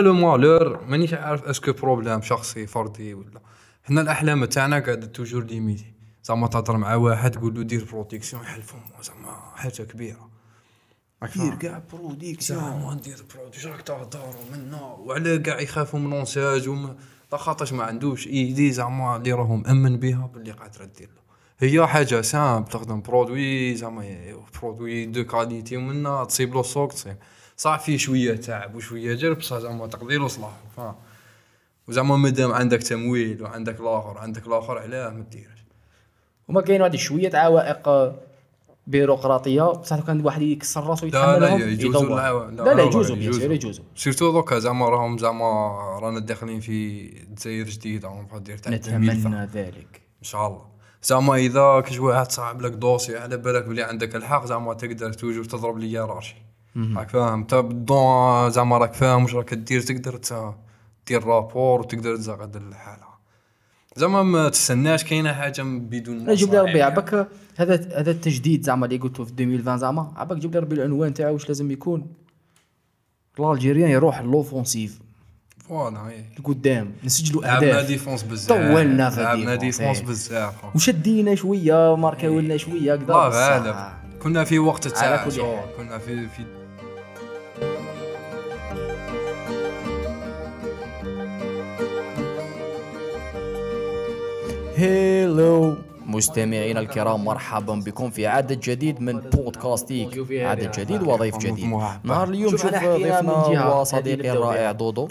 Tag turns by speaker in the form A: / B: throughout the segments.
A: لو مالور مانيش عارف اسكو بروبليم شخصي فردي ولا حنا الاحلام تاعنا قاعدة توجور ليميتي زعما تهضر مع واحد تقول له دير بروتيكسيون يحلفهم زعما حاجة كبيره
B: دير؟ كاع بروديكسيون
A: ندير برودكسيون راك تهضر ومنا وعلى كاع يخافوا من لونساج وما خاطرش ما عندوش ايدي زعما اللي راهو مأمن بها باللي قادره دير له هي حاجة سامبل تخدم برودوي زعما برودوي دو كاليتي ومنا تصيب له السوق تصيب صح فيه شوية تعب وشوية جرب بصح زعما تقدير وصلاح فاهم وزعما مادام عندك تمويل وعندك الآخر عندك الآخر علاه ما ديرش.
B: وما كاين هذه شوية عوائق بيروقراطية؟ بصح لو كان واحد يكسر راسو
A: لا لا
B: يتحملهم
A: يجوزوا
B: لا لا
A: لا،
B: يجوزوا. بيان يجوزوا.
A: سيرتو دوكا زعما راهم زعما رانا داخلين في دزاير جديدة اون فادير تاع 2020.
B: نتمنى ذلك.
A: إن شاء الله. زعما إذا كش واحد صعب لك دوسي على بالك بلي عندك الحق زعما تقدر توجور تضرب لي راشي. راك فاهم؟ انت بالدون زعما راك فاهم واش راك دير تقدر دير رابور وتقدر تزغد الحالة. زعما ما تستناش كاينة حاجة بدون
B: نجيب لي ربي. عباك هذا هذا التجديد زعما اللي قلته في 2020 زعما. عباك جيب لي ربي العنوان تاعو واش لازم يكون. الألجيريان يروح لوفونسيف
A: فوالا إيه.
B: لقدام نسجلوا
A: لعبنا
B: أهداف.
A: ديفونس بزاف.
B: طولنا في
A: لعبنا ديفونس. بزاف.
B: وشدينا شوية ماركاو لنا شوية
A: الله. غالب كنا في وقت تاع. كنا في في
B: Hello. مستمعينا الكرام مرحبا بكم في عدد جديد من بودكاستيك. عدد جديد وضيف جديد. نهار اليوم
C: شوف
B: شوف ضيفنا
C: جهة،
B: هو
C: هذه
B: صديقي
C: اللي نبداو
B: الرائع. دودو.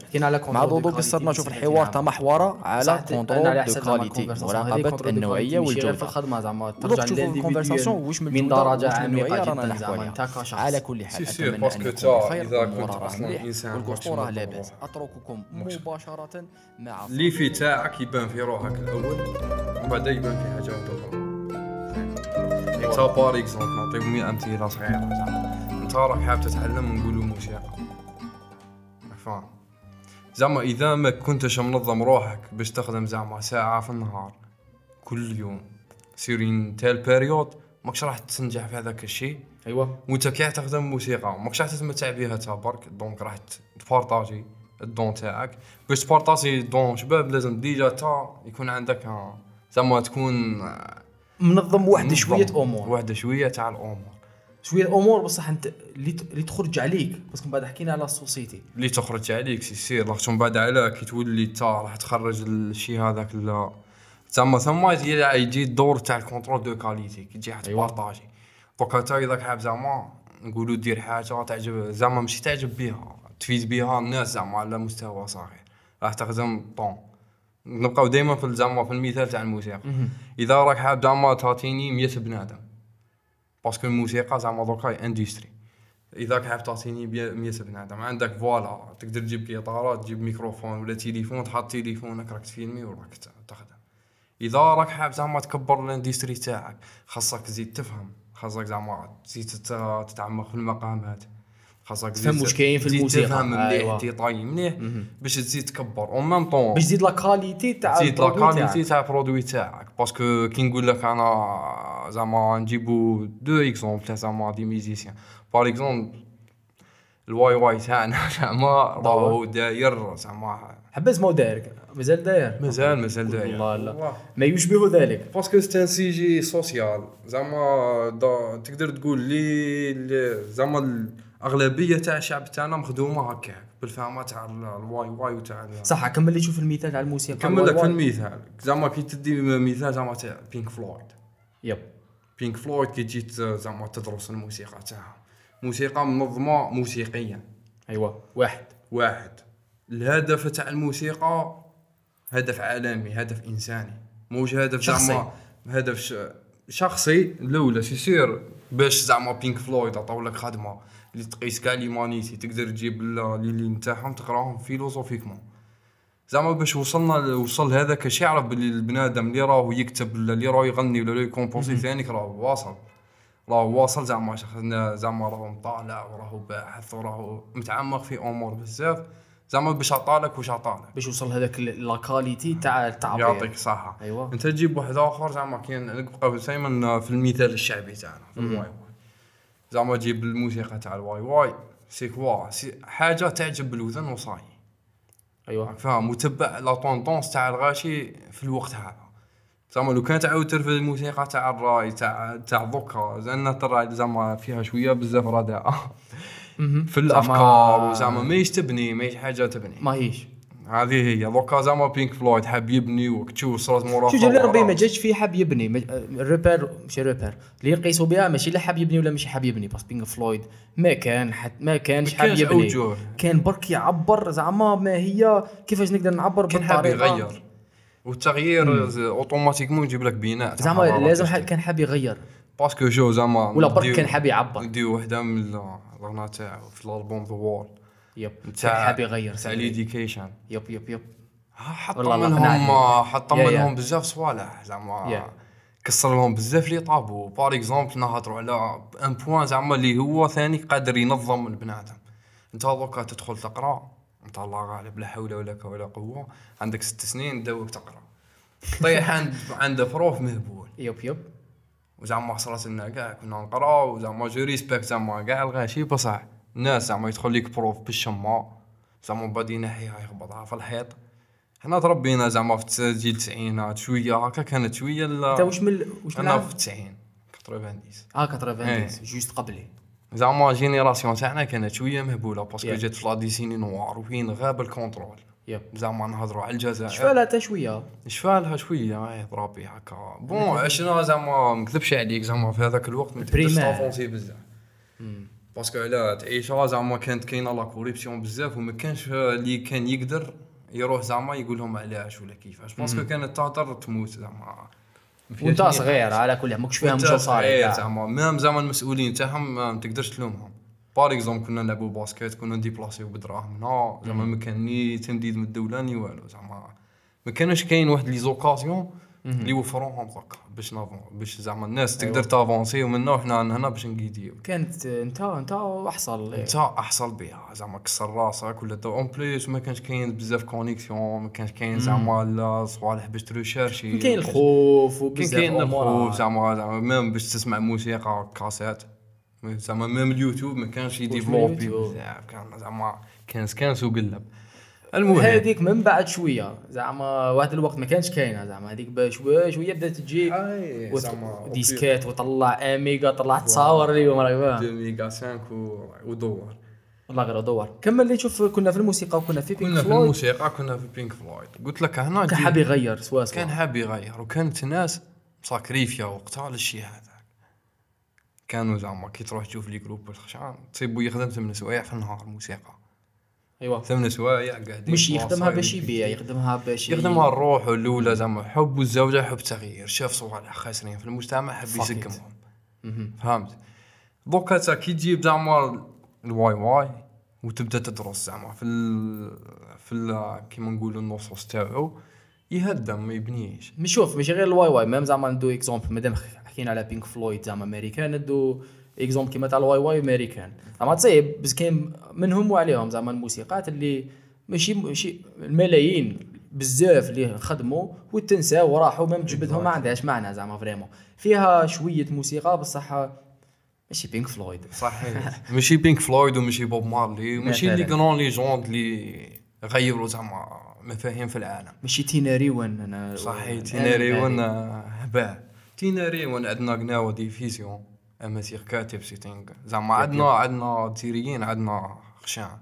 B: مع دودو قصرنا شوف الحوار محورة على contrôle
C: de qualité
B: ال
C: conversation هذه
B: مراقبة
C: contrôle de
B: النوعية
C: كواليتي ماشي غير في
B: والجودة.
C: الخدمه زعما
B: ودوك
C: ترجع
B: تشوفوا ال
C: conversation
B: واش من درجة
C: عميقه
B: رانا نحكوا على كل حال
A: أتمنى
B: أن
A: إذا
B: والأمور
A: كنت
B: راه مليح
A: ماكش
B: لاباس.
A: أترككم
B: مباشرة مع
A: الليفي تاعك يبان في روحك الأول. ومن بعد يبان في حاجة par exemple نعطيكم أمثلة صغيره زعما أنت راك حاب تتعلم موسيقى فاهم. زعما إذا ما كنتش منظم روحك باش تخدم زعما ساعة في النهار كل يوم certaine période ماكش راح تنجح في هذاك الشيء.
B: أيوه.
A: وأنت كي تخدم موسيقى ماكش راح تتمتع بها تا برك donc راح ت partager ال don تاعك. باش ت partager don شباب لازم déjà تا يكون عندك آه، زعما تكون
B: منظم
A: منظم.
B: شوية أمور.
A: واحدة شوية تاع الأمور.
B: شوية أمور بصح أنت اللي تخرج عليك. parce que من بعد حكينا على ال société.
A: اللي تخرج عليك c'est sûr لاخاطش من بعد على كي تولي تا راح تخرج الشيء هذاك ال- زعما ثم يجي الدور تاع ال contrôle de qualité كي تجي
B: أيوة.
A: ت partager. دوكا تا إذا حاب زعما نقولوا دير حاجة تعجب زعما ماشي تعجب بها تفيد بها الناس زعما على مستوى صغير. راح تخدم طون. نبقاو دائما في زعما في المثال تاع الموسيقى. إذا راك حاب زعما تعطيني 100 بنادم. parce que الموسيقى زعما دوكا industrie إذا حاب تعطيني 100 بنادم. عندك voilà تقدر تجيب كيطارة تجيب ميكروفون ولا تليفون تحط تليفونك راك ت filmer وراك تخدم. إذا راك حاب زعما تكبر ال industrie تاعك خاصك تزيد تفهم خاصك زعما تزيد تت- تتعمق في المقامات. خاصك
B: تفهم واش كاين في
A: تزيد
B: الموسيقى.
A: تفهم مليح
B: أيوة.
A: ت détailler مليح باش تزيد تكبر. en même temps
B: باش تزيد la qualité تاع
A: تزيد la
B: ال
A: produit qualité
B: تاعك.
A: تاع ال produit تاعك. parce que كي نقول لك أنا زعما نجيبو deux exemples تاع زعما des musiciens par exemple الواي واي تاعنا زعما راهو داير زعما.
B: حبس ما هو داير مازال داير.
A: مازال مازال داير.
B: والله لا. ما يشبه ذلك.
A: parce que sujet social زعما دا- تقدر تقول لي لي- زعما الاغلبيه تاع الشعب تاعنا مخدومة هكاك بالفهمة تاع ال- الواي واي وتاع
B: صح كمل لي شوف المثال تاع الموسيقى.
A: كمل لك في المثال زعما كي تدي مثال زعما تاع بينك فلويد
B: yep.
A: بينك فلويد كي جيت زعما تدرس الموسيقى تاعها. موسيقى منظمة موسيقيا
B: أيوه واحد.
A: واحد. الهدف تاع الموسيقى هدف عالمي هدف إنساني. موش هدف. زعما هدف. شخصي الأولى c'est sûr باش زعما بينك فلويد عطاو لك خدمة. اللي تقيس كاع l'humanité تقدر تجيب لي لي نتاعهم تقراهم philosophiquement زعما باش وصلنا وصل هذاك الشيء يعرف باللي البنادم اللي راهو يكتب ولا اللي راهو يغني ولا اللي ي composer ثاني راهو واصل. راهو واصل زعما زعما راهو مطالع وراهو باحث وراهو متعمق في أمور بزاف. زعما باش عطالك واش عطالك.
B: باش يوصل هذاك ال- la qualité تاع التعبير.
A: يعطيك الصحة.
B: أيوة.
A: أنت تجيب واحد آخر زعما كاين نبقاو دائما في المثال الشعبي تاعنا في الواي واي زعما تجيب الموسيقى تاع الواي واي c'est quoi c'est حاجة تعجب الوذن وصاي. راك فاهم؟ وتبع la tendance تاع الغاشي في الوقت هذا. زعما لو كان تعاود ترفد الموسيقى تاع الراي تاع تاع دوكا لأن ترى زعما فيها شوية بزاف
B: رداءة.
A: في الأفكار وزعما ماهيش تبني ماهيش حاجة تبني.
B: ما هيش
A: هذه هي. دوكا زعما بينك فلويد حاب يبني وكتشوف صرات مورا
B: شو جاب. ربي ما جاش فيه حاب يبني. مج- ال repère ماشي repère اللي يقيسوا بها ماشي لا حاب يبني ولا ماشي حاب يبني بس بينك فلويد ما كان حت ما كانش حاب يبني.
A: أوجه.
B: كان برك يعبر زعما ما هي كيفاش نقدر نعبر
A: كان حاب يغير. والتغيير automatiquement يجيب لك بناء.
B: زعما لازم ح- كان حاب يغير.
A: parce que je زعما
B: ولا برك كان حاب يعبر.
A: نديو وحدة من ال- الاغنيه تاعو في الألبوم The
B: Wall
A: yep.
B: كان حاب يغير.
A: تاع
B: سيدي.
A: l'éducation
B: yep yep yep.
A: حط منهم. حط. منهم بزاف صوالح. زعما. كسر لهم بزاف les tabous. par exemple نهضروا على un point زعما اللي هو ثاني قادر ينظم البنادم. انت دوكا تدخل تقرا انت الله غالب لا حول ولا قوة ولا قوة. عندك ست سنين دوك تقرا. طيح عند عنده prof مهبول.
B: yep yep.
A: وزعما صرات لنا كاع كنا نقرا وزعما je respecte زعما كاع الغاشي بصح. الناس زعما يدخل ليك prof بالشما زعما بعد ينحيها يخبطها في الحيط. حنا تربينا زعما في جيل التسعينات شوية هكا كانت شوية
B: أنت
A: لا
B: واش من واش من أنا؟
A: في 90 90
B: آه 80
A: إيه.
B: juste قبلي.
A: زعما génération تاعنا كانت شوية مهبولة parce que
B: Yeah.
A: جات في la décennie noire وفين غاب ال
B: contrôle.
A: yep زعما نهضروا على الجزائر.
B: شفالها حتى شوية.
A: شفالها شوية اي ضرابي هكا. bon عشنا زعما ما نكذبش عليك زعما في هذاك الوقت ما تقدرش بزاف. parce que علاه تعيشها زعما كانت كاينة la corruption بزاف وما كانش اللي كان يقدر يروح زعما يقول لهم علاش ولا كيفاش parce que كانت تهضر تموت زعما ما
B: وانت صغير. على كل حال ماكش فاهم
A: صغير
B: صار
A: زعما même زعما المسؤولين تاعهم ما تقدرش تلومهم par exemple كنا نلعبوا basket كنا نديبلاسيو بدراهم هنا زعما ما كان ni تمديد من الدولة ni والو زعما ما كانش كاين واحد les occasions اللي يوفروهم دوكا باش نافون باش زعما الناس تقدر تافونسي ومنا وحنا هنا باش نقيديو.
B: كانت انت انت احصل
A: انت احصل بها زعما كسر راسك ولا en plus ما كانش كاين بزاف connexion ما كانش كاين زعما لا صوالح باش تروشيرشي
B: كاين الخوف وبزاف
A: كاين. الخوف زعما زعما ميم باش تسمع موسيقى كاسيت. زعما ميم اليوتيوب ما كانش يديفلوبي. بزاف كان زعما كان سكانس وقلب المهم.
B: هذيك من بعد شوية. زعما واحد الوقت ما كانش كاينة. زعما هذيك بشويه شوية بدات تجي.
A: زعما
B: ديسكات وطلع اميجا طلع تصاور اليوم راك فاهم
A: 2 ميجا 5 و- ودور.
B: والله غير دور كمل لي شوف كنا في الموسيقى وكنا في بينك
A: كنا في
B: فلويد
A: الموسيقى كنا في بينك فلويد قلت لك هنا
B: كان حاب يغير سوا سوا.
A: كان حاب يغير وكانت ناس مساكريفيا وقتها للشيء هذاك كانوا زعما كي تروح تشوف les groupes الخشان تصيبو يخدم ثمن سوايع في النهار موسيقى
B: ايوا
A: ثمن سوايع قاعدين
B: مش يخدمها باش يبيع يخدمها باش
A: يخدمها الروح الاولى زعما حب والزوجه حب تغيير. شاف صوالح خاسرين في المجتمع حب. يسقمهم.
B: مهم.
A: فهمت؟ دوكا تا كي تجيب زعما الواي واي وتبدأ تدرس زعما في ال في ال كيما نقولوا النصوص تاعو يهدم ما يبنيش.
B: مش شوف ماشي غير الواي واي même زعما ندو exemple. مادام حكينا على Pink Floyd زعما أمريكان ندو exemple كيما تاع الواي واي امريكان. زعما تصيب بس كاين منهم وعليهم زعما الموسيقات اللي ماشي ماشي الملايين بزاف اللي خدموا وتنساو وراحوا même جبدهم ما عندهاش معنى زعما vraiment. فيها شوية موسيقى بصح ماشي Pink Floyd
A: صحيح. ماشي Pink Floyd وماشي Bob Marley
B: مثلاً.
A: les grandes légendes اللي غيروا زعما مفاهيم في العالم.
B: ماشي تينا ريون أنا
A: صحيح. تيناري وأنا هبال تيناري وانا عندنا قناوه ديفيزيون اماتير كاتب سيتينغ زعما عندنا عندنا تيريين عندنا خشان.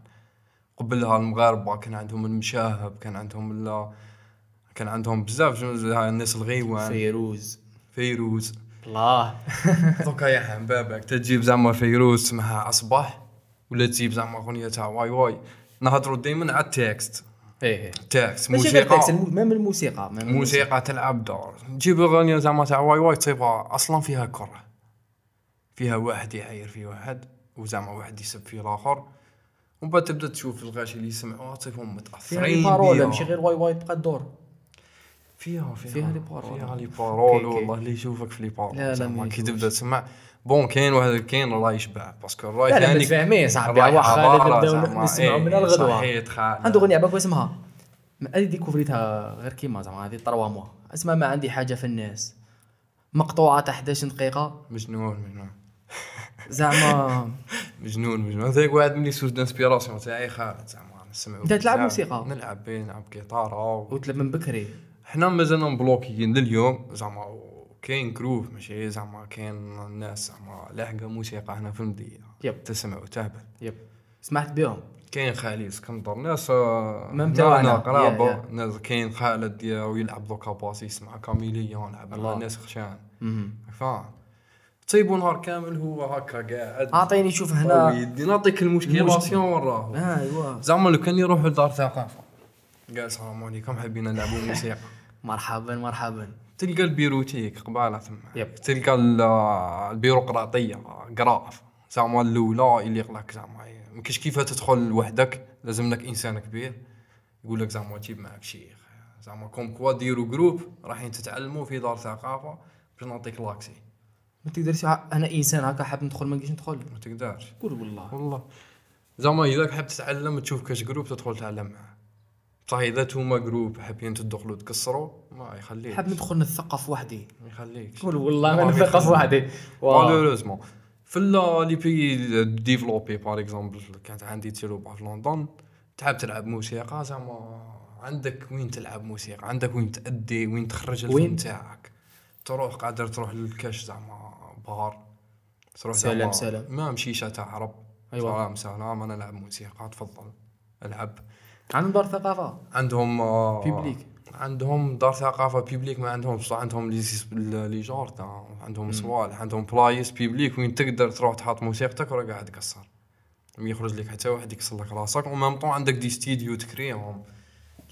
A: قبلها المغاربة كان عندهم المشاهب كان عندهم ال كان عندهم بزاف الناس الغيوان.
B: فيروز.
A: فيروز.
B: الله.
A: دوكا يا حم بابك تجيب زعما فيروز اسمها أصبح ولا تجيب زعما أغنية تاع واي واي. نهضروا دائما على ال
B: texte. إيه. تاكس
A: موسيقى.
B: même الموسيقى même
A: موسيقى تلعب دور. تجيب أغنية زعما تاع واي واي تصيبها أصلا فيها كرة. فيها واحد يعاير في واحد وزعما واحد يسب في الآخر. ومن بعد تبدا تشوف الغاشي اللي يسمعوها تصيبهم
B: فيها
A: متاثرين
B: les
A: paroles.
B: ماشي غير واي واي تبقى الدور
A: فيها فيها.
B: فيها les paroles.
A: فيها لي
B: paroles.
A: والله اللي يشوفك في les paroles
B: لا، لا،
A: كي. تبدا تسمع bon كاين واحد كاين راي يشبع. parce que الراي
B: لا لا متفاهمين صاحبي واخا نبداو. نسمعوا
A: إيه،
B: من
A: الغدوة.
B: عنده اغنيه باك اسمها هذه ديكوفريتها غير كيما زعما هذه trois mois. اسمها ما عندي حاجة في الناس. مقطوعة تاع 11 دقيقة.
A: مجنون مجنون.
B: زعما
A: مجنون مجنون هذاك واحد من les sources d'inspiration تاعي خالد زعما نسمعوا
B: أنت تلعب. موسيقى؟
A: نلعب بيه نلعب و...
B: وتلعب من بكري
A: حنا مازالنا مبلوكيين لليوم زعما كاين جروب ماشي زعما كاين الناس زعما لاحقة موسيقى هنا في المدينة
B: يب.
A: تسمع وتهبل
B: يب سمعت بهم
A: كاين خالي اسكندر ناس
B: مام تاعنا.
A: قرابه. ناس كاين خالد يلعب دوكا باس يسمع كاميليون يلعب
B: الله.
A: مع ناس خشان. فاهم طيبوا نهار كامل هو هكا قاعد.
B: أعطيني شوف هنا
A: ويدي نعطيك المشكلاسيون وراه
B: آه ايوا
A: زعما لو كان يروحوا لدار ثقافة. قال السلام عليكم حابين نلعبوا موسيقى
B: مرحبا مرحبا.
A: تلقى البيروتيك قبالة ثم.
B: yep.
A: تلقى ال- البيروقراطية قراف. زعما الأولى اللي يقلك زعما ما كاينش كيف تدخل وحدك؟ لازم لك إنسان كبير. يقول لك زعما تجيب معك شيخ. زعما comme quoi ديروا groupe رايحين تتعلموا في دار ثقافة باش نعطيك l'accès.
B: ما تقدرش أنا إنسان هكا حاب ندخل ما نقدرش ندخل.
A: ما تقدرش.
B: قول والله.
A: والله. زعما إذا حاب تتعلم تشوف كاش groupe تدخل تتعلم معاه. بصح إذا توما groupe حابين تدخلوا تكسروا ما يخليك
B: حاب ندخل نثقف وحدي.
A: ما يخليكش.
B: قول والله
A: ما
B: نثقف. وحدي. واه.
A: malheureusement في les pays développés par exemple كانت عندي تجربه في لندن تحب تلعب موسيقى زعما. عندك وين تلعب موسيقى عندك وين تأدي؟ وين تخرج الفن؟ تاعك؟ تروح قادر تروح للكاش زعما بار تروح
B: سلام،
A: زعما
B: سلام.
A: ما مشيشة تاع عرب.
B: أيوة.
A: سلام سلام. أنا نلعب موسيقى تفضل. العب.
B: عندهم دار ثقافة؟
A: عندهم آه،
B: public.
A: عندهم دار ثقافة publique ما عندهم بصح عندهم لي لي عندهم صوالح عندهم بلايص publiques وين تقدر تروح تحط موسيقتك وراه قاعد تكسر ما يخرج لك حتى واحد يكسر لك راسك. و même temps عندك des studios تكريهم.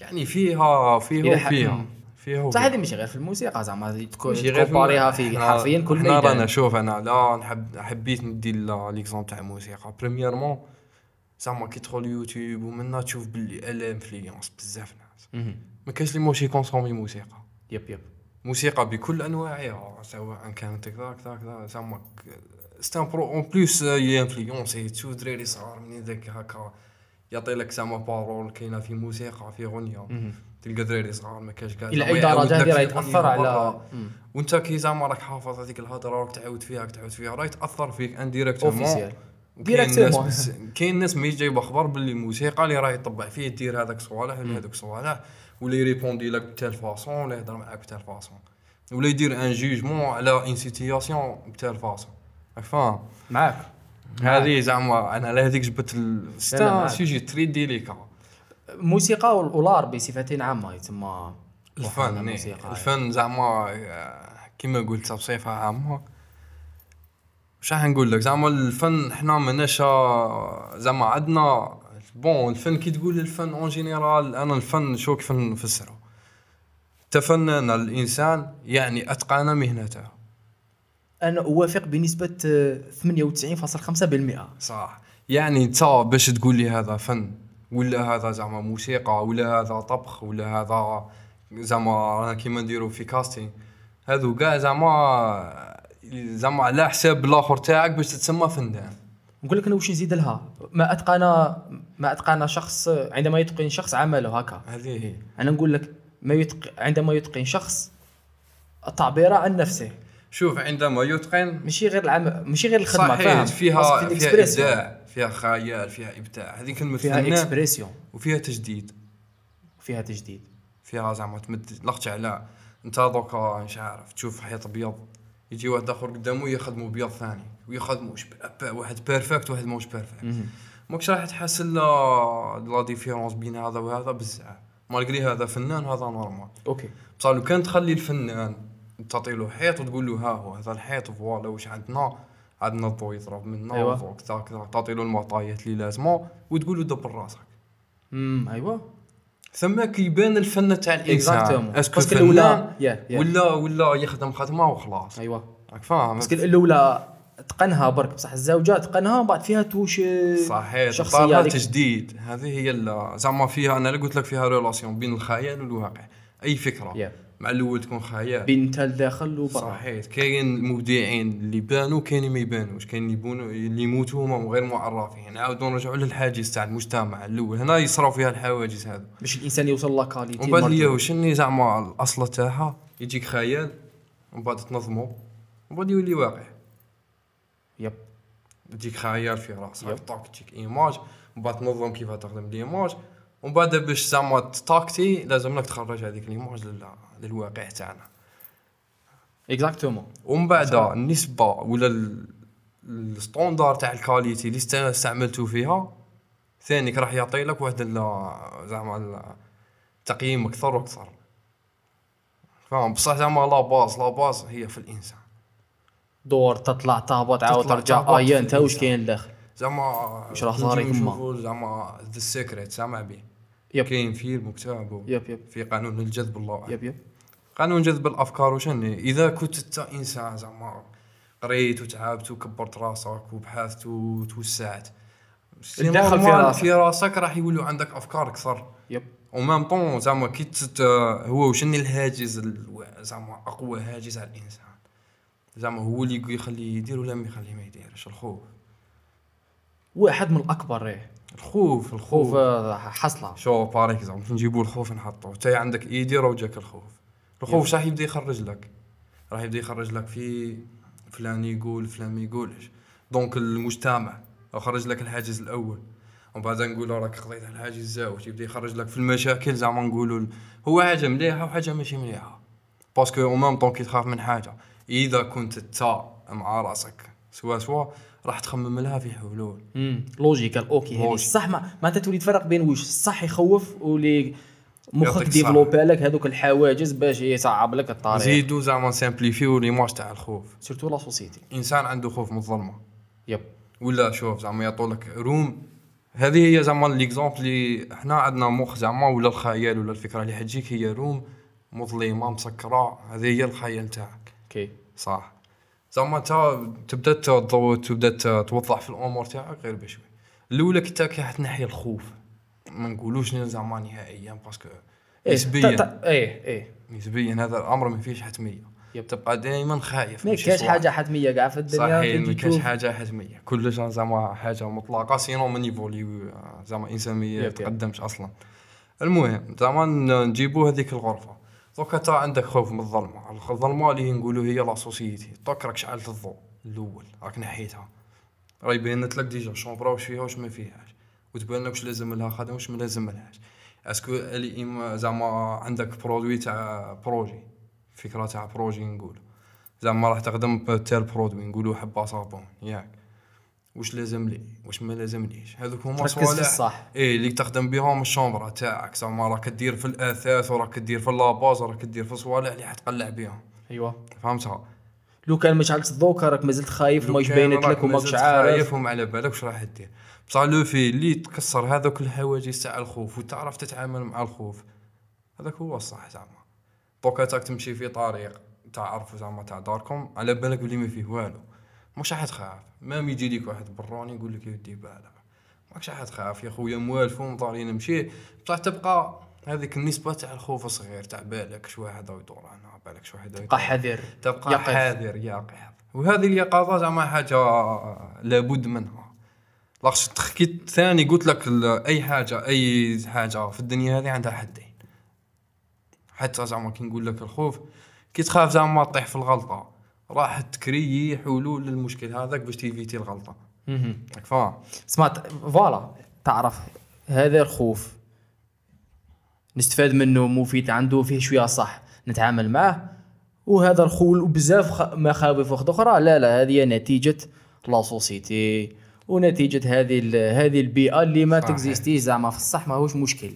A: يعني فيها فيها وفيها. فيها وفيها
B: هذه ماشي غير في الموسيقى زعما
A: غير في-
B: حرفيا كل
A: إحنا رانا
B: ميدان
A: شوف أنا لا نحب حبيت ندي l'exemple تاع الموسيقى. premièrement زعما كي تدخل يوتيوب ومنا تشوف باللي elle influence بزاف ناس. ما كاينش اللي ماشي كونسومي موسيقى.
B: يب يب.
A: موسيقى بكل أنواعها سواء كانت كذا كذا كذا زعما ستان برو en plus ينفلونسي تشوف دراري صغار من ذاك هكا يعطي لك زعما parole كاينة في موسيقى في غنيه. تلقى دراري صغار ما كاينش كاع إلى
B: أي
A: درجة
B: هذه راهي
A: تأثر
B: على.
A: وانت كي زعما راك حافظ هذيك الهضره راك تعاود فيها راك تعاود فيها. راهي تأثر فيك
B: indirectement
A: directement. كاين ناس ما جايبه خبر باللي الموسيقى اللي راهي يطبع فيه دير هذاك صوالح ولا هذوك صوالح ولا ي répondre لك ب telle façon ولا يهضر معاك ب telle façon ولا يدير un jugement على une situation ب telle façon راك فاهم؟
B: معاك.
A: هذه زعما أنا على هذيك جبت. sujet très délicat.
B: الموسيقى وال- و l'art بصفه عامه يتسمى
A: الفن
B: الموسيقى
A: إيه. الفن زعما آه، كيما قلت بصفة عامة. واش راح نقول لك؟ زعما الفن حنا ماناش آه، زعما عندنا bon الفن كي تقول الفن en général أنا الفن شو كيف نفسره. تفنن الإنسان يعني أتقن مهنته.
B: أنا أوافق بنسبة آه، 98.5%
A: صح. يعني انت باش تقول لي هذا فن ولا هذا زعما موسيقى ولا هذا طبخ ولا هذا زعما رانا كيما نديرو في كاستينغ هذو كاع زعما زعما على حساب الآخر تاعك باش تتسمى فنان.
B: نقول لك أنا واش نزيد لها؟ ما اتقن ما اتقن شخص عندما يتقن شخص عمله هكا.
A: هذه هي.
B: أنا نقول لك ما يتق... عندما يتقن شخص التعبير عن نفسه.
A: شوف عندما يتقن
B: ماشي غير العمل ماشي غير الخدمة
A: صحيح
B: فاهم؟
A: فيها فيها. إبداع. فيها خيال فيها إبداع. هذه كلمة
B: فيها اكسبريسيون
A: وفيها تجديد.
B: فيها تجديد.
A: فيها زعما تمد لقت على أنت دوكا مش عارف تشوف حيط أبيض يجي واحد آخر قدامه يخدموا ابيض ثاني ب- واحد بيرفكت واحد موش بيرفكت ماكش راح تحس لا لا ديفيرونس بين هذا وهذا؟ بزاف. malgré هذا فنان هذا normal
B: OK.
A: بصح لو كان تخلي الفنان تعطي له حيط وتقول له ها هو هذا الحيط voilà واش عندنا؟ عندنا الضوء يضرب منا
B: أيوة.
A: أيوة. كذا كذا. تعطي له المعطيات اللي لازمه وتقول له دبر راسك.
B: امم ايوا
A: ثم كيبان الفن تاع الإنسان.
B: parce
A: que
B: الاولى
A: ولا ولا يخدم خدمه وخلاص.
B: ايوا
A: راك فاهم؟
B: parce que الاولى تقنها برك بصح الزاوجة تقنها بعد فيها touche
A: صحيح
B: شخصية
A: شخصيه. تجديد. هذه هي زعما فيها أنا اللي قلت لك فيها relation بين الخيال والواقع. أي فكرة.
B: يا
A: مع الأول تكون خيال
B: بين تا الداخل وبرا
A: صحيح. كاين المبدعين اللي بانوا كاين ما يبانوش. كاين اللي يبونوا اللي يموتوا هما غير معرفين. نعاودوا نرجعوا للحاجز تاع المجتمع الأول. هنا يصراو فيها الحواجز هذو
B: باش الإنسان يوصل la qualité
A: ومن بعد هي. وشني زعما الأصل تاعها يجيك خيال ومن بعد تنظمه ومن بعد يولي واقع.
B: yep.
A: تجيك خيال في راسك
B: yep.
A: طاك تجيك image ومن بعد تنظم كيف تخدم l'image ومن بعد باش زعما تاكتي لازم لك تخرج هذيك l'image لل- للواقع تاعنا.
B: exactement
A: ومن بعد النسبة ولا ال- ال standard تاع ال qualité اللي است- استعملتو فيها ثانيك راح يعطي لك واحد زعما تقييم أكثر وأكثر. فاهم؟ بصح زعما la base la base هي في الإنسان.
B: دور تطلع تهبط عاود ترجع ايا أنت واش. كاين داخل
A: زعما
B: واش راح
A: كي
B: صار.
A: نشوفو زعما The Secret سامع به كاين فيلم وكتاب في قانون الجذب الله. yep
B: يب.
A: قانون جذب الأفكار وشنو إذا كنت أنت إنسان زعما قريت وتعبت وكبرت راسك وبحثت وتوسعت
B: تدخل في راسك.
A: في راسك راح يولوا عندك أفكار أكثر.
B: يب.
A: و même temps زعما كي هو وشني الهاجس ال- زعما أقوى هاجس على الإنسان. زعما هو اللي يخليه يدير ولا ما يخليه ما يديرش؟ الخوف.
B: واحد من الأكبر إيه.
A: الخوف
B: خوف
A: الخوف
B: آه، حصلة.
A: شو par exemple نجيبوا الخوف نحطوه انت عندك إيدي راه جاك الخوف. الخوف شاح يبدأ يخرج لك. راح يبدأ يخرج لك في فلان يقول فلان ما يقولش. donc المجتمع خرج لك الحاجز الأول. ومن بعد نقول راك خطيت على الحاجز الزاوج. يبدأ يخرج لك في المشاكل زعما نقولوا هو حاجة مليحة وحاجة ماشي مليحة. parce que au même temps كي تخاف من حاجة إذا كنت تا مع رأسك سوا سوا راح تخمم لها في حلول.
B: امم logical OK هذه. الصح ما ما انت تولي تفرق بين واش الصح يخوف واللي مخك. développer لك هذوك الحواجز باش يصعب لك الطريق.
A: نزيدو زعما simplifier l'image تاع الخوف.
B: surtout la société
A: إنسان عنده خوف من الظلمة.
B: yep
A: ولا شوف زعما يعطوا لك room. هذه هي زعما l'exemple اللي إحنا عندنا مخ زعما ولا الخيال ولا الفكرة اللي حتجيك هي room مظلمة مسكرة. هذه هي الخيال تاعك.
B: OK
A: صح. زعما تا تبدأ تبدأ توضح في الأمور تاعك غير بشوي. الأولى كنت كي حتنحي الخوف. ما نقولوش زعما نهائيا parce que
B: إيه،
A: نسبيا.
B: إيه إيه.
A: نسبيا هذا الأمر ما فيش
B: حتمية.
A: تبقى دائما خايف
B: ما كاش. حاجة حتمية كاع في الدنيا
A: صحيح ما كاش. حاجة حتمية. كل شيء زعما حاجة مطلقة sinon من évoluer زعما إنسان ما. يتقدمش أصلا. المهم زعما نجيبو هذيك الغرفة. دوكا تا عندك خوف من الظلمة. الظلمة اللي نقولوا هي la société. دوك راك شعلت الضوء الأول راك نحيتها. راهي بينت لك déjà ال chambre واش فيها واش ما فيهاش. وتبان لك واش لازم لها خدمه واش ما لازم لهاش. est-ce que إما زعما عندك produit تاع projet فكرة تاع projet نقول زعما راح تخدم ب tel produit نقولوا حبة صابون ياك. واش لازم لي؟ واش ما لازم ليش؟ هذوك هما
B: تركز في
A: صوالح
B: الصح.
A: إيه اللي تخدم بهم ال chambre تاعك. زعما راك دير في الأثاث وراك دير في اللاباز وراك دير في الصوالح اللي حتقلع بهم
B: ايوا
A: فهمتها
B: لو كان ما شعلتش الضوء راك مازلت خايف
A: كان
B: باينت لك وماكش عارف.
A: خايف وما على بالك واش راح دير بصح لو في اللي تكسر هذوك الحواجز تاع الخوف وتعرف تتعامل مع الخوف. هذاك هو الصح زعما. دوكا تاك تمشي في طريق تعرف زعما تاع داركم على بالك بلي ما فيه والو. مش راح تخاف. مام يجي ليك واحد بروني يقول لك يدي بالك ماكش راح تخاف. يا خويا موالفو مضارين نمشي. بصح تبقى هذيك النسبة تاع الخوف صغير. تاع بالك شو واحد يدور هنا بالك شو واحد
B: تبقى حذر.
A: تبقى
B: يقظ.
A: حاذر يقظ وهذه اليقظة زعما حاجة لابد منها. لاخش كي ثاني قلت لك أي حاجة أي حاجة في الدنيا هذه عندها حدين. حتى زعما كي نقول لك الخوف كي تخاف زعما تطيح في الغلطة. راح ت créer حلول للمشكل هذاك باش ت éviter الغلطة.
B: مهم.
A: راك فاهم؟
B: سمعت voilà تعرف هذا الخوف نستفاد منه مفيد عنده فيه شوية صح نتعامل معه. وهذا الخوف وبزاف مخاوف أخرى. لا لا هذه نتيجة la société. ونتيجة هذه هذه البيئة اللي ما.
A: ت
B: existé ش زعما في الصح ماهوش مشكل.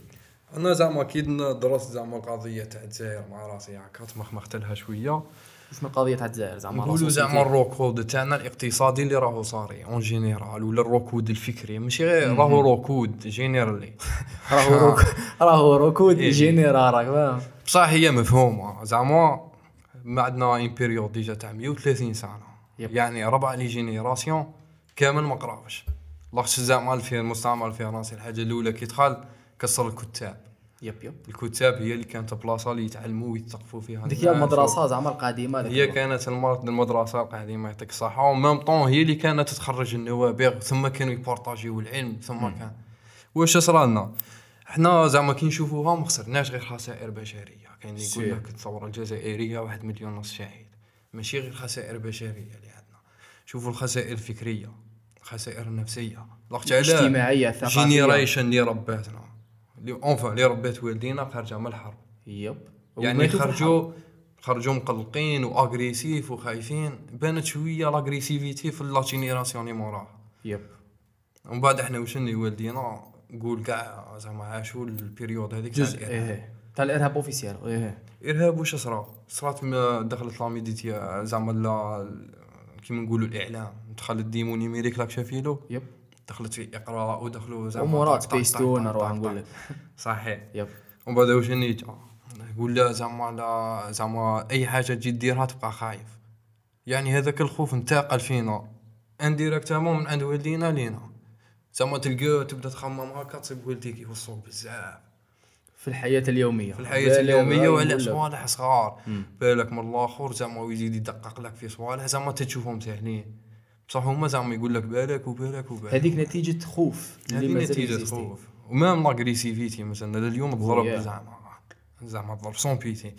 A: أنا زعما كي درست زعما القضية تاع الجزائر مع راسي هكا تمخمخت لها شوية.
B: واش من القضية تاع الجزائر زعما؟
A: نقولوا. زعما الركود تاعنا الاقتصادي اللي راهو صاري en général ولا الركود الفكري. ماشي غير راهو ركود général
B: راهو راهو ركود
A: إيه.
B: général راك فاهم؟
A: بصح هي مفهومة. زعما ما عندنا une période déjà تاع 130
B: سنة.
A: يعني ربع les générations كامل ما قراوش لاخش زعما في المستعمر الفرنسي الحاجة الأولى كي دخل كسر الكتاب.
B: yep yep.
A: الكتاب هي اللي كانت بلاصة اللي يتعلموا ويتثقفوا فيها.
B: ديك هي. المدرسة زعما القديمة
A: هي. كانت المرض المدرسة القديمة يعطيك الصحة. و même temps هي اللي كانت تخرج النوابغ ثم كانوا ي partager و العلم ثم كان واش صرا لنا؟ إحنا زعما كي نشوفوها ما خسرناش غير خسائر بشرية. كاين اللي يقول. لك الثورة الجزائرية واحد مليون ونص شهيد. ماشي غير خسائر بشرية اللي عندنا. شوفوا الخسائر الفكرية. الخسائر النفسية لاخت علاش
B: اجتماعيه ثقافيه
A: génération اللي رباتنا اللي enfin اللي ربات والدينا خارجة من الحرب.
B: yep.
A: يعني خرجوا خرجوا مقلقين و agressifs وخايفين بانت شوية l'agressivité في la génération اللي موراها.
B: يب.
A: ومن بعد إحنا وشني والدينا؟ نقول كاع زعما عاشوا البيريود هذيك تاع
B: جزء
A: الإرهاب.
B: إيه. تاع الإرهاب اوفيسيال إيه.
A: إرهاب واش صرا؟ صرات دخلت لا ميديتيا زعما لا كيما نقولوا الإعلام. دخل الديمون يميريك لاك شافيلو
B: يب.
A: دخلت في إقراء ودخلوا زعما طق-
B: سبيستون نروح نقول. لك.
A: صحيح.
B: يب.
A: ومن بعد واش نيت لا زعما لا زعما أي حاجة تجي ديرها تبقى خايف. يعني هذاك الخوف انتقل فينا. indirectement من عند والدينا لينا. زعما تلقى تبدا تخمم هكا تصيب والديك يوصوك بزاف.
B: في الحياة اليومية.
A: في الحياة اليومية وعلى صوالح صغار. بالك من الآخر زعما ويزيد يدقق لك في صوالح زعما تشوفهم ساهلين بصح هما زعما يقول لك بالك وبالك وبالك.
B: هذيك نتيجة خوف
A: هذه نتيجة
B: ي exister.
A: خوف. و même l'agressivité مثلا لليوم تضرب. زعما زعما تضرب سون بيتي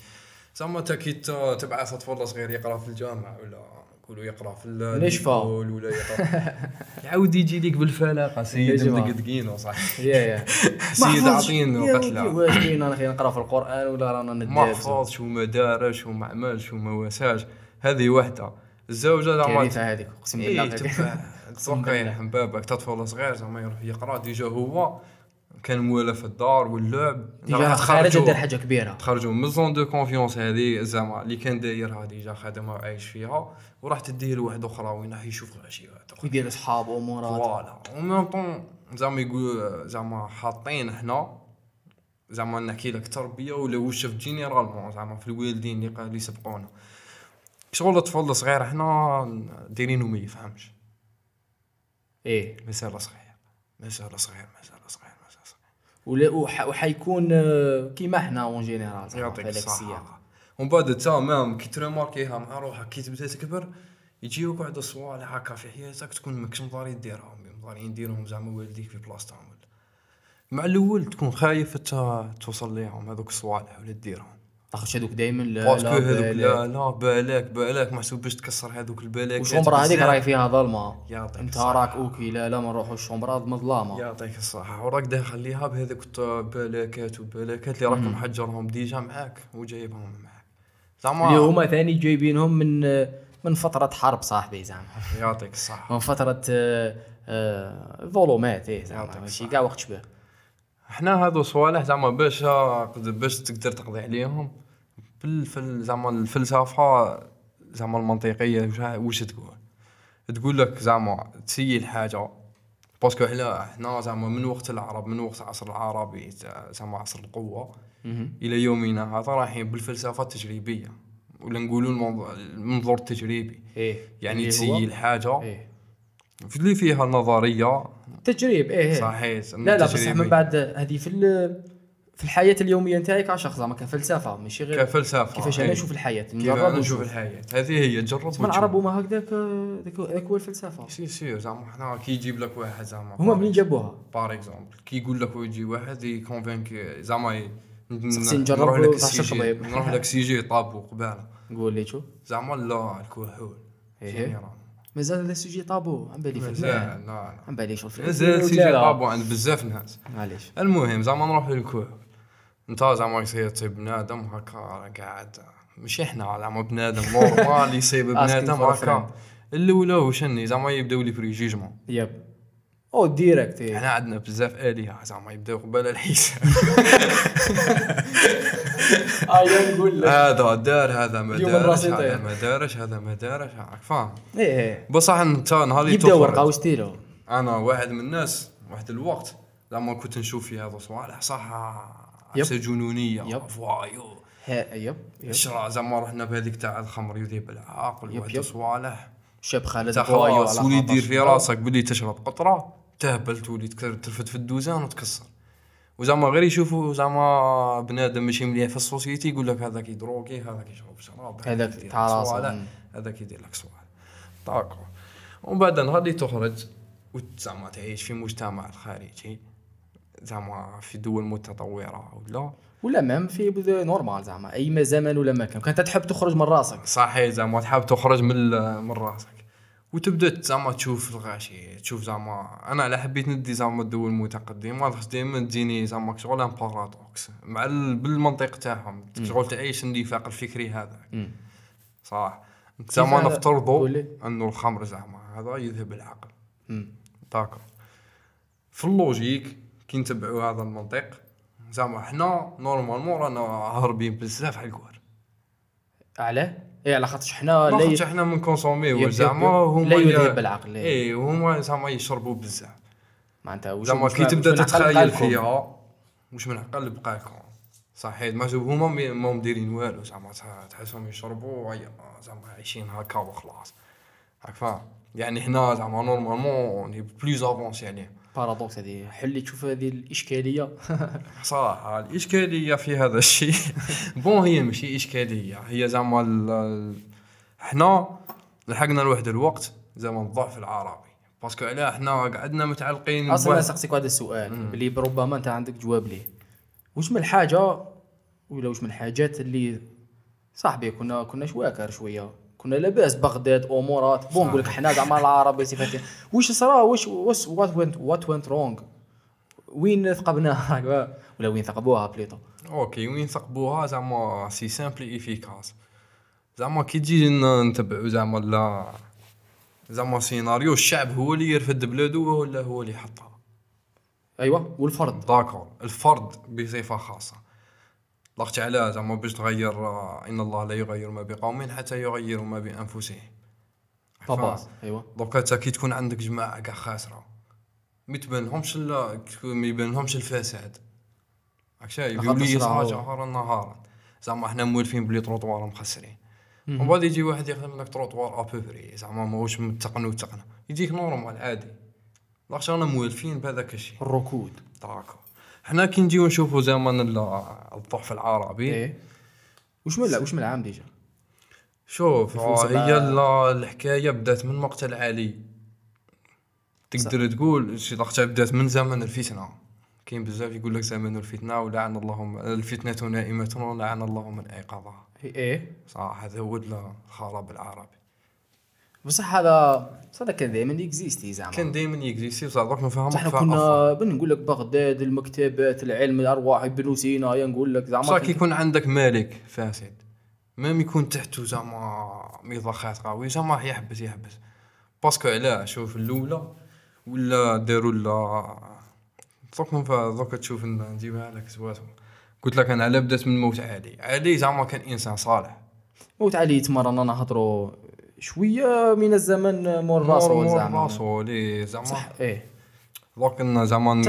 A: زعما تا كي تبعث طفل صغير يقرأ في الجامعة ولا نقولوا يقرأ في ال-
B: نشفى.
A: الإيكول ولا يقرأ. يعاود يجي ليك بالفلاقة سيد. مدقدقين صح
B: يا يا.
A: سيد عاطين
B: يا
A: قتلة
B: واش كاين؟ أنا نقرأ في القرآن ولا رانا
A: ما
B: ندابز
A: حفظش وما دارش وما عملش وما واساش هذه وحدة. الزوجة زعما
B: كارثه هذيك أقسم بالله
A: تبع
B: أقسم
A: توقع
B: بالله.
A: بابك. تطفل صغير زعما يروح يقرأ. ديجا هو كان موالى في الدار واللعب. déjà
B: خارج دار حاجة كبيرة.
A: تخرجوا من zone de confiance هذه زعما اللي كان دايرها déjà خادمها وعايش فيها. وراح تديه لواحد أخرى وين راح يشوف أخرى
B: يدير اصحاب وامورات
A: voilà. و même temps زعما يقول زعما حاطين حنا زعما نحكي لك تربية ولا واش في généralement زعما في الوالدين اللي سبقونا شغل الطفل الصغير حنا دايرينه ما يفهمش
B: إيه
A: مازال صغير مازال صغير مازال صغير مازال صغير
B: ولا وح- وحيكون آه، كيما حنا en général
A: يعطيك الصحة. ومن بعد تا même كي ت remarquer ها مع روحك كي تبدأ تكبر يجيوك واحد الصوالح هكا في حياتك تكون ماكش مضاري ديرهم مضاري نديرهم زعما والديك في بلاصتهم. مع الأول تكون خايف تا توصل ليهم هذوك الصوالح ولا ديرهم.
B: لاخاطش هذوك دائما لا لا
A: هذوك. لا لا بالك بالك محسوب باش تكسر هذوك البلاك
B: وال chambre هذيك راهي فيها ظلمة.
A: يعطيك
B: انت. راك OK لا لا ما نروحوا ال chambre مظلامه
A: يعطيك الصحة. وراك داخل ليها بهذوك البلاكات وبلاكات اللي راك. محجرهم déjà معاك وجايبهم معاك. زعما.
B: اللي هما ثاني جايبينهم من من فترة حرب صاحبي زعما.
A: يعطيك الصحة.
B: من فترة آه، آه، ظلمات إيه زعما. ماشي. كاع وقت شبه.
A: حنا هادو صوالح زعما باش باش تقدر تقضي عليهم. بالفل زعما الفلسفة زعما المنطقية واش- تقول؟ تقول لك زعما تسيي الحاجة. باسكو حنا حنا زعما من وقت العرب من وقت العصر العربي زعما عصر
B: القوة.
A: إلى يومنا هذا رايحين بالفلسفة التجريبية. ولا نقولوا المنظ- المنظور التجريبي.
B: إيه.
A: يعني تسيي الحاجة.
B: إيه.
A: في اللي فيها النظرية
B: تجريب إيه إيه.
A: صحيح
B: لا لا بصح. من بعد هذه في في الحياة اليومية نتاعي كشخص زعما كفلسفة ماشي غير
A: كفلسفة
B: كيفاش أنا
A: إيه.
B: نشوف
A: الحياة
B: نجرب
A: أنا نشوف الحياة هذه هي تجرب
B: اسمع العرب هما هكذاك آه، ذاك ذاك هو الفلسفة
A: سي سي زعما حنا كي يجيب لك واحد زعما
B: هما منين جابوها
A: بار اكزومبل كي يقول لك يجي واحد يكونفينك زعما نروح لك السيجي. نروح لك سيجي طابو قبالة
B: نقول لي شو
A: زعما لا الكحول
B: إيه.
A: جينيرال.
B: مازال هذا السوجي طابو عم بالي.
A: لا لا
B: عم بالي شو الفنان.
A: مازال
B: لا.
A: طابو عند بزاف ناس
B: معليش
A: المهم زعما نروح للكحول انت زعما يصير تصيب بنادم هكا راه قاعد. ماشي إحنا زعما بنادم normal يصيب بنادم هكا. الأولى وشني زعما يبداو les préjugements
B: yep أو direct إيه.
A: إحنا عندنا بزاف الهه زعما يبداو قبل الحساب
B: ايا نقول لك
A: هذا دار هذا ما دارش هذا
B: طير.
A: ما دارش هذا ما دارش راك فاهم
B: إيه إيه
A: بصح انت نهار اللي
B: يبدا ورقه وستيلو
A: أنا واحد من الناس واحد الوقت لما كنت نشوف في هذا صوالح صح. عفسة جنونية
B: يب.
A: فوايو
B: يب يب
A: الشرع زعما رحنا بهذيك تاع الخمر يذيب واحد
B: يب.
A: صوالح
B: شاب خالد
A: خلاص ولي دير في؟ راسك بلي تشرب قطره تهبل تولي ترفد في الدوزان وتكسر وزعما غير يشوفوا زعما بنادم ماشي مليح في السوسيتي يقول لك هذاك يدروكي هذاك يشرب شراب
B: هذاك
A: يدير لك
B: تاع.
A: هذاك يدير لك صوالح داكور ومن بعد نهار اللي تخرج وزعما تعيش في مجتمع خارجي زعما في دول متطورة ولا
B: ولا même في normal زعما. أي زمن ولا مكان كانت تحب تخرج من راسك.
A: صحيح زعما تحب تخرج من من راسك. وتبدأ زعما تشوف الغاشي تشوف زعما. أنا على حبيت ندي زعما الدول المتقدمة. خاص دائما تجيني زعما شغل un paradoxe مع ال... بالمنطق تاعهم. شغل تعيش النفاق الفكري هذا. صح. زعما؟ نفترضوا. أنه الخمر زعما هذا يذهب العقل. داكور في اللوجيك كي نتبعوا هذا المنطق زعما حنا نورمالمون رانا هاربين بزاف على الكوار.
B: على؟ إيه على خاطرش حنا لا
A: خاطرش حنا من كونسوميو
B: يب-
A: زعما هما
B: لا يذهب بالعقل،. إيه
A: هما زعما يشربوا بزاف.
B: معناتها وش
A: زعما كي تبدا تتخيل. فيها واش من عقل بقاكم صحيح ما هما ما هم دايرين والو زعما تح- تحسهم يشربوا زعما عايشين هكا وخلاص. راك فاهم يعني حنا زعما normalement plus avancés عليهم
B: paradoxe هذه حلي تشوف هذه الإشكالية.
A: صراحة الإشكالية في هذا الشيء. bon هي ماشي إشكالية. هي زعما ال- حنا لحقنا لواحد الوقت زعما الضعف العربي. parce que علاه حنا قعدنا متعلقين
B: أصلا
A: بواحد-
B: نسقسيك هذا السؤال اللي ربما أنت عندك جواب ليه. وش من الحاجة ولا وش من الحاجات اللي صاحبي كنا كنا شواكر شوية. كنا لاباس بغداد أمورات. بون نقول لك حنا زعما العرب صفاتين وش صرا؟ وش وش وات وينت وات وينت رونغ وين ثقبناها ولا وين ثقبوها بليطو
A: أوكي وين ثقبوها؟ زعما سي سامبل ايفيكاس زعما كي تجي نتبعو زعما لا زعما سيناريو الشعب هو اللي يرفد بلادو ولا هو اللي يحطها؟
B: أيوه والفرد.
A: d'accord الفرد بصفة خاصة. ضغط على زعما باش تغير إن الله لا يغير ما بقوم حتى يغيروا ما بانفسهم
B: طباس أيوه.
A: دوكا انت كي تكون عندك جماعة كاع خاسرة ما تبانلهمش ما يبانلهمش الفساد. راك شايف يولي
B: هو-
A: جهرا نهارا. زعما حنا مولفين بلي تروطوار مخسرين. ومن بعد يجي واحد يخدم لك trottoir à peu près زعما ماهوش متقن وتقنه يجيك normal عادي. لاخاطش رانا موالفين بهذاك الشيء.
B: الركود.
A: d'accord حنا كي نجيو نشوفوا زمن ال- الضعف العربي.
B: إيه. وش من وش من العام déjà؟
A: شوف آه، هي ال- الحكاية بدات من مقتل علي تقدر تقول شي لقطة بدات من زمن الفتنة. كاين بزاف يقول لك زمن الفتنة ولعن اللهم الفتنة نائمة ولعن الله من ايقظها
B: إيه.
A: صح هذا هو الخراب العربي.
B: بصح هذا بصح هذا كان دائما اكزيستي زعما.
A: كان دائما يكزيستي بصح دوك نفهم
B: صح إحنا كنا نقول لك بغداد المكتبات العلم الأرواح ابن سينا يا نقول لك زعما
A: بصح كي يكون عندك مالك فاسد. ميم يكون تحته زعما ميضاخات قوي زعما راح يحبس يحبس. باسكو علاه شوف الأولى ولا داروا لا دوك دوك تشوف نجيبها لك سواتهم قلت لك أنا على بدأت من موت علي علي زعما كان إنسان صالح.
B: موت علي تما رانا نهضروا شوية من الزمن مور
A: مور
B: زعما
A: الرسول إيه، زعما
B: صح إيه.
A: دوك زعما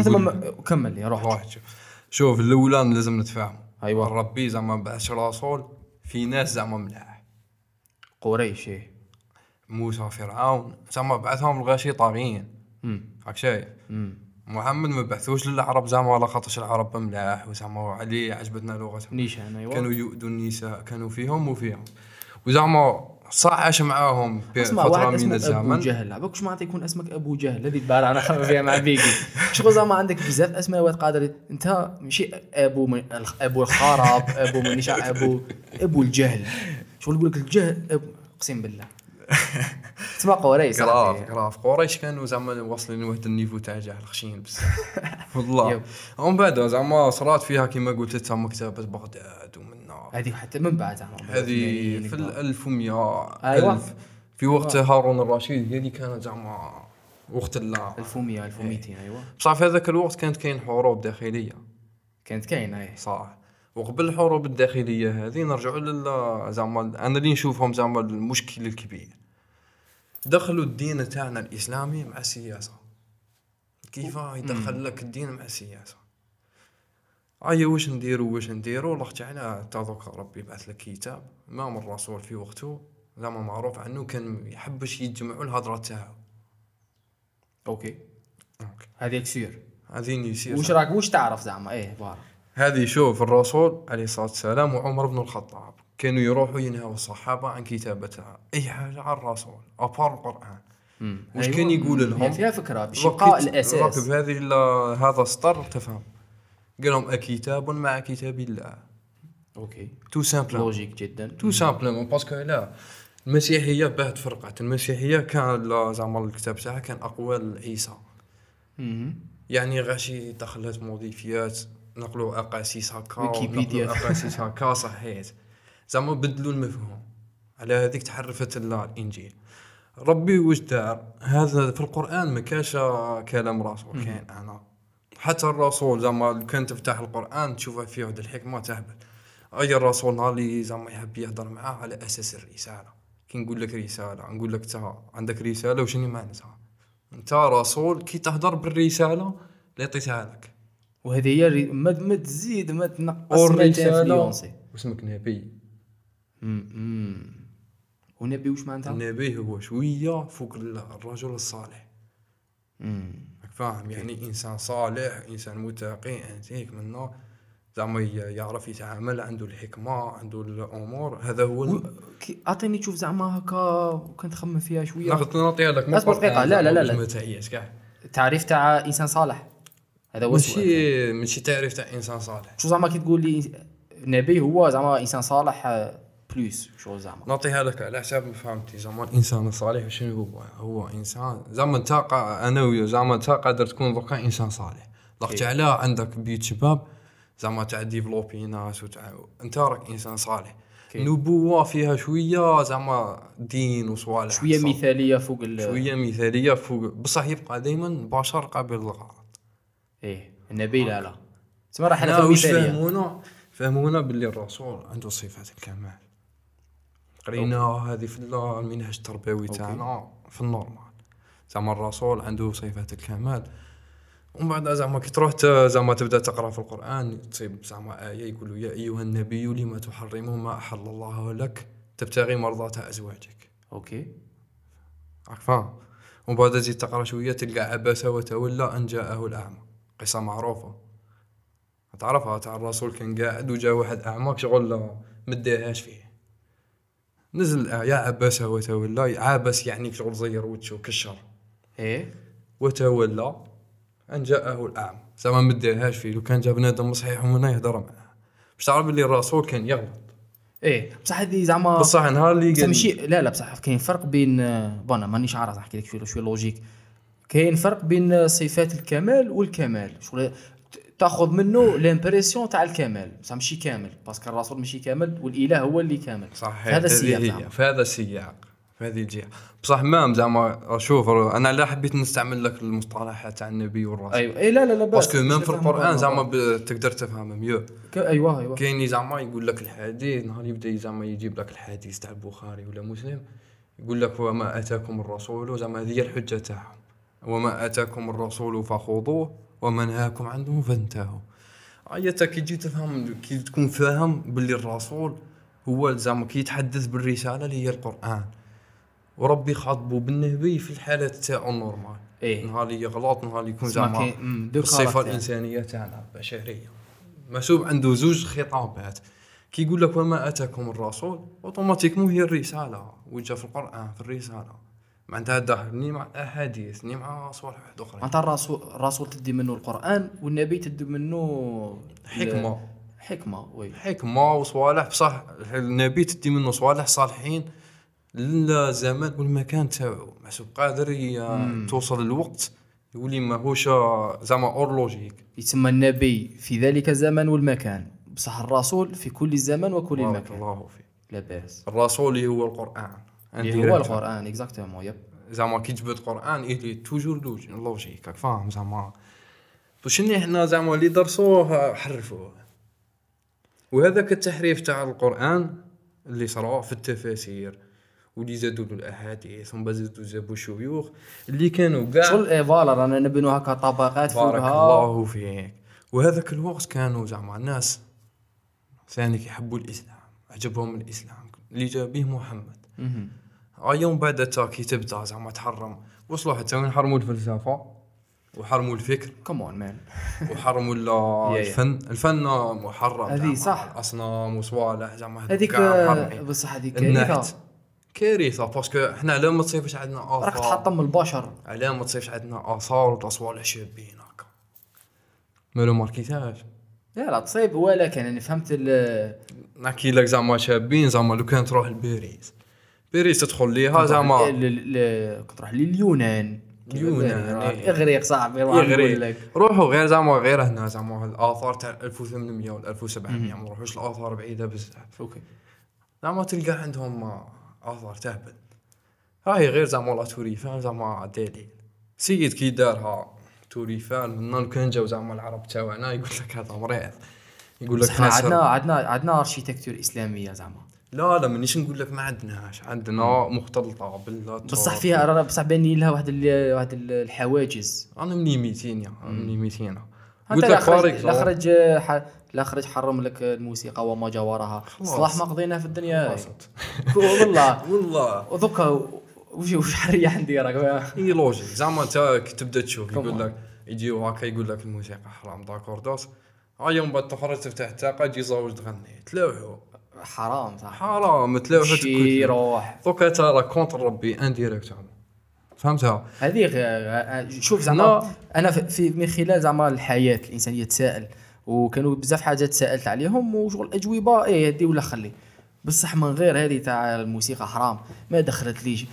B: كمل لي روح
A: روح شوف شوف الاولى لازم نتفاهموا.
B: أيوة.
A: ربي زعما بعث رسول في ناس زعما ملاح.
B: قريش إيه.
A: موسى فرعون زعما بعثهم الغاشي طاغيين. راك شايف؟ محمد ما بعثوش للعرب زعما على خاطرش العرب ملاح وزعما علي عجبتنا لغتهم.
B: نيشان أيوه.
A: كانوا يؤذوا النساء كانوا فيهم وفيهم. وزعما صح عاش معاهم
B: فترة
A: من
B: اسمه أبو
A: الزمن.
B: جهل. عباك واش معناتها يكون اسمك أبو جهل؟ هذيك بارع أنا خمم فيها مع بيكي. شغل زعما عندك بزاف أسماء واد قادر أنت ماشي أبو من أبو الخراب أبو نشا ابو أبو الجهل. شغل يقول لك الجهل أبو أقسم بالله. تسمع قريش
A: كراف. كراف قريش كانوا زعما واصلين لواحد النيفو تاع جهل خشين بزاف. والله. ومن بعد زعما صرات فيها كما قلت انت مكتبه بغداد
B: هذه حتى من بعد زعما
A: هذه في ال 1100
B: أيوة.
A: ألف. في وقت هارون الرشيد هذه كانت زعما وقت لا
B: 1100 1200 أيوه.
A: بصح في هذاك الوقت كانت كاين حروب داخلية.
B: كانت كاينة إيه
A: صح. وقبل الحروب الداخلية هذه نرجعوا لل زعما أنا اللي نشوفهم زعما المشكل الكبير. دخلوا الدين تاعنا الإسلامي مع السياسة. كيف يدخل لك الدين مع السياسة؟ ايا واش نديرو واش نديرو الله تعالى تذوق ربي بعث لك كتاب. امام الرسول في وقته زعما معروف عنه كان يحبش يجمعوا الهضرة تاعو. أوكي.
B: هذيك سير
A: هذه يصير
B: وش راك وش تعرف زعما؟ إيه بارك.
A: هذه شوف الرسول عليه الصلاة والسلام وعمر بن الخطاب كانوا يروحوا ينهوا الصحابة عن كتابتها أي حاجة عن الرسول أبار القرآن.
B: مم.
A: وش
B: أيوة.
A: كان يقول لهم؟
B: فيها فكرة باش يبقى
A: الأساس. هذه هذا السطر تفهم؟ قال لهم أكتاب مع كتاب الله
B: okay.
A: tout simplement
B: logique جدا.
A: tout simplement parce que لا المسيحية باه تفرقت المسيحية كان زعما الكتاب تاعها كان أقوال عيسى. يعني غاشي دخلت موديفيات نقلوا أقاصيص هكا
B: ويكيبيديا.
A: أقاصيص هكا صحيت زعما بدلوا المفهوم. على هذيك تحرفت ال- الإنجيل. ربي واش دار؟ هذا في القرآن ما كاش كلام رسول كاين أنا. حتى الرسول زعما كان تفتح القرآن تشوف فيه واحد الحكمة تهبل. أي الرسول نهار اللي زعما يحب يهضر معاه على أساس الرسالة. كي نقول لك رسالة نقول لك عندك رسالة وشنو معناتها أنت رسول كي تهضر بالرسالة اللي عطيتها لك.
B: وهذه هي الري- ما ما تزيد ما تنقص ما تنفلونسي
A: واسمك نبي.
B: ونبي وش معناتها؟
A: النبي هو شوية فوق ال- الرجل الصالح.
B: مم.
A: فاهم؟ يعني إنسان صالح إنسان متقي هيك منه. زعما يعرف يتعامل عنده الحكمة عنده الأمور. هذا هو
B: و- أعطيني تشوف زعما هكا وكنت خمم فيها شوية.
A: ناخذ نعطيها لك
B: اصبر دقيقة، لا، لا، لا، لا. تعريف تاع إنسان صالح. هذا هو
A: ماشي ماشي تعريف تاع إنسان صالح.
B: شو زعما كي تقول لي نبي هو زعما إنسان صالح plus شو زعما
A: نعطيها لك على حساب فهمتي زعما الانسان الصالح شنو هو هو إنسان. زعما أنت أنا ويا زعما أنت قادر تكون دوكا إنسان صالح. ضغط على عندك بيت شباب زعما تاع développer ناس وتاع أنت راك إنسان صالح.
B: كي.
A: نبوة فيها شوية زعما دين وصوالح
B: شوية
A: صالح.
B: مثالية فوق ال
A: شوية مثالية فوق بصح يبقى دائما بشر قابل للغلط.
B: إيه. النبي لا لا. تسمى راح
A: حنا فهمونا؟ فهمونا باللي الرسول عنده صفات الكمال. قرينا هذه في المنهج التربوي تاعنا في ال normal. زعما الرسول عنده صفات الكمال. ومن بعد زعما كي تروح زعما تبدا تقرا في القرآن تصيب زعما آية يقولوا يا أيها النبي لما تحرم ما أحل الله لك؟ تبتغي مرضات
B: أزواجك.
A: okay. فاهم ومن بعد تزيد تقرأ شوية تلقى عبس وتولى أن جاءه الأعمى. قصة معروفة. تعرفها؟ تاع الرسول كان قاعد وجا واحد أعمى شغل ما داهاش فيه. نزل يا عبس وتولى عابس يعني شغل زير وجهه كشر.
B: إيه.
A: وتولى أن جاءه الاعمى زعما ما داهاش فيه لو كان جا بنادم صحيح ومنا يهضر معاه. باش تعرف بلي الرسول كان يغلط.
B: إيه. بصح هذه زعما
A: بصح نهار اللي قال
B: ماشي لا لا بصح كاين فرق بين bon مانيش عارف نحكي لك شوية شوية logique. كاين فرق بين صفات الكمال والكمال. شغل تاخذ منه l'impression تاع الكمال. بصح ماشي كامل parce que الرسول ماشي كامل والإله هو اللي كامل.
A: صحيح
B: هذا السياق زعما.
A: في هذا السياق في هذه الجهة. بصح ما زعما شوف أنا لا حبيت نستعمل لك المصطلحات تاع النبي والرسول.
B: أيوه. اي لا لا لا بس
A: parce que
B: même
A: في
B: القرآن.
A: زعما تقدر تفهم
B: mieux. أيوه أيوه.
A: كاين زعما يقول لك الحديث نهار يبدأ زعما يجيب لك الحديث تاع البخاري ولا مسلم يقول لك وما أتاكم الرسول زعما هذه هي الحجة تاعهم. وما أتاكم الرسول فخذوه. وما نهاكم عنه فانتهوا. ايتا كي تجي تفهم كي تكون فاهم باللي الرسول هو زعما كي يتحدث بالرسالة اللي هي القرآن. وربي خاطبه بالنبي في الحالات تاعو ال
B: normal إيه.
A: نهار اللي يغلط نهار اللي يكون زعما الصفه. الإنسانية تاعنا البشريه مسوب عنده زوج خطابات. كي يقول لك وما أتاكم الرسول اوتوماتيكمون هي الرسالة وجا في القرآن في الرسالة. معناتها داخل ني مع أحاديث ني مع صوالح واحد أخرى
B: معناتها الرسول الرسول تدي منه القرآن والنبي تدي منه حكمة. حكمة وي.
A: حكمة وصوالح بصح النبي تدي منه صوالح صالحين للزمان والمكان تاعو. محسوب قادر توصل الوقت يولي ماهوش زعما hors logique.
B: يسمى النبي في ذلك الزمان والمكان. بصح الرسول في كل الزمان وكل المكان
A: الله فيك.
B: لا باس.
A: الرسول هو
B: القرآن. هو القرآن exactement yep.
A: زعما كي تجبد قرآن إلي toujours log- logique فاهم؟ زعما. شنو حنا زعما اللي درسوه حرفوه. وهذاك التحريف تاع القرآن اللي صرا في التفاسير واللي زادوا له الأحاديث ومن بعد زادوا جابوا شيوخ اللي كانوا كاع
B: شغل إيه voilà رانا نبنوا هكا طبقات
A: بارك
B: فوقها
A: الله فيك. وهذاك الوقت كانوا زعما الناس ثاني يحبوا الإسلام عجبهم الإسلام اللي جاب به محمد. يوم بعد تا كي تبدأ زعما تحرم. وصلوا حتى وين حرموا الفلسفة وحرموا الفكر
B: quand même
A: وحرموا. الفن. الفن محرم
B: هذه صح.
A: الاصنام وصوالح زعما.
B: هذيك آه،. بصح هذيك كارثة.
A: كارثة باسكو حنا لا ما تصيفش عندنا
B: راك
A: اثار
B: تحطم البشر.
A: علاه ما تصيفش عندنا آثار ولا صوالح شابين هكا. مالو ماركيتاج.
B: لا لا تصيب ولكن أنا فهمت ال-
A: نحكي لك زعما شابين زعما لو كان تروح لباريس. باريس تدخل ليها زعما
B: كنت تروح لليونان.
A: اليونان،
B: كيف
A: إيه.
B: إغريق صاحبي روح لك.
A: روحوا غير زعما غير هنا زعما الآثار تاع 1800 ولا 1700 ما نروحوش الآثار بعيدة بزاف
B: ok.
A: زعما تلقى عندهم آثار تهبل. هاي غير زعما la Tour Eiffel زعما دليل سيد كي دارها Tour Eiffel من كان جاو زعما العرب تاعنا يقول لك هذا مريض. يقول لك
B: عندنا عندنا عندنا architecture إسلامية زعما
A: لا لا مانيش نقول لك ما عندناش عندنا مختلطة بال
B: بصح فيها رانا بصح باني لها واحد ال- واحد ال- الحواجز.
A: أنا مني 200 يا مني 200
B: حتى
A: قلت لك
B: الاخرج
A: فارق
B: الأخرج ح- الأخرج حرم لك الموسيقى وما جاورها. صلاح ما قضينا في الدنيا. والله.
A: والله.
B: ودوكا وش وش حرية عندي راك
A: إي لوجيك. زعما انت كي تبدا تشوف. يقول لك يجيو هكا يقول لك الموسيقى حرام داكور دوس. ها يوم بعد تخرج تفتح التاقه تجي زوج تغني تلوحوا
B: حرام صح؟
A: حرام تلوحوا
B: شي روح.
A: دوكا ترى كونتر ربي انديريكت فهمتها
B: هذه غ- شوف. زعما أنا في- من خلال زعما الحياة الإنسانية تساءل وكانوا بزاف حاجات سالت عليهم وشغل اجوبه إيه هدي ولا خلي. بصح من غير هذه تاع الموسيقى حرام ما دخلت ليش؟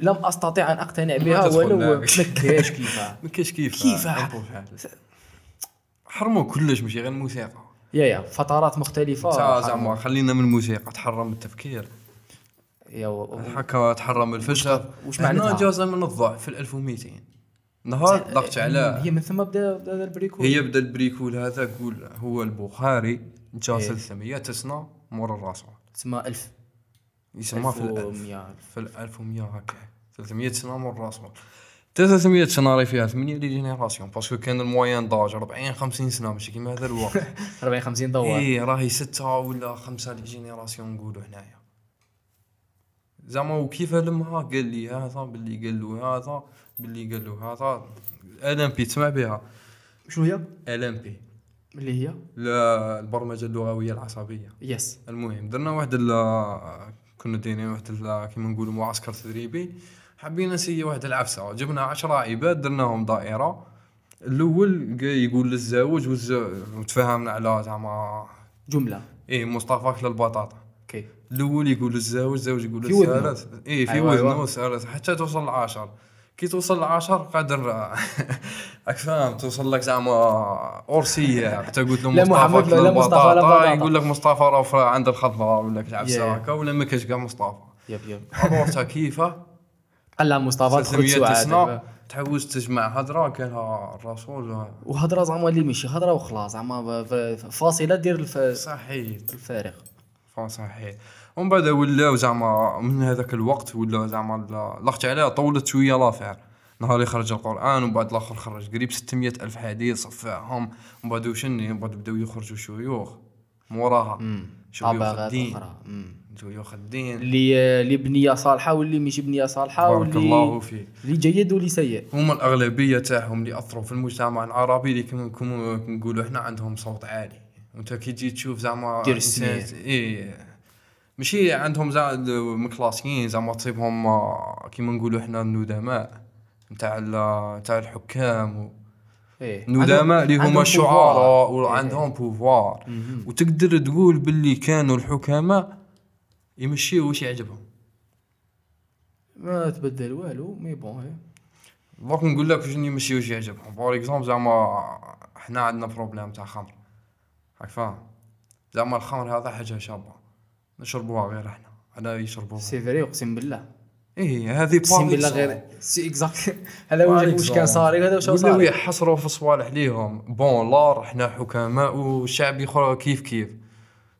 B: لم أستطيع أن أقتنع بها ولو. ما كاش كيفاه
A: ما كاش كيف
B: كيف؟
A: حرموا كلش ماشي غير الموسيقى.
B: يا يا فترات مختلفة.
A: زعما خلينا من الموسيقى تحرم التفكير.
B: يا و-
A: هكا تحرم الفلسفه
B: وش
A: هنا
B: معناتها؟
A: جاز من الضعف في 1200 نهار ضغط على.
B: هي من ثم بدا بدا البريكول.
A: هي بدا البريكول هذا قول هو البخاري جا
B: إيه.
A: 300 سنه مور الرسول
B: تسمى 1000
A: يسمى في الألف.
B: 1100
A: في ال 1100 هكا. 300 سنه مور الرسول 300 سنه راهي فيها 8 les générations؟ parce que كان ال moyenne d'âge 40 50 سنة ماشي كيما هذا الوقت.
B: 40 50 دوار
A: اي راهي ستة ولا خمسة les générations نقولوا هنايا. زعما وكيف لمها قال لي هذا باللي قال له هذا باللي قال له هذا ال NLP تسمع بها؟
B: شنو هي؟
A: ال NLP
B: اللي هي؟
A: البرمجة اللغوية العصبية.
B: yes
A: المهم درنا واحد ال- كنا دايرين واحد ال- كيما نقولوا معسكر تدريبي. حابين نسيي واحد العفسة. جبنا عشرة عباد درناهم دائرة. الأول يقول للزوج والزوج وتفاهمنا على زعما
B: جملة.
A: إيه مصطفى كل البطاطا.
B: ok.
A: الأول يقول للزوج الزوج يقول. للثالث إيه في
B: أيوة،
A: وزنه
B: أيوة.
A: والثالث حتى توصل لعشر. كي توصل لعشر قادر. راك فاهم؟ توصل لك زعما hors sujet. حتى قلت له مصطفى
B: لا مصطفى.
A: يقول لك مصطفى راه عند الخضره ولا كتعب. هكا ولا ما كاش كاع مصطفى.
B: يب يب.
A: الورتا كيفه
B: قال لها مصطفى
A: 300
B: سعاد
A: تحوس تجمع هضره قالها الرسول
B: وهضره زعما اللي ماشي هضره وخلاص زعما فاصلة دير الف-
A: صحيح.
B: الفارغ.
A: صحيح. ومن بعد ولاو زعما من هذاك الوقت ولا زعما لاخت عليها طولت شوية لافير نهار اللي خرج القرآن ومن بعد الآخر خرج قريب 600 ألف حديث صفاهم. ومن بعد وشني ومن بعد بداو يخرجوا شيوخ موراها شيوخ الدين. شيوخ الدين
B: اللي اللي بنية صالحة واللي ماشي بنية صالحة
A: بارك الله فيك.
B: اللي جيد واللي سيء.
A: هما الأغلبية تاعهم اللي أثروا في المجتمع العربي اللي كما كما نقولوا إحنا عندهم صوت عالي. وأنت كي تجي تشوف زعما
B: دير.
A: إيه. ماشي عندهم زعما مكلاسيين زعما تصيبهم آه، كيما نقولوا إحنا الندماء نتاع نتاع الحكام و-
B: إيه.
A: الندماء اللي هما الشعراء. وعندهم
B: pouvoir.
A: وتقدر تقول باللي كانوا الحكماء يمشيوا واش يعجبهم.
B: ما تبدل والو mais bon إيه.
A: دوك نقول لك شنو يمشي واش يعجبهم. par exemple زعما إحنا عندنا problème تاع خمر. راك فاهم؟ زعما الخمر هذا حاجة شابة. نشربوها غير إحنا. أنا يشربوها.
B: c'est vrai أقسم بالله.
A: إيه هذه
B: أقسم بالله غير. سي اكزاكت هذا واش واش كان صاري هذا واش
A: ولاو
B: صاري
A: يحصروا في صوالح ليهم. بون لار إحنا حكماء والشعب يخرج كيف كيف.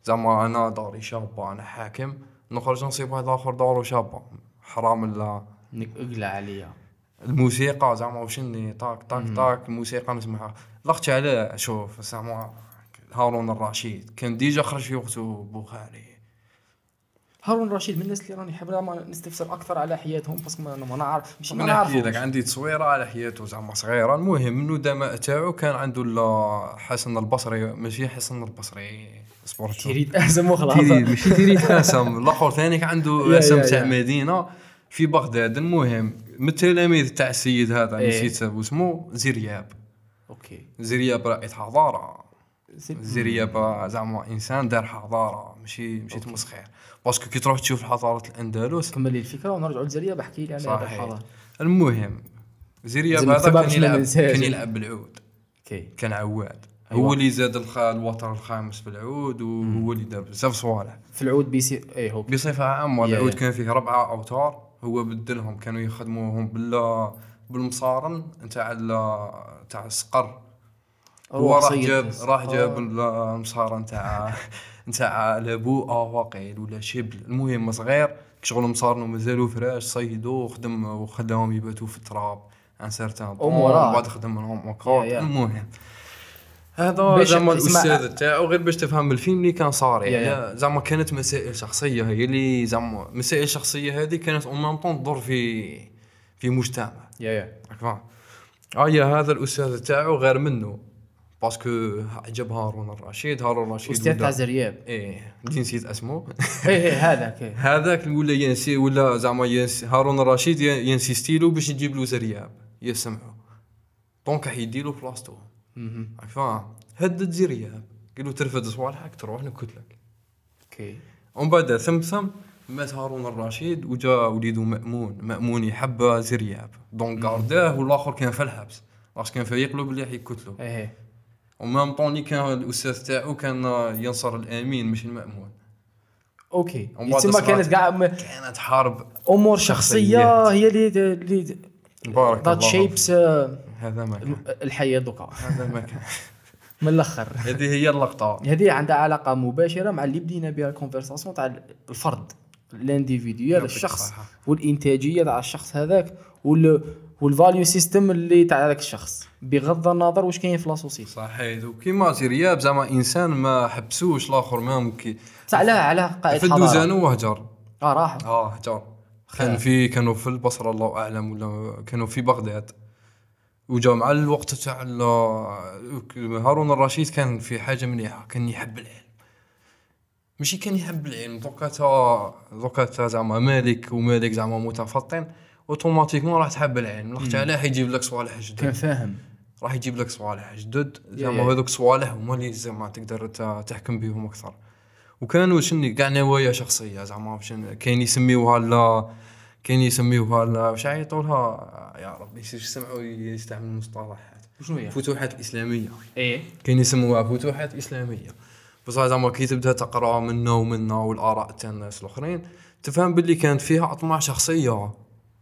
A: زعما أنا داري شابة أنا حاكم. نخرج نصيب واحد آخر دارو شابه حرام الله
B: انك اقلع عليا
A: الموسيقى زعما وشني طاك طاك طاك الموسيقى نسمعها. ضغط عليه شوف زعما هارون الرشيد. كان ديجا خرج في وقته بخاري.
B: هارون رشيد من الناس اللي راني حاب نستفسر أكثر على حياتهم باسكو ما ما نعرف مش ما
A: نحكي لك عندي تصويرة على حياته زعما صغيرة. المهم الندماء تاعو كان عنده حسن البصري ماشي حسن البصري. سبورت
B: تريد اهزم وخلاص
A: تيري ماشي تيري اسم الآخر ثاني عنده اسم تاع. مدينه في بغداد المهم من التلاميذ تاع السيد هذا
B: إيه.
A: نسيت اسمه زرياب.
B: أوكي.
A: زرياب رائد حضارة. زريابه زعما إنسان دار حضارة ماشي ماشي تمسخير. parce que كي تروح تشوف حضارة الأندلس.
B: كمل لي الفكرة ونرجعوا لزريا بحكي لي على هذا الحضارة.
A: المهم زرياب هذا كان يلعب. كان يلعب بالعود. كان عواد. هو اللي زاد الخ... الوتر الخامس في العود وهو اللي دار بزاف صوالح
B: في العود بيسي اي هو
A: بصفة عامة
B: يا-
A: العود. كان فيه ربعه أوتار هو بدلهم كانوا يخدموهم بال بالمصارن نتاع تاع الصقر هو راح جاب. راح جاب. المصارن نتاع نتاع لابو آه واقيل ولا شبل المهم صغير شغل مصارن ومازالوا فراش صيدوا وخدم وخلاهم يباتوا في التراب ان سارتان
B: أمورات.
A: بعد خدم لهم. المهم هذا زعما الأستاذ تاعو غير باش تفهم الفيلم اللي كان صار يعني زعما كانت مسائل شخصية هي اللي زعما مسائل الشخصيه هذه كانت اون طون تدور في في مجتمع.
B: يا يا.
A: فاهم ايا هذا الأستاذ تاعو غير منه. parce que عجب هارون الرشيد هارون الرشيد أستاذ
B: تاع زرياب
A: إيه. اللي نسيت اسمه.
B: اي اي هذاك إيه.
A: هذاك ولا ينسي ولا زعما ينسي هارون الرشيد ين- ينسيستيلو باش يجيب له زرياب. يسمعوا donc راح يديرو بلاصتو فاهم هدد زرياب قال له ترفد صوالحك تروح نكتلك
B: okay.
A: ومن بعد ثم ثم مات هارون الرشيد وجا وليدو مأمون. مأمون يحب زرياب donc قارداه والآخر كان في الحبس. باش كان فايق له بلي راح يقتلو
B: إيه.
A: و même temps اللي كان الأستاذ تاعو كان ينصر الأمين مش المأمون.
B: okay.
A: ومن بعد
B: تسمى
A: صرات-
B: كانت كاع م-
A: كانت حرب
B: أمور
A: شخصية.
B: هي اللي اللي
A: بارك الله.
B: شيبس
A: هذا ما كان.
B: الحياة دوكا
A: هذا ما كان.
B: من الأخر.
A: هذه هي اللقطة.
B: هذه عندها علاقة مباشرة مع اللي بدينا بها ال conversation تاع الفرد ال individu هذا
A: يعطيك
B: الشخص. والإنتاجية تاع الشخص هذاك وال وال value system اللي تاع هذاك الشخص. بغض النظر واش كاين في la société
A: صحيح. وكيما زرياب زعما إنسان ما حبسوش الآخر ما ممكن
B: تاع على على قائد
A: في
B: حضارة.
A: الدوزانو وهجر
B: آه راح.
A: آه هجر. كان في كانوا في البصرة الله أعلم ولا كانوا في بغداد. وجا مع الوقت تاع هارون الرشيد كان في حاجة مليحة كان يحب العلم. ماشي كان يحب العلم دوكا تا دوكا تا زعما مالك ومالك زعما متفطن أوتوماتيكمون راح تحب العلم. لاخت علاه يجيب لك صوالح
B: كان
A: جدد
B: فاهم.
A: راح يجيب لك صوالح جدد. زعما. هذوك صوالح هما اللي زعما تقدر تحكم بهم أكثر. وكانوا شني كاع نوايا شخصية زعما كاين يسميوها لا كاين يسميوها لا واش يعيطولها يا ربي يسمعوا يستعمل المصطلحات؟
B: شنو هي؟
A: فتوحات الإسلامية.
B: إيه.
A: كاين يسموها فتوحات اسلاميه بصح زعما كي تبدأ تقرأ منا ومنا والآراء تاع الناس الأخرين تفهم باللي كانت فيها أطماع شخصية.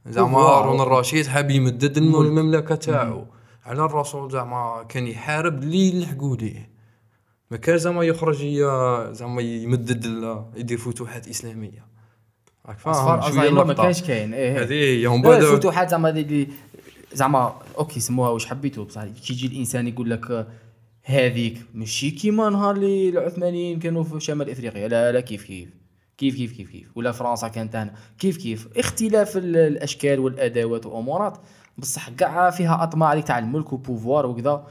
A: زعما. هارون الرشيد حاب يمدد الم- المملكة تاعو. على الرسول زعما كان يحارب اللي يلحقوا ليه ما كان زعما يخرج زعما يمدد يدير فتوحات إسلامية.
B: اصفر اصفر ما. كانش كاين. إيه
A: هذه هي هم
B: لا،
A: بعد
B: الفتوحات زعما اللي- اللي زعما okay سموها واش حبيتو بصح كي يجي الإنسان يقول لك هذيك ماشي كيما نهار اللي العثمانيين كانوا في شمال إفريقيا. لا لا كيف كيف؟ كيف كيف كيف كيف؟ ولا فرنسا كانت هنا. كيف كيف؟ اختلاف ال- الأشكال والأدوات والامورات بصح كاع فيها أطماع اللي تاع الملك و pouvoir وكذا.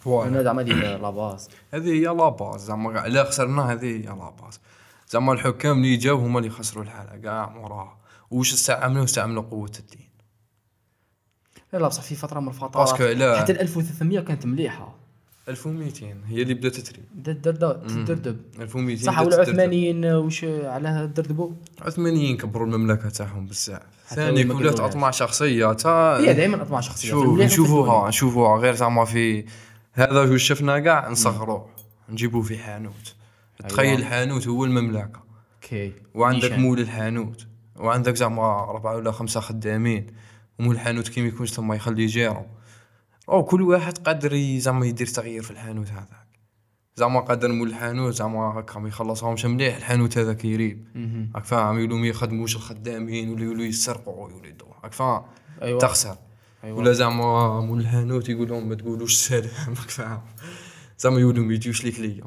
A: voilà.
B: أنا زعما هذيك لا باز
A: هذه هي لا باز زعما لا خسرنا هذه هي la base زعما الحكام اللي جاو هما اللي خسروا الحالة كاع موراها وش استعملوا؟ استعملوا قوة الدين.
B: لا لا بصح في فترة من الفترات
A: باسكو لا.
B: حتى ال 1300 كانت مليحة.
A: 1200 هي اللي بدات تتري
B: دردب تدردب
A: 1200
B: صح
A: بدات.
B: والعثمانيين وش على دردبوا
A: العثمانيين كبروا المملكة تاعهم بزاف. ثاني ولات. اطماع شخصية تا
B: هي دائما اطماع شخصية.
A: شوف نشوفوها. نشوفوها. غير زعما في هذا شفنا كاع؟ نصغروه نجيبوه في حانوت. تخيل الحانوت هو المملكة.
B: okay.
A: وعندك
B: نيشان.
A: مول الحانوت. وعندك زعما أربعة ولا خمسة خدامين. ومول الحانوت كي ما يكونش ثم يخلي جيرو أو كل واحد قادر زعما يدير تغيير في الحانوت هذاك. زعما قادر مول الحانوت زعما هكا ما يخلصهمش مليح. الحانوت هذاك يريب
B: مهم.
A: راك فاهم؟ يولوا ما يخدموش الخدامين ولا يولوا يسرقوا ويولوا راك فاهم؟
B: أيوه.
A: تخسر.
B: أيوة.
A: ولا زعما مول الحانوت يقول لهم ما تقولوش السلام راك فاهم؟ زعما يولوا ما يجيوش ليك ليا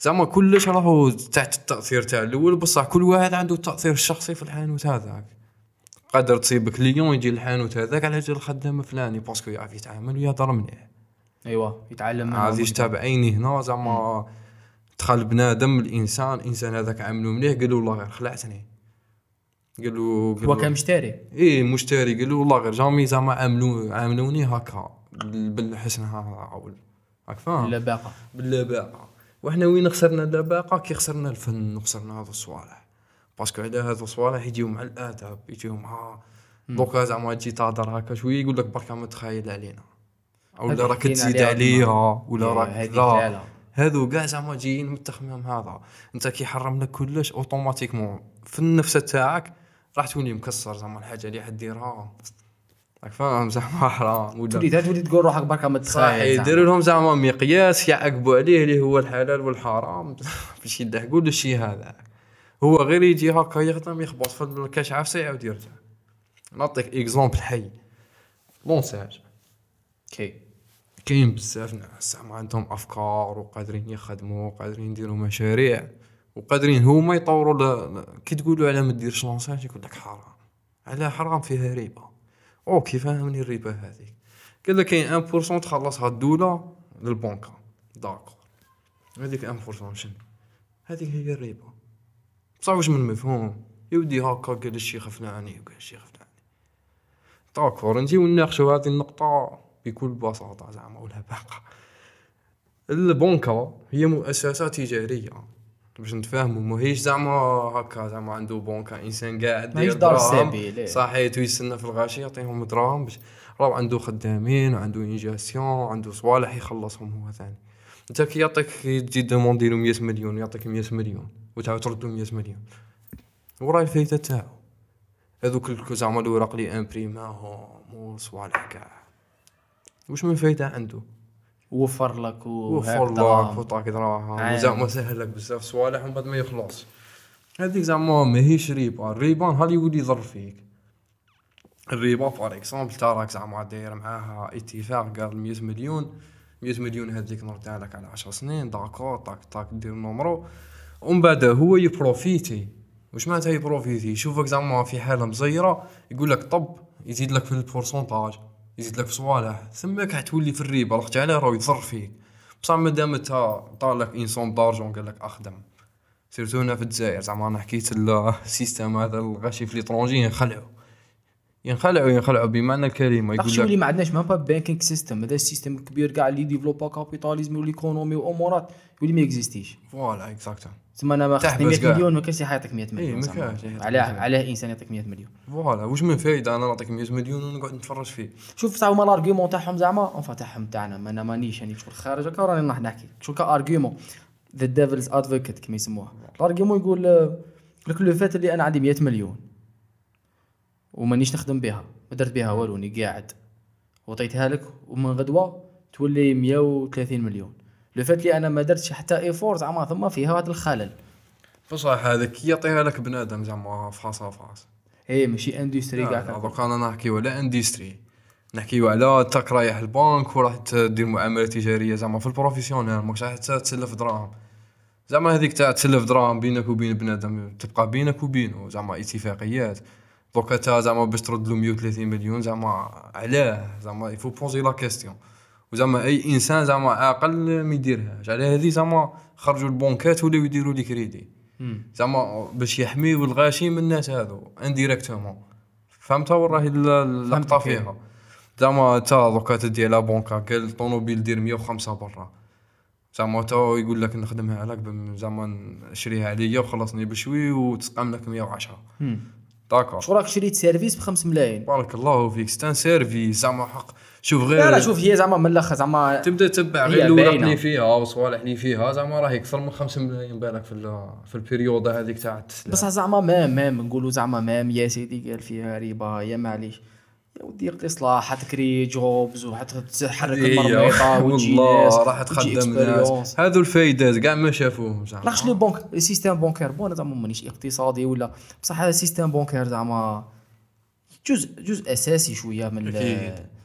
A: زعما كلش راهو تحت التأثير تاع الأول بصح كل واحد عنده التأثير الشخصي في الحانوت هذاك. قادر تصيب client يجي الحانوت هذاك على جال الخدام فلاني parce que يعرف يتعامل ويهضر مليح.
B: أيوه يتعلم منهم
A: عادي
B: وكذا.
A: تابعيني هنا زعما دخل بنادم الإنسان الإنسان هذاك عامله مليح قال له والله غير خلعتني قال له
B: هو كان مشتري؟
A: إيه مشتري. قال له والله غير jamais زعما عاملو عاملوني هكا بال- بالحسن أو راك فاهم؟
B: اللباقه
A: باللباقة. وحنا وين خسرنا اللباقه كي خسرنا الفن وخسرنا هذو الصوالح. parce que على هذو الصوالح يجيو مع الادب يجيو مع دوكا زعما تجي تهضر هكا شوية يقول لك برك ما تخايل علينا ولا راك تزيد
B: عليها
A: ولا
B: إيه،
A: راك لا. هذو كاع زعما جايين من التخمام هذا. أنت كي حرم لك كلش automatiquement في النفس تاعك راح تولي مكسر زعما الحاجة اللي حديرها فاهم زعما حرام.
B: تولي تولي تقول روحك برك ما
A: صح يديروا لهم زعما مقياس يعقبوا عليه اللي هو الحلال والحرام. باش يضحكوا له الشيء هذا. هو غير يجي هكا يخدم يخبط في الكاش عفسه يعاود يرجع. نعطيك exemple حي. l'ANSEJ
B: كي.
A: كاين بزاف ناس زعما عندهم أفكار وقادرين يخدموا وقادرين يديروا مشاريع وقادرين هما يطوروا كي تقولوا على ما ديرش l'ANSEJ يقول لك حرام. على حرام فيها ريبه okay فهمني الريبة هذيك قال لك كاين 1% تخلصها الدولة للبنكه d'accord. هذيك 1% شنو؟ هذيك هي الريبة. بصح واش من مفهوم. يودي هكا قال الشيخ فلاني وقال الشيخ فلاني. d'accord. نجيو نناقشوا هذه النقطة بكل بساطة زعما و la banque. البنكة هي مؤسسة تجارية. باش نتفاهموا ماهيش زعما هكا زعما عنده بنكه انسان قاعد
B: ماهيش دار سبيل،.
A: صحيت ويستنى في الغاشي يعطيهم دراهم باش راه عنده خدامين وعنده انجاسيون عنده صوالح يخلصهم هو ثاني انت كي يعطيك تجي demander له 100 مليون يعطيك 100 مليون وتعاود ترد له 100 مليون وراي الفايده تاعو هذوك زعما الاوراق اللي imprima هم وصوالح كاع واش من فايده عنده
B: وفر لك
A: وفر لك. وطاك دراهم. زعما سهل لك بزاف صوالح ومن بعد ما يخلص. هذيك زعما ماهيش ريبه الريبه نهار يولي يضر فيك. الريبه par exemple تراك زعما داير معاها اتفاق قال 100 مليون. 100 مليون هذيك نردها لك على 10 سنين. d'accord طاك طاك دير numéro ومن بعد هو ي profiter. واش معناتها ي profiter؟ يشوفك زعما في حالة مزيرة يقول لك طب يزيد لك في ال pourcentage يزيد لك في صوالح ثماك حتولي في الريبه رحت عليه راه يضر فيك. بصح مادام انت طالك une somme d'argent قال لك أخدم. surtout هنا في الجزائر زعما أنا حكيت ال système هذا الغاشي في l'étranger ينخلعوا ينخلعوا ينخلعوا بمعنى
B: الكلمة
A: يقول لك
B: اللي ما عندناش؟ ما با banking system هذا ال système الكبير كاع اللي développa capitalism وال economy وأمورات. يولي ما existi
A: ش voilà exact
B: تسمى أنا ما خصني
A: تحبس
B: 100
A: كاع.
B: مليون ما كاينش يعطيك 100
A: إيه،
B: مليون
A: يعطيك
B: علاه
A: 100
B: علاه إنسان يعطيك 100 مليون.
A: voilà واش من فايدة أنا نعطيك 100 مليون ونقعد نتفرج فيه؟
B: شوف تاع هما ال argument تاعهم زعما en fait تاعهم تاعنا ما أنا مانيش يعني شغل خارج هكا راني راح نحكي. شغل ك argument the devil's advocate كما يسموها. ال argument يقول آه، لك le fait اللي أنا عندي 100 مليون ومانيش نخدم بها. ما درت بها والو راني قاعد. وعطيتها لك ومن غدوة تولي 130 مليون. le fait اللي أنا ما درتش حتى effort زعما ثم فيها هذا الخلل.
A: بصح هذاك كي يعطيها لك بنادم زعما face à
B: face إيه ماشي
A: industrie
B: كاع
A: دوك أنا نحكيو على industrie نحكيو على راك رايح البنك وراح تدير معاملة تجارية زعما في ال professionnel. ماكش راح تسلف دراهم. زعما هذيك تاع تسلف دراهم بينك وبين بنادم تبقى بينك وبينه زعما اتفاقيات. دوكا انت زعما باش ترد له 130 مليون زعما علاه زعما il faut poser la question وزعما اي انسان زعما عاقل ما يديرهاش على هذه زعما خرجوا البنكات ولاو يديروا les crédits زعما باش يحميو الغاشي من الناس هذو indirectement فهمت وين راهي ال- اللقطه. فيها زعما تا دوكا تدي على بونكا قال الطوموبيل دير 105 برا زعما تا يقول لك نخدمها عليك زعما نشريها عليا وخلصني بشوي وتسقم لك 110 داكور
B: شغل راك شريت service ب 5 ملايين
A: بارك الله فيك c'est un service زعما حق شوف غير
B: لا لا شوف هي زعما من الآخر زعما
A: تبدا تتبع غير الاوراق. اللي فيها والصوالح اللي فيها زعما راهي أكثر من 5 ملايين بالك في في ال période هذيك تاع
B: بصح زعما même même نقولوا زعما même يا سيدي قال فيها ربا يا معليش ودي الاصلاح حتكري jobs وحتحرك المرميطه وتجي
A: والله راح تخدم
B: experience.
A: ناس هذو الفايدات كاع ما شافوهم زعما.
B: لاخطش la banque ال système bancaire bon زعما مانيش اقتصادي ولا بصح هذا ال système bancaire زعما جزء جزء أساسي شوية من.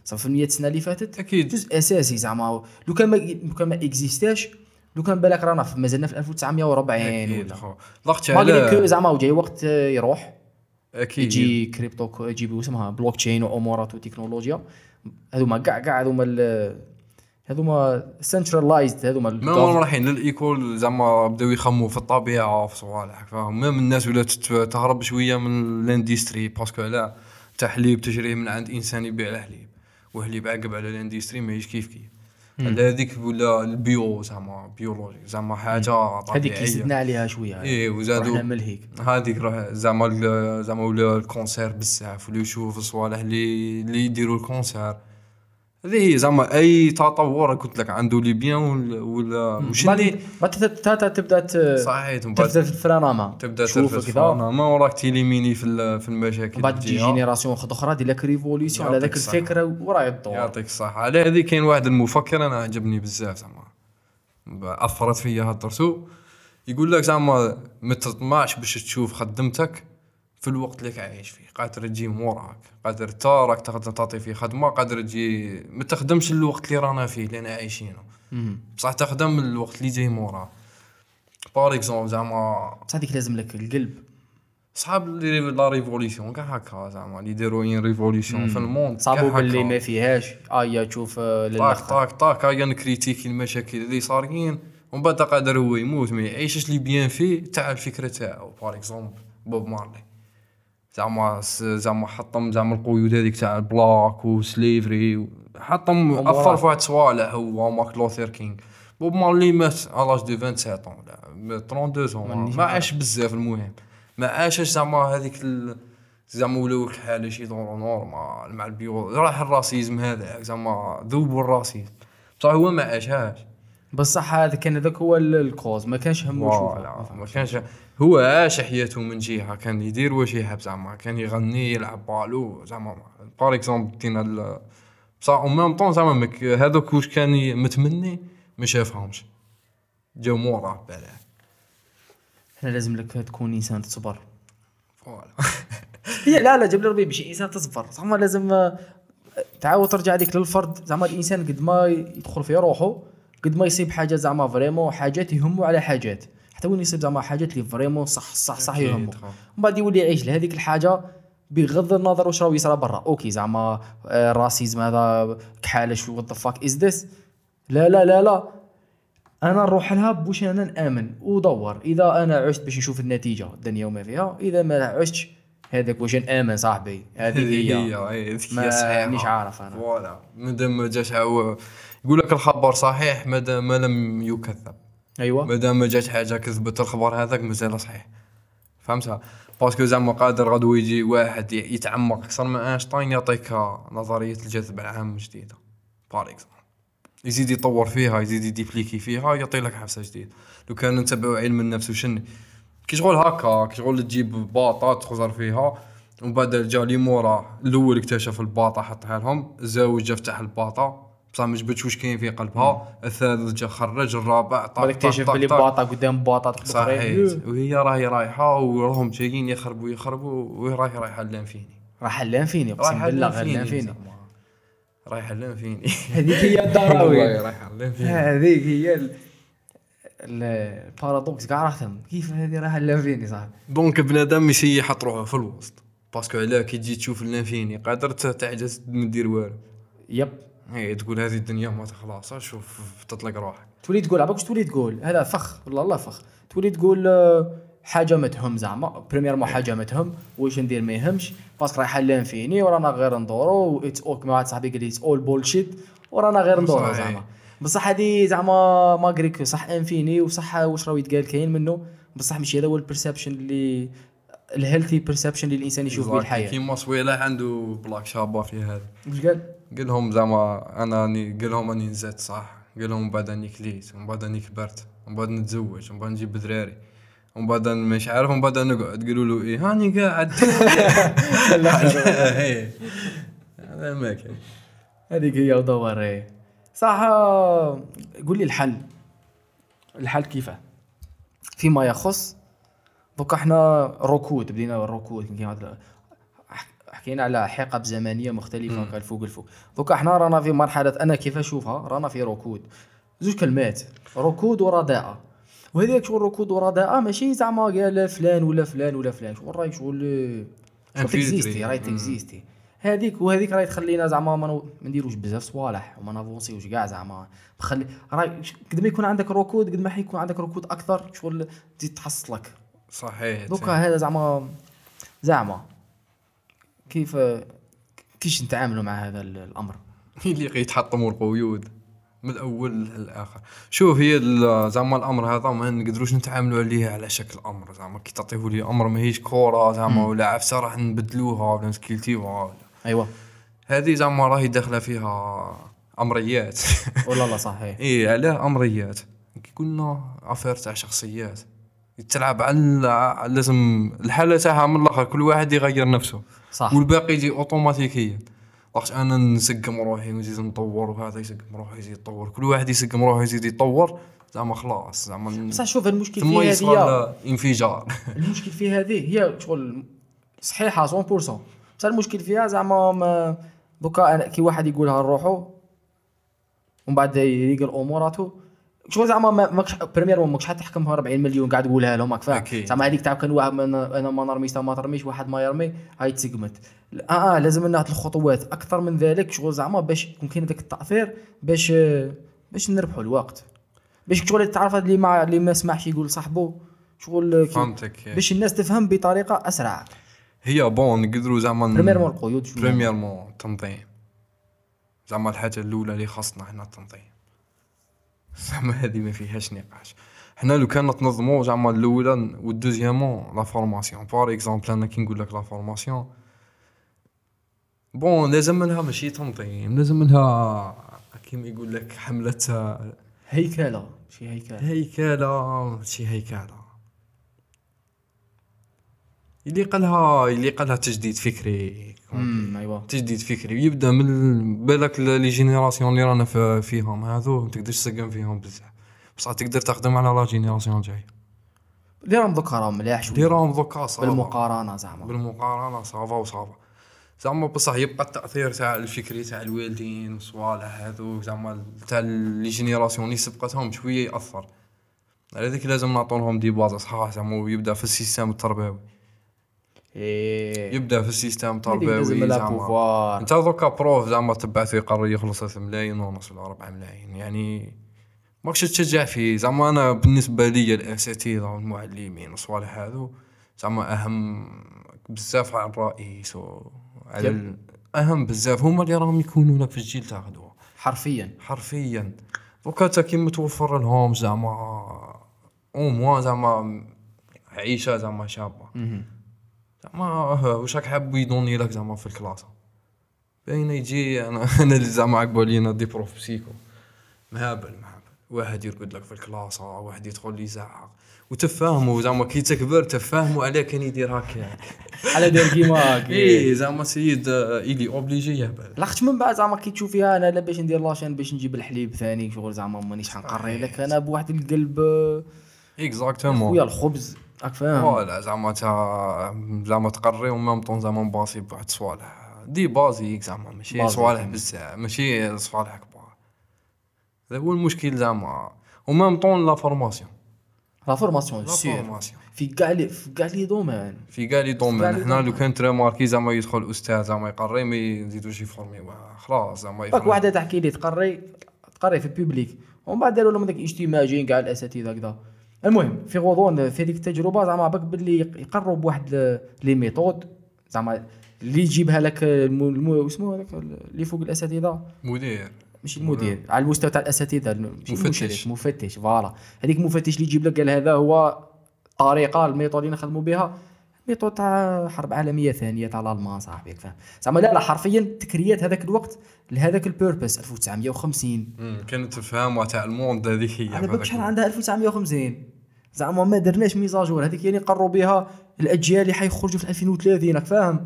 B: زعما في 100 سنة اللي فاتت
A: أكيد.
B: جزء أساسي زعما. لو كان ما لو كان ما exista ش لو كان بالك رانا مازلنا في 1940
A: أكيد
B: ولا.
A: على
B: زعما وجاي وقت يروح.
A: أكيد.
B: يجي كريبتو يجي اسمها بلوك تشين وأمورات وتكنولوجيا. هذوما كاع كاع هذوما هذوما centralized هذوما
A: ما رايحين لل écolo زعما بداو يخموا في الطبيعة في صوالح فاهم؟ même الناس ولات تهرب شوية من ال industrie parce que لا تاع حليب تشريه من عند إنسان يبيع له حليب وحليب عقب على الاندستري ماهيش كيف كيف هذيك ولا البيو زعما بيولوجي زعما حاجة
B: هذيك
A: طبيعيه
B: زدنا عليها
A: شوية. وزادوا
B: رحنا من الهيك.
A: هذيك راه زعما زعما ولا الكونسير بزاف ولا يشوف الصوالح اللي اللي يديروا الكونسير. هذه هي زعما أي تطور قلت لك عنده لي بيان ولا وش اللي
B: بعد تبدأ
A: صحيح
B: تبدأ في الفراناما
A: تبدأ
B: تشوف
A: ترفد
B: كذا.
A: ما وراك تيليميني في في المشاكل
B: من بعد تجي. جينيراسيون أخرى دير لك révolution على ذاك. الفكرة وراه يدور
A: يعطيك الصحة. على هذه كاين واحد المفكر أنا عجبني بزاف زعما. أثرت فيا هاد الدرسو يقول لك زعما ما تطمعش باش تشوف خدمتك في الوقت اللي عايش فيه. قادر تجي موراك قادر تا راك تخدم تعطي فيه خدمة قادر تجي ما تخدمش الوقت اللي رانا فيه اللي أنا عايشينه. بصح تخدم الوقت اللي جاي موراه par exemple زعما
B: بصح هذيك لازم لك القلب.
A: صحاب la révolution كاع هكا زعما. اللي يديروا une révolution في le monde
B: صابوا. باللي ما فيهاش. ايا تشوف
A: طاك طاك طاك هيا ن critiquer المشاكل اللي صارين ومن بعد قادر هو يموت ما يعيشش les bienfaits تاع الفكرة تاعو. par exemple بوب مارلي زعما زعما حطم زعما القيود هذيك تاع ال black و
B: slavery حطم.
A: اثر في واحد صوالح هو مارك لوثر كينغ بوب مارلي مات على l'âge de 27 ولا 32
B: مانيش
A: ما. عاش بزاف المهم ما عاشش زعما هذيك. زعما ولاو الحالة شي دورو normal مع البيو راح ال racisme هذا زعما ذوبوا ال racisme بصح هو ما عاشهاش
B: بصح هذا كان هذاك هو ال- ال cause ما كانش همه يشوفها
A: ما كانش هو عاش حياته من جهة؟ كان يدير واش يحب زعما كان يغني يلعب بالو زعما par exemple دينا بصح au même temps زعما هذوك واش كان متمني ما شافهمش. جاو موراه بالاه
B: إحنا لازم لك تكون إنسان تصبر.
A: voilà.
B: هي لا لا جاب لي ربي ماشي إنسان تصبر. زعما لازم آه، تعاود ترجع ديك للفرد. زعما الإنسان قد ما يدخل في روحه قد ما يصيب حاجات زعما vraiment حاجات يهموا على حاجات. حتى وين يصيب زعما حاجات اللي vraiment صح صح صح
A: خا.
B: من بعد يولي يعيش لهذيك الحاجة بغض النظر واش راهو يصرى برا. OK زعما آه، ال racisme هذا كحالة شو what the fuck is this لا لا لا لا. أنا نروح لها بوش أنا نآمن ودور. إذا أنا عشت باش نشوف النتيجة الدنيا وما فيها إذا ما عشتش هذاك واش نامن صاحبي. هذه هي.
A: هي صحيحة.
B: مانيش عارف أنا.
A: voilà. مادام ما جاش هو يقول لك الخبر صحيح مادام ما لم يكذب.
B: أيوه.
A: مادام ما جات حاجة كذبت الخبر هذاك مازال صحيح. فهمتها parce que زعما قادر غدو يجي واحد يتعمق. أكثر من آينشتاين يعطيك نظرية الجذب العام جديده par exemple يزيد يطور فيها يزيد ي dupliquer فيها يعطي لك حفسه جديدة. لو كان نتبعوا علم النفس وشني كي شغل هكا كي شغل تجيب باطه تخزر فيها ومن بعد جا لي مورا الأول اكتشف الباطه حطها لهم الزاوج جا فتح الباطه بصح ما جبتش واش كاين في قلبها. الثالث جا خرج الرابع طاق طاق
B: اكتشف بلي. باطا قدام باطا
A: صحيح. وهي راهي رايحة وراهم جايين يخربوا يخربوا وهي راهي رايحة لانفيني
B: راح حلان فيني اقسم
A: رايحة
B: بالله غير
A: لانفيني
B: فيني.
A: رايحة لانفيني
B: هذيك هي الدراوي.
A: رايحة لانفيني
B: هذيك هي ال- ال- البارادوكس كاع راهم كيف هذه راح لافيني صاحبي؟
A: دونك بنادم ماشي يحط روحه في الوسط. باسكو علاه كي تجي تشوف لانفيني قادر تعجز ما دير والو.
B: يب.
A: هي تقول هذه الدنيا ما تخلص شوف تطلق روحك.
B: تولي تقول عباك تولي تقول؟ هذا فخ والله الله فخ. تولي تقول آه، حاجة ما تهم زعما. premièrement حاجة ما تهم. واش ندير ما يهمش. parce que رايحة l'infini ورانا غير ندورو. it's OK مع واحد صاحبي قال لي it's all bullshit ورانا غير ندورو. زعما. بصح هذه زعما malgré que صح infini وصح واش راهو يتقال كاين منه. بصح ماشي هذا هو ال perception اللي ال healthy perception اللي الإنسان يشوف به الحياة
A: كيما صويله عنده blague شابة في هذا.
B: واش قال؟
A: قال لهم زعما أنا راني قال لهم راني نزات صح؟ قال لهم من بعد راني كليت ومن بعد راني كبرت ومن بعد نتزوج ومن بعد نجيب دراري ومن بعد مش عارف ومن بعد نقعد قالوا له إيه؟ هاني قاعد. إيه. هذا ما كان.
B: هذيك هي ودور إيه. صح قول لي الحل. الحل كيفاه فيما يخص دوكا إحنا ركود بدينا الركود حكينا على حقب زمنية مختلفة كان الفوق الفوق. دوكا إحنا رانا في مرحلة أنا كيف أشوفها؟ رانا في ركود. زوج كلمات. ركود ورداءه وهذاك شغل ركود ورداءه ماشي زعما قال فلان ولا فلان ولا فلان. شغل راهي شغل. تكزيستي راهي
A: مم.
B: تكزيستي. هذيك وهذيك راهي تخلينا زعما ما نديروش بزاف صوالح وما نافونسيوش كاع زعما. بخلي راهي قد ما يكون عندك ركود قد ما حيكون عندك ركود أكثر شغل تزيد تحصلك.
A: صحيح.
B: دوكا هذا زعما زعما. كيف كيفاش نتعاملوا مع هذا ال- الأمر؟
A: اللي يتحطموا القيود من الأول للآخر. شوف هي زعما الأمر هذا ما نقدروش نتعاملوا عليه على شكل أمر. زعما كي تعطيه لي أمر ماهيش كورة زعما ولا عفسة راح نبدلوها ولا نسكيلتيوها ولا.
B: ايوا
A: هذه زعما راهي داخلة فيها
B: أمريات. لا صحيح.
A: اي علاه أمريات. كي قلنا affaire تاع شخصيات. تلعب على لازم الحالة تاعها من الآخر كل واحد يغير نفسه.
B: صح.
A: والباقي يجي اوتوماتيكيا لاخاطش أنا نسقم روحي ونزيد نطور وهذا يسقم روحه يزيد يطور كل واحد يسقم روحه يزيد يطور زعما خلاص زعما
B: بصح شوف المشكل في هذه
A: انفجار.
B: المشكل في هذه هي شغل صحيحة 100% بصح المشكل فيها زعما ما دوكا كي واحد يقولها لروحو ومن بعد يلقى الاموراتو شغل زعما ما ماكش premier ماكش حتحكمها 40 مليون قاعد تقولها لهم راك فاهم. زعما هذيك تاع كان واحد أنا ما نرميش ما ترميش واحد ما يرمي هاي تسقمت. آه آه لازم ناخذ الخطوات. أكثر من ذلك شغل زعما باش يكون كاين هذاك التأثير باش باش نربحوا الوقت. باش شغل تعرف اللي ما اللي ما سمعش يقول صاحبه شغل
A: فهمتك.
B: باش الناس تفهم بطريقة أسرع.
A: هي bon نقدروا زعما
B: premièrement القيود
A: premièrement التنظيم زعما الحاجة الأولى اللي خاصنا حنا التنظيم زعما هذه ما فيهاش نقاش. حنا لو كان تنظموا زعما الاولى وال deuxièmement la formation. par exemple أنا كي نقول لك la formation bon لازم لها ماشي تنظيم لازم لها كيما يقول لك حملة
B: هيكلة شي هيكلة.
A: هيكلة ماشي هيكلة. يليق لها يليق لها تجديد فكري.
B: ايوا
A: تجديد فكري. يبدأ من بالك les générations اللي رانا فيهم. هذو ما تقدرش تسقم فيهم بزاف. بصح تقدر تخدم على la génération الجاية.
B: اللي راهم دوكا راهم ملاح شوية.
A: ديرهم دوكا ça
B: va. بالمقارنة زعما.
A: بالمقارنة ça va و ça va. زعما بصح يبقى التأثير تاع الفكري تاع الوالدين والصوالح هذو زعما تاع les générations اللي سبقتهم شوية يأثر. على ذيك لازم نعطولهم des bases صحاح زعما ويبدأ في ال système التربوي.
B: إيه.
A: يبدأ في ال
B: système لها
A: زعما أنت دوكا prof زعما تبعث يقرر يخلص 3 ملايين ونص ولا 4 ملايين. يعني ماكش تشجع فيه. زعما أنا بالنسبة لي الأساتذة والمعلمين والصوالح هذو زعما أهم بزاف على الرئيس وعلى. ال... أهم بزاف. هما اللي راهم يكونوا لك في الجيل تاع غدوه
B: حرفيا.
A: حرفيا. دوكا تا كي متوفر لهم زعما أو موا زعما عيشة زعما
B: شابة.
A: زعما واش راك حاب يدوني لك زعما في ال classe باين يجي أنا أنا اللي زعما عقبوا علينا des profs psycho. مهابل مهابل. واحد يرقد لك في ال classe واحد يدخل لي يزعق وتفهموا زعما كي تكبر تفهموا علاه كان يدير هكا.
B: على دار كيما هاك.
A: إي زعما سيد آه، il est obligé يهبل.
B: لاخت من بعد زعما كي تشوف فيها أنا لا باش ندير لاشين باش نجيب الحليب ثاني شغل زعما مانيش حنقري. لك أنا بواحد القلب آه، خويا
A: exactement
B: الخبز. راك فاهم
A: voilà زعما تا زعما تقري و même temps زعما نباسي بواحد صوالح. des basiques زعما ماشي. صوالح بزاف ماشي صوالح كبار. هذا هو المشكل زعما. و même temps
B: la formation.
A: la
B: formation
A: sûr.
B: في كاع les في كاع les domaines.
A: في كاع les
B: domaines.
A: حنا لو. كان تريماركي زعما يدخل أستاذ زعما يقري ما يزيدوش يفورميوه خلاص زعما
B: باك. واحدة تحكي لي تقري تقري في ال public ومن بعد داروا لهم داك الاجتماعيين كاع الأساتذة كذا المهم في غضون في هذيك التجربة زعما باك باللي يقروا بواحد les méthodes زعما اللي يجيبها لك الم- الم- اسمه هذاك اللي فوق الأساتذة.
A: مدير.
B: مش المدير على المستوى تاع الأساتذة
A: مفتش.
B: مفتش voilà. هذيك المفتش اللي يجيب لك قال هذا هو الطريقة ال méthode اللي نخدموا بها. méthode تاع حرب عالمية ثانية تاع الألمان صاحبي فاهم. زعما لا لا حرفيا تكريات هذاك الوقت لهذاك ال purpose 1950
A: مم، كانت تفهم تاع ال monde هذيك هي
B: باك
A: هذاك
B: شحال عندها 1950 زعما ما درناش mise à jour هذيك يعني قروا بها الأجيال اللي حيخرجوا في 2030 راك فاهم؟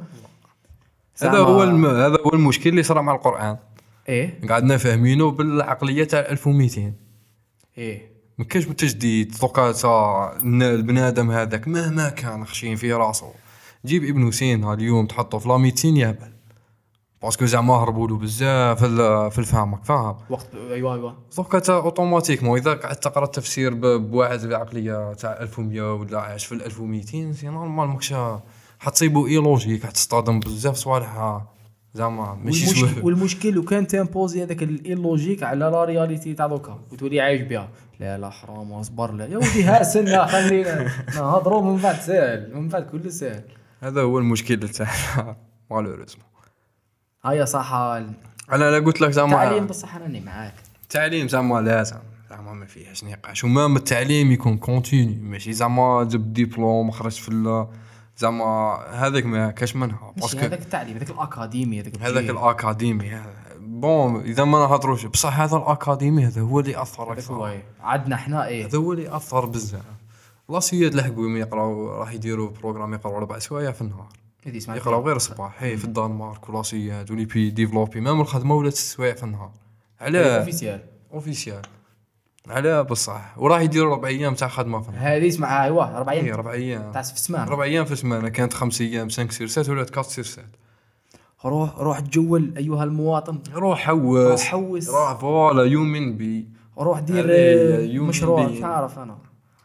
A: هذا هو الم... هذا هو المشكل اللي صرا مع القرآن.
B: إيه.
A: قعدنا فاهمينه بالعقلية تاع 1200
B: إيه.
A: ما كاش بالتجديد دوكا البنادم هذاك مهما كان خشين في راسه جيب ابن سينا اليوم تحطه في لا ميتين يهبل. parce que زعما هربوا له بزاف في ال- في الفهم فاهم؟
B: وقت أيوه أيوه
A: دوكا automatiquement. إذا قعدت تقرا التفسير بواحد العقلية تاع 1100 ولا عايش في 1200 c'est normal ماكش حتصيبو إي لوجيك حتصطدم بزاف صوالح زعما ماشي
B: والمشكل,
A: سوالف
B: والمشكل لو كان تيمبوزي هذاك ال logique على la réalité تاع دوكا وتولي عايش بها لا لا حرام واصبر لا. يا ودي ها سنة خلينا نهضروا من بعد سهل من بعد كل سهل.
A: هذا هو المشكل تاعنا malheureusement
B: هيا صح ال-
A: أنا لا قلت لك
B: التعليم
A: زعما
B: بصح راني معاك.
A: التعليم زعما لازم زعما ما فيهاش نقاش. و même التعليم يكون continu ماشي زعما جبت ديبلوم خرجت في زعما هذاك ما كاش منها.
B: parce
A: que
B: هذاك التعليم هذاك الأكاديمي هذاك.
A: الأكاديمي. bon إذا ما نهضروش بصح هذا الأكاديمي هذا هو اللي
B: أثر
A: أكثر
B: إيه. عندنا إحنا إيه.
A: هذا هو اللي أثر بزاف. لاسياد لحقوا يقراو راح يديروا programme يقراو أربع سوايع في النهار. يقراو غير الصباح هي في الدنمارك ولاسياد و les pays développés. même الخدمه ولات ست سوايع في النهار. علاه
B: officiel
A: officiel علاه بصح. وراح يديروا ربع أيام تاع خدمة في النهار.
B: هذه اسمها ايوا أربع
A: هي
B: أيام.
A: ربع أيام.
B: تاع في السمانة.
A: ربع أيام في السمانة. كانت خمس أيام 5 sur 7 ولات 4 sur 7
B: روح روح تجول أيها المواطن.
A: روح حوس.
B: روح حوس.
A: روح voilà يومن بي.
B: روح دير آه، مشروع. مش عارف أنا.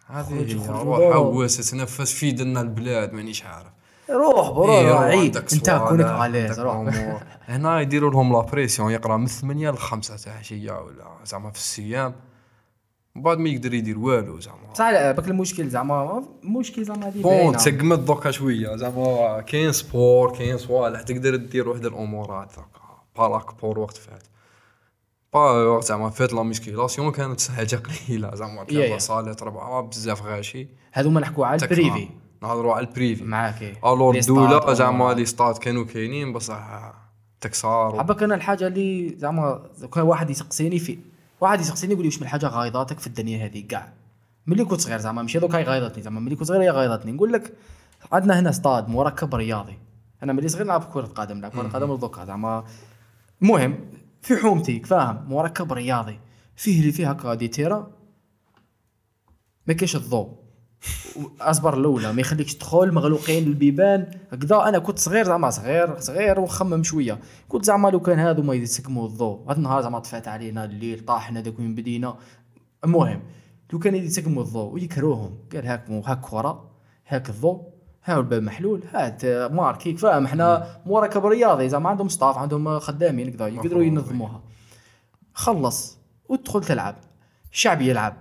A: هذه روح. حوس تنفس في دنا البلاد مانيش عارف.
B: روح برو
A: إيه،
B: روح عيد. انت كونك غاليز روح.
A: هنا يديروا لهم la pression يقرأ من 8 ل 5 تاع عشيه ولا زعما في ال CEM بعد ما يقدر يدير والو زعما.
B: صح لا بك المشكل زعما مشكل زعما هذه bon.
A: تسقمت دوكا شوية زعما. كاين sport كاين صوالح تقدر دير واحد الأمورات دوكا. بالاك بور وقت فات. با وقت زعما فات la musculation كانت حاجة قليلة زعما. ثلاثة صالات ربعه بزاف غاشي.
B: هذوما نحكوا على.
A: ال
B: privé
A: نهضروا على ال privé.
B: معاك إيه. alors
A: الدولة
B: stades
A: زعما. les stades كانوا كاينين بصح تكسار.
B: عباك أنا الحاجة اللي زعما كان واحد يسقسيني في واحد يسقسيني يقول لي واش من حاجة غايضاتك في الدنيا هذه؟ كاع. ملي كنت صغير زعما ماشي دوكا غايضتني زعما ملي كنت صغير هي غايضتني نقول لك عندنا هنا ستاد مركب رياضي. أنا ملي صغير نلعب كرة قدم نلعب كرة قدم دوكا زعما. المهم في حومتي فاهم؟ مركب رياضي. فيه اللي فيه هكا دي تيرا ما كاينش الضوء. أصبر الأولى ما يخليكش تدخل مغلوقين البيبان هكذا أنا كنت صغير زعما صغير صغير وخمم شوية. كنت زعما لو كان هادو ما يسكموا الضوء. هاد النهار زعما طفات علينا الليل طاحنا داك وين بدينا. المهم لو كان يسكموا الضوء ويكروهم قال هاك هاك كره هاك الضوء ها الباب محلول هات ماركيك فاهم. إحنا مركب رياضي زعما عندهم staff عندهم خدامين كذا يقدروا ينظموها. خلص وتدخل تلعب. الشعب يلعب.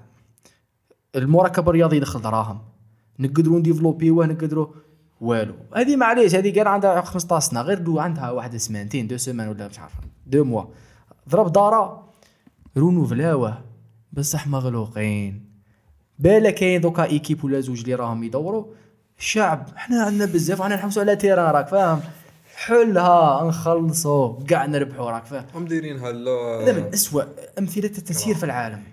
B: المركب الرياضي يدخل دراهم. نقدروا نديفلوبيوه نقدروا والو. هذه معليش هذه كان عندها 15 سنة غير دو عندها واحد سمانتين deux semaines ولا مش عارف deux mois. ضرب دارا رونوفلاوه بصح مغلوقين. بالا كاين دوكا إيكيب ولا زوج اللي راهم يدوروا الشعب حنا عندنا بزاف رانا نحوسوا على تيران راك فاهم؟ حلها نخلصوا كاع نربحوا راك فاهم؟
A: هم دايرينها
B: هذا من
A: لا
B: اسوء أمثلة التسيير في العالم.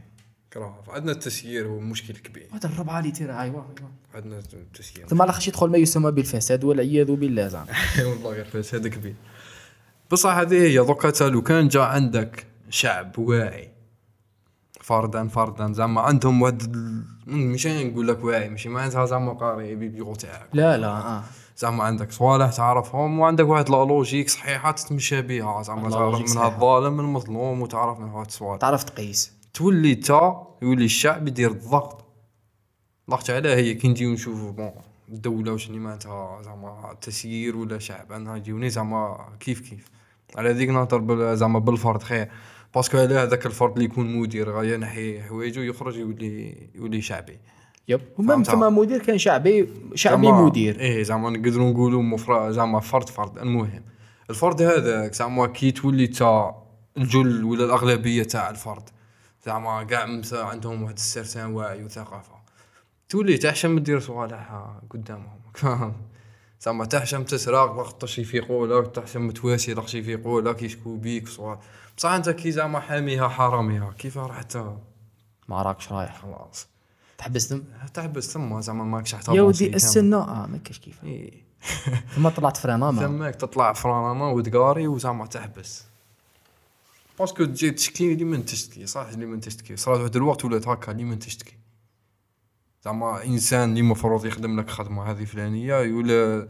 A: كراف عندنا التسيير هو مشكل كبير.
B: هذا الربعه اللي تيرا أيوا أيوا.
A: عندنا التسيير.
B: ثم على خش يدخل ما يسمى بالفساد والعياذ بالله. زعما.
A: والله غير هذا كبير. بصح هذه هي دوكا لو كان جا عندك شعب واعي. فردا فردا زعما عندهم واحد ماشي نقول لك واعي ماشي معناتها زعما قاري بيبيو تاعك
B: لا لا آه.
A: زعما عندك صوالح تعرفهم وعندك واحد la logique صحيحة تتمشى بها زعما تعرف
B: صحيحة.
A: الظالم من المظلوم وتعرف من هاد الصوالح
B: تعرف تقيس.
A: تولي تا يولي الشعب يدير الضغط. ضغط علاه هي كي نجيو نشوفو bon الدولة واش اللي معناتها زعما تسيير ولا شعب أنا يجيوني زعما كيف كيف. على ذيك نهضر زعما بالفرد خير. parce que على هذاك الفرد اللي يكون مدير غا ينحي حوايجو يخرج يولي يولي شعبي.
B: يب. و
A: même.
B: ثم مدير كان شعبي شعبي مدير.
A: إيه زعما نقدروا نقولوا زعما فرد فرد. المهم الفرد هذاك زعما كي تولي تا الجل ولا الأغلبية تاع الفرد. زعما كاع مسا عندهم واحد ال certain واعي وثقافة. تولي تحشم دير صوالح قدامهم. فاهم؟ زعما تحشم تسرق لقطش يفيقوا لك تحشم تواسي لقش يفيقوا لك يشكو بيك صوال. بصح انت كي زعما حاميها حراميها كيف راح تا
B: ما راكش رايح.
A: خلاص.
B: تحبستم
A: تحبس ثم زعما ماكش حتى
B: يا ودي. السنة؟ آه ما كاش كيف.
A: إيه.
B: ثم طلعت frein à main
A: ثماك تطلع frein à main وتقاري وزعما تحبس. parce que تجي تشكي اللي من تشتكي صح اللي من تشتكي صرات واحد الوقت ولات هكا من تشتكي زعما انسان اللي مفروض يخدم لك خدمه هذه فلانيه ولا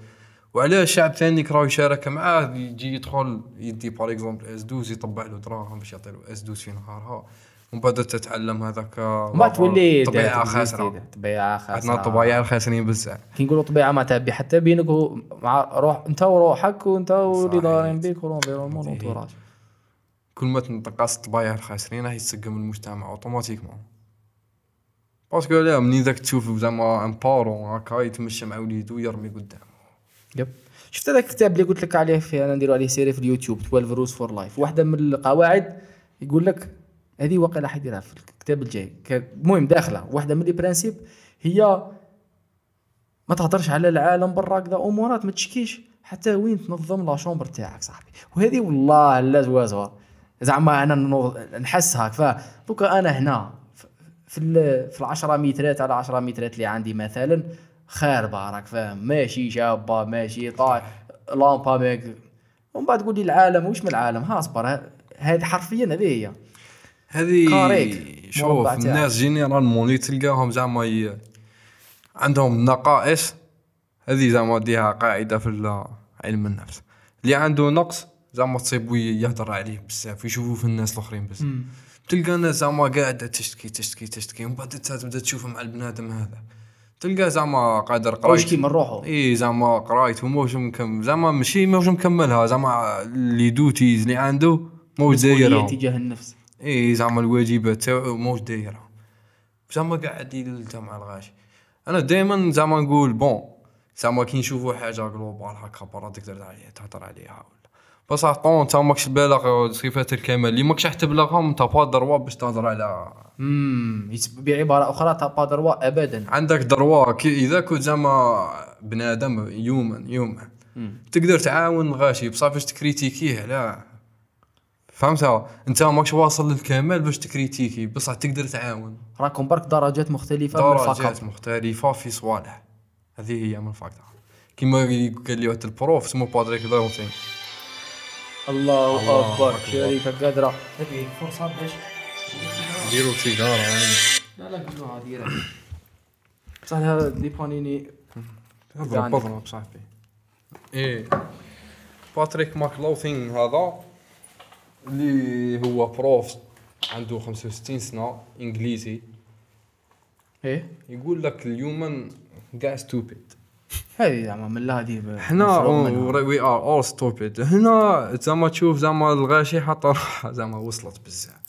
A: وعلاه شعب ثاني كراه يشارك معاه يجي يدخل يدي par exemple S12 يطبع له دراهم باش يعطي له S12 في نهارها ومن بعد تتعلم هذاك
B: ما تولي
A: طبيعه خاسره
B: طبيعه خاسره
A: عندنا الطبايع الخاسرين بزاف
B: كي نقولوا طبيعه ما تعبي حتى بينك مع روح انت وروحك وانت واللي
A: صحيح.
B: دايرين بيك وال environnement
A: صحيح.
B: وال entourage
A: كل ما تنتقص الطبايع الخاسرين راح يتسقم المجتمع automatiquement. parce que لا منين ذاك تشوف زعما un parent هكا يتمشى مع وليدو يرمي قدام
B: يب. شفت هذاك الكتاب اللي قلت لك عليه في أنا نديرو عليه سيري في اليوتيوب 12 rules for life واحدة من القواعد يقول لك هذه واقيلا حيديرها في الكتاب الجاي. المهم داخلة. واحدة من les principes هي ما تهضرش على العالم برا كذا أمورات ما تشكيش. حتى وين تنظم la chambre تاعك صاحبي. وهذه والله لا زوازوا زعما أنا نحس هاك. فدوكا أنا هنا في ال- في العشرة مترات على 10 مترات اللي عندي مثلا خاربه راك فاهم ماشي شابة ماشي طاي لامبا ميك. ومن بعد تقول لي العالم وش من العالم؟ ها أصبر. هذه حرفيا هذه هي.
A: هذه شوف. الناس جينيرالمون اللي تلقاهم زعما ي... عندهم نقائص. هذه زعما ديها قاعدة في علم النفس. اللي عنده نقص زعما تصيبو يهضر عليه بزاف يشوفوا في الناس الآخرين بزاف. تلقى الناس زعما قاعدة تشتكي تشتكي تشتكي ومن بعد انت تبدا تشوف مع البنادم هذا. تلقى زعما قادر قرايت.
B: كيما نروحوا
A: إي زعما قرايته موش مكمل زعما ماشي موش مكملها. زعما les duties اللي عنده موش دايرهم
B: تجاه النفس.
A: إي زعما الواجبات تاعو موش دايرها. زعما قاعد يلتا مع الغاشي. أنا دائما زعما نقول bon زعما كي نشوفوا حاجة global هكا برا تقدر تهضر عليها. بصح tant انت ماكش بالغ صفات الكمال اللي ماكش تبلغهم انت pas droit باش تهضر على.
B: امم بعبارة أخرى t'as pas droit ابدا.
A: عندك droit كي إذا كنت زعما بنادم human human تقدر تعاون غاشي بصح باش تكريتيكيه لا. فهمتها أنت ماكش واصل للكمال باش تكريتيكي بصح تقدر تعاون.
B: راكم برك درجات مختلفة من
A: درجات مختلفة في صوالح. هذه هي من الفاكتور كيما قال لي واحد البروف اسمه باتريك داوتين
B: الله
A: الله
B: أكبر.
A: أكبر.
B: شريفه قادره هذه فرصة باش
A: ديروا سيجارة.
B: لا لا قولوها ديرها بصح هذا دي بانيني
A: اضرب. اضرب صاحبي. إيه. باتريك ماكلوثين هذا اللي هو prof عنده 65 سنة إنجليزي.
B: إيه؟
A: يقول لك ال human كاع stupid
B: هذه زعما من لا هذه
A: حنا. we are all stupid هنا زعما تشوف زعما الغاشي حتى روحها زعما وصلت بزاف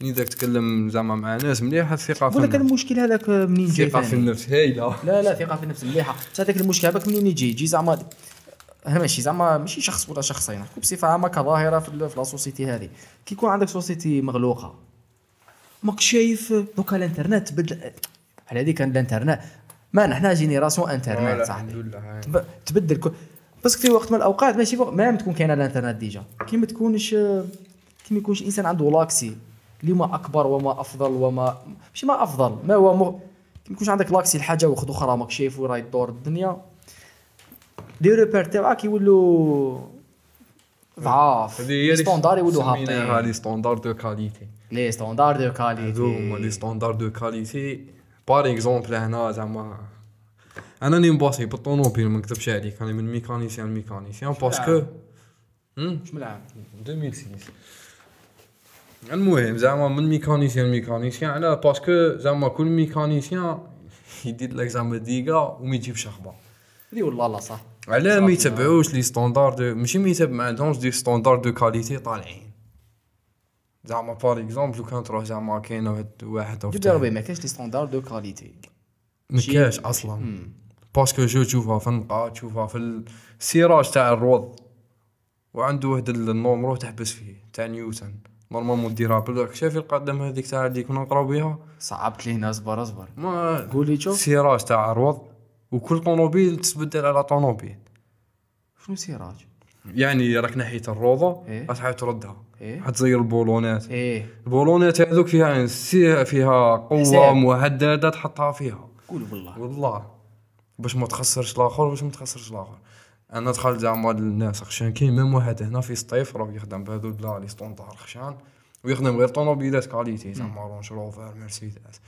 A: من اذا تكلم زعما مع ناس مليحه الثقه في
B: لك
A: النفس
B: المشكل هذاك منين جاي
A: الثقه في؟ النفس هايله
B: لا لا ثقه في النفس مليحه بصح هذاك المشكل هذاك منين يجي يجي زعما أنا ماشي زعما ماشي شخص ولا شخصين نحكوا بصفه عامه كظاهره في, la société هذه كي يكون عندك société مغلوقه ماك شايف دوكا الانترنت تبدل على هذيك الانترنت ما نحنا génération انترنت صاحبي.
A: الحمد لله
B: تب- تبدل كل بس في وقت من الأوقات ماشي وقت ما تكون كاينة الانترنت déjà. كي ما تكونش كي ما يكونش الانسان عنده l'accès اللي ما أكبر وما أفضل وما ماشي ما أفضل ما هو م... كي ما يكونش عندك l'accès لحاجة واحدة أخرى ماك شايف وين راهي تدور الدنيا. les repères تاعك يولوا ضعاف. les standards يولوا هابطين
A: les standards de qualité
B: les standards de
A: هذو هما les
B: qualités
A: standards de qualité par exemple هنا زعما أنا راني مباصي بالطوموبيل ما نكذبش عليك راني من mécanicien ل mécanicien parce que؟
B: مش ملعب
A: 2006 المهم زعما من mécanicien ل mécanicien على parce que زعما كل mécanicien يدير لك زعما ديقا وما يجيبش أخبار
B: هذه والله لا صح
A: على ما. يتبعوش لي ستوندار دو ماشي ما يتبع ما عندهمش دي ستوندار دو كاليتي طالعين زعما بار اكزومبل لو كان تروح زعما كاين واحد واحد أو
B: جبت
A: فتح-
B: ربي ما كاينش لي ستوندار دو كاليتي
A: ما كاش أصلا باسكو جو تشوفها في النقا تشوفها في السيراج تاع الروض وعنده واحد النومرو تحبس فيه تاع نيوتن نورمالمون ديرها بالك شايف القدم هذيك تاع اللي كنا نقراو بها
B: صعبت لينا اصبر اصبر
A: ما
B: قولي شوف
A: سيراج تاع الروض وكل طوموبيل تتبدل على طوموبيل
B: شنو serrage
A: يعني راك ناحيه الروضه
B: إيه.
A: راح تردها
B: إيه؟
A: حتزير البولونات.
B: إيه.
A: البولونات هذوك فيها سي- فيها قوة
B: حساب.
A: محدده تحطها فيها.
B: قول بالله.
A: والله. باش ما تخسرش الآخر باش ما تخسرش الآخر. أنا دخلت زعما الناس خشان كاين même واحد هنا في سطيف راه يخدم بهذو لا les standards خشان ويخدم غير طوموبيلات qualité زعما Range Rover Mercedes.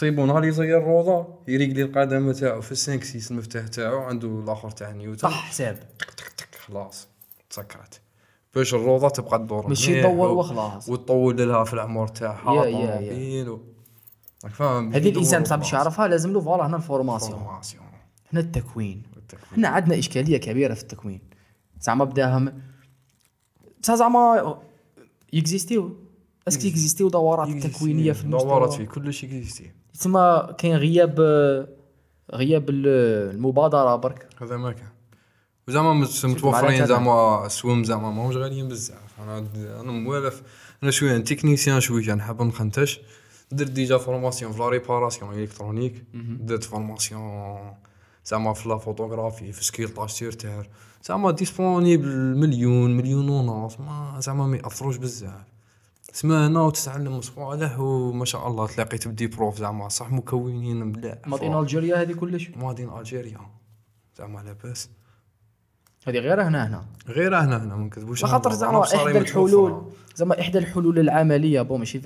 A: طيبو نهار يزير الروضه يريق لي القدم تاعو في السانك سيس المفتاح تاعو عنده الآخر تاع نيوتن.
B: صح حساب.
A: تك خلاص تسكرت. باش الروضه تبقى تدور مليح
B: تدور وخلاص.
A: وتطول لها في العمر تاعها. طوموبيل راك فاهم؟
B: هذه الانسان باش يعرفها لازم له فوالا هنا الفورماسيون.
A: فورماسيون
B: هنا التكوين. هنا عندنا إشكالية كبيرة في التكوين. زعما بداها م- بصح زعما يكزيستيو. est-ce que يكزيستيو دورات تكوينية في المجتمع
A: دورات فيه كل شيء existe
B: تسمى كاين غياب غياب ال- المبادرة برك.
A: هذا ما كان. وزعما متوفرين. زعما السوم زعما ماهمش غاليين بزاف. أنا أنا موالف أنا شوية technicien شوية نحب نخنتش. درت déjà formation في la réparation électronique درت formation زعما في la photographie في سكيلطاج سير تير زعما disponible مليون مليون ونص ما زعما ما يأثروش بزاف. تسمى هنا وتتعلم صوالح وما شاء الله تلاقيت ب des profs زعما صح مكونين مليح
B: made in Algeria هذه كلش؟
A: made in Algeria زعما لاباس.
B: هذه غير هنا هنا.
A: غير هنا هنا ما نكذبوش
B: خاطر زعما
A: إحدى.
B: الحلول زعما إحدى الحلول العملية bon ماشي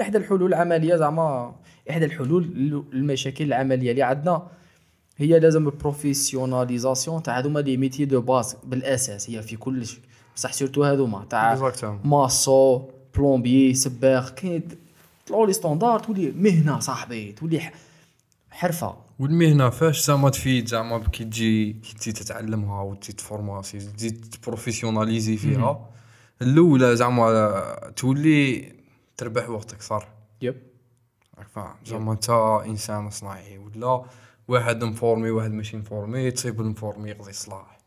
B: إحدى الحلول العملية زعما إحدى الحلول للمشاكل العملية اللي عندنا هي لازم ال professionnalisation تاع هذوما les métiers de base بالأساس. هي في كل شيء. بصح surtout هذوما تاع. maçon plombier صباغ كاين طلعوا les standards تولي مهنة صاحبي تولي حرفة.
A: والمهنة فاش زعما تفيد زعما كي تجي كي تزيد تتعلمها وتزيد تفورماسي تزيد تبروفيسيوناليزي فيها الأولى زعما تولي تربح وقت أكثر
B: yep.
A: راك فاهم زعما أنت إنسان صناعي ولا واحد مفورمي واحد ماشي مفورمي تصيب المفورمي يقضي الصلاح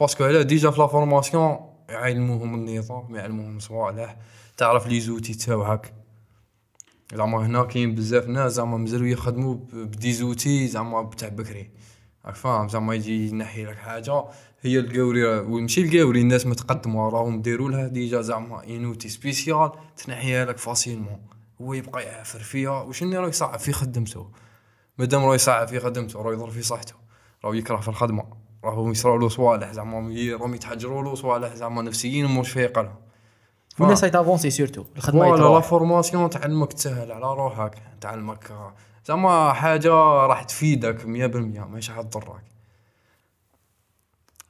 A: parce que علاه déjà في la formation يعلموهم النظام يعلموهم صوالح تعرف les outils تاوعك زعما هنا كاين بزاف ناس زعما مازالو يخدموا ب- ب des outils زعما بتاع بكري. راك فاهم؟ زعما يجي ينحي لك حاجة هي القوري ومشي القوري الناس متقدمة راهم داروا لها déjà زعما un outil spécial تنحيها لك facilement هو يبقى يعافر فيها وشنو راه يصعب؟ في خدمته. مادام راه يصعب في خدمته راه يضر في صحته. راه يكره في الخدمة. راهو يصرا له صوالح زعما راهم يتحجروا له صوالح زعما نفسيين موش فايق لهم
B: والناس يتافونسي surtout
A: الخدمة voilà
B: la
A: formation تعلمك تسهل على روحك تعلمك زعما حاجة راح تفيدك 100% ماشي راح تضرك.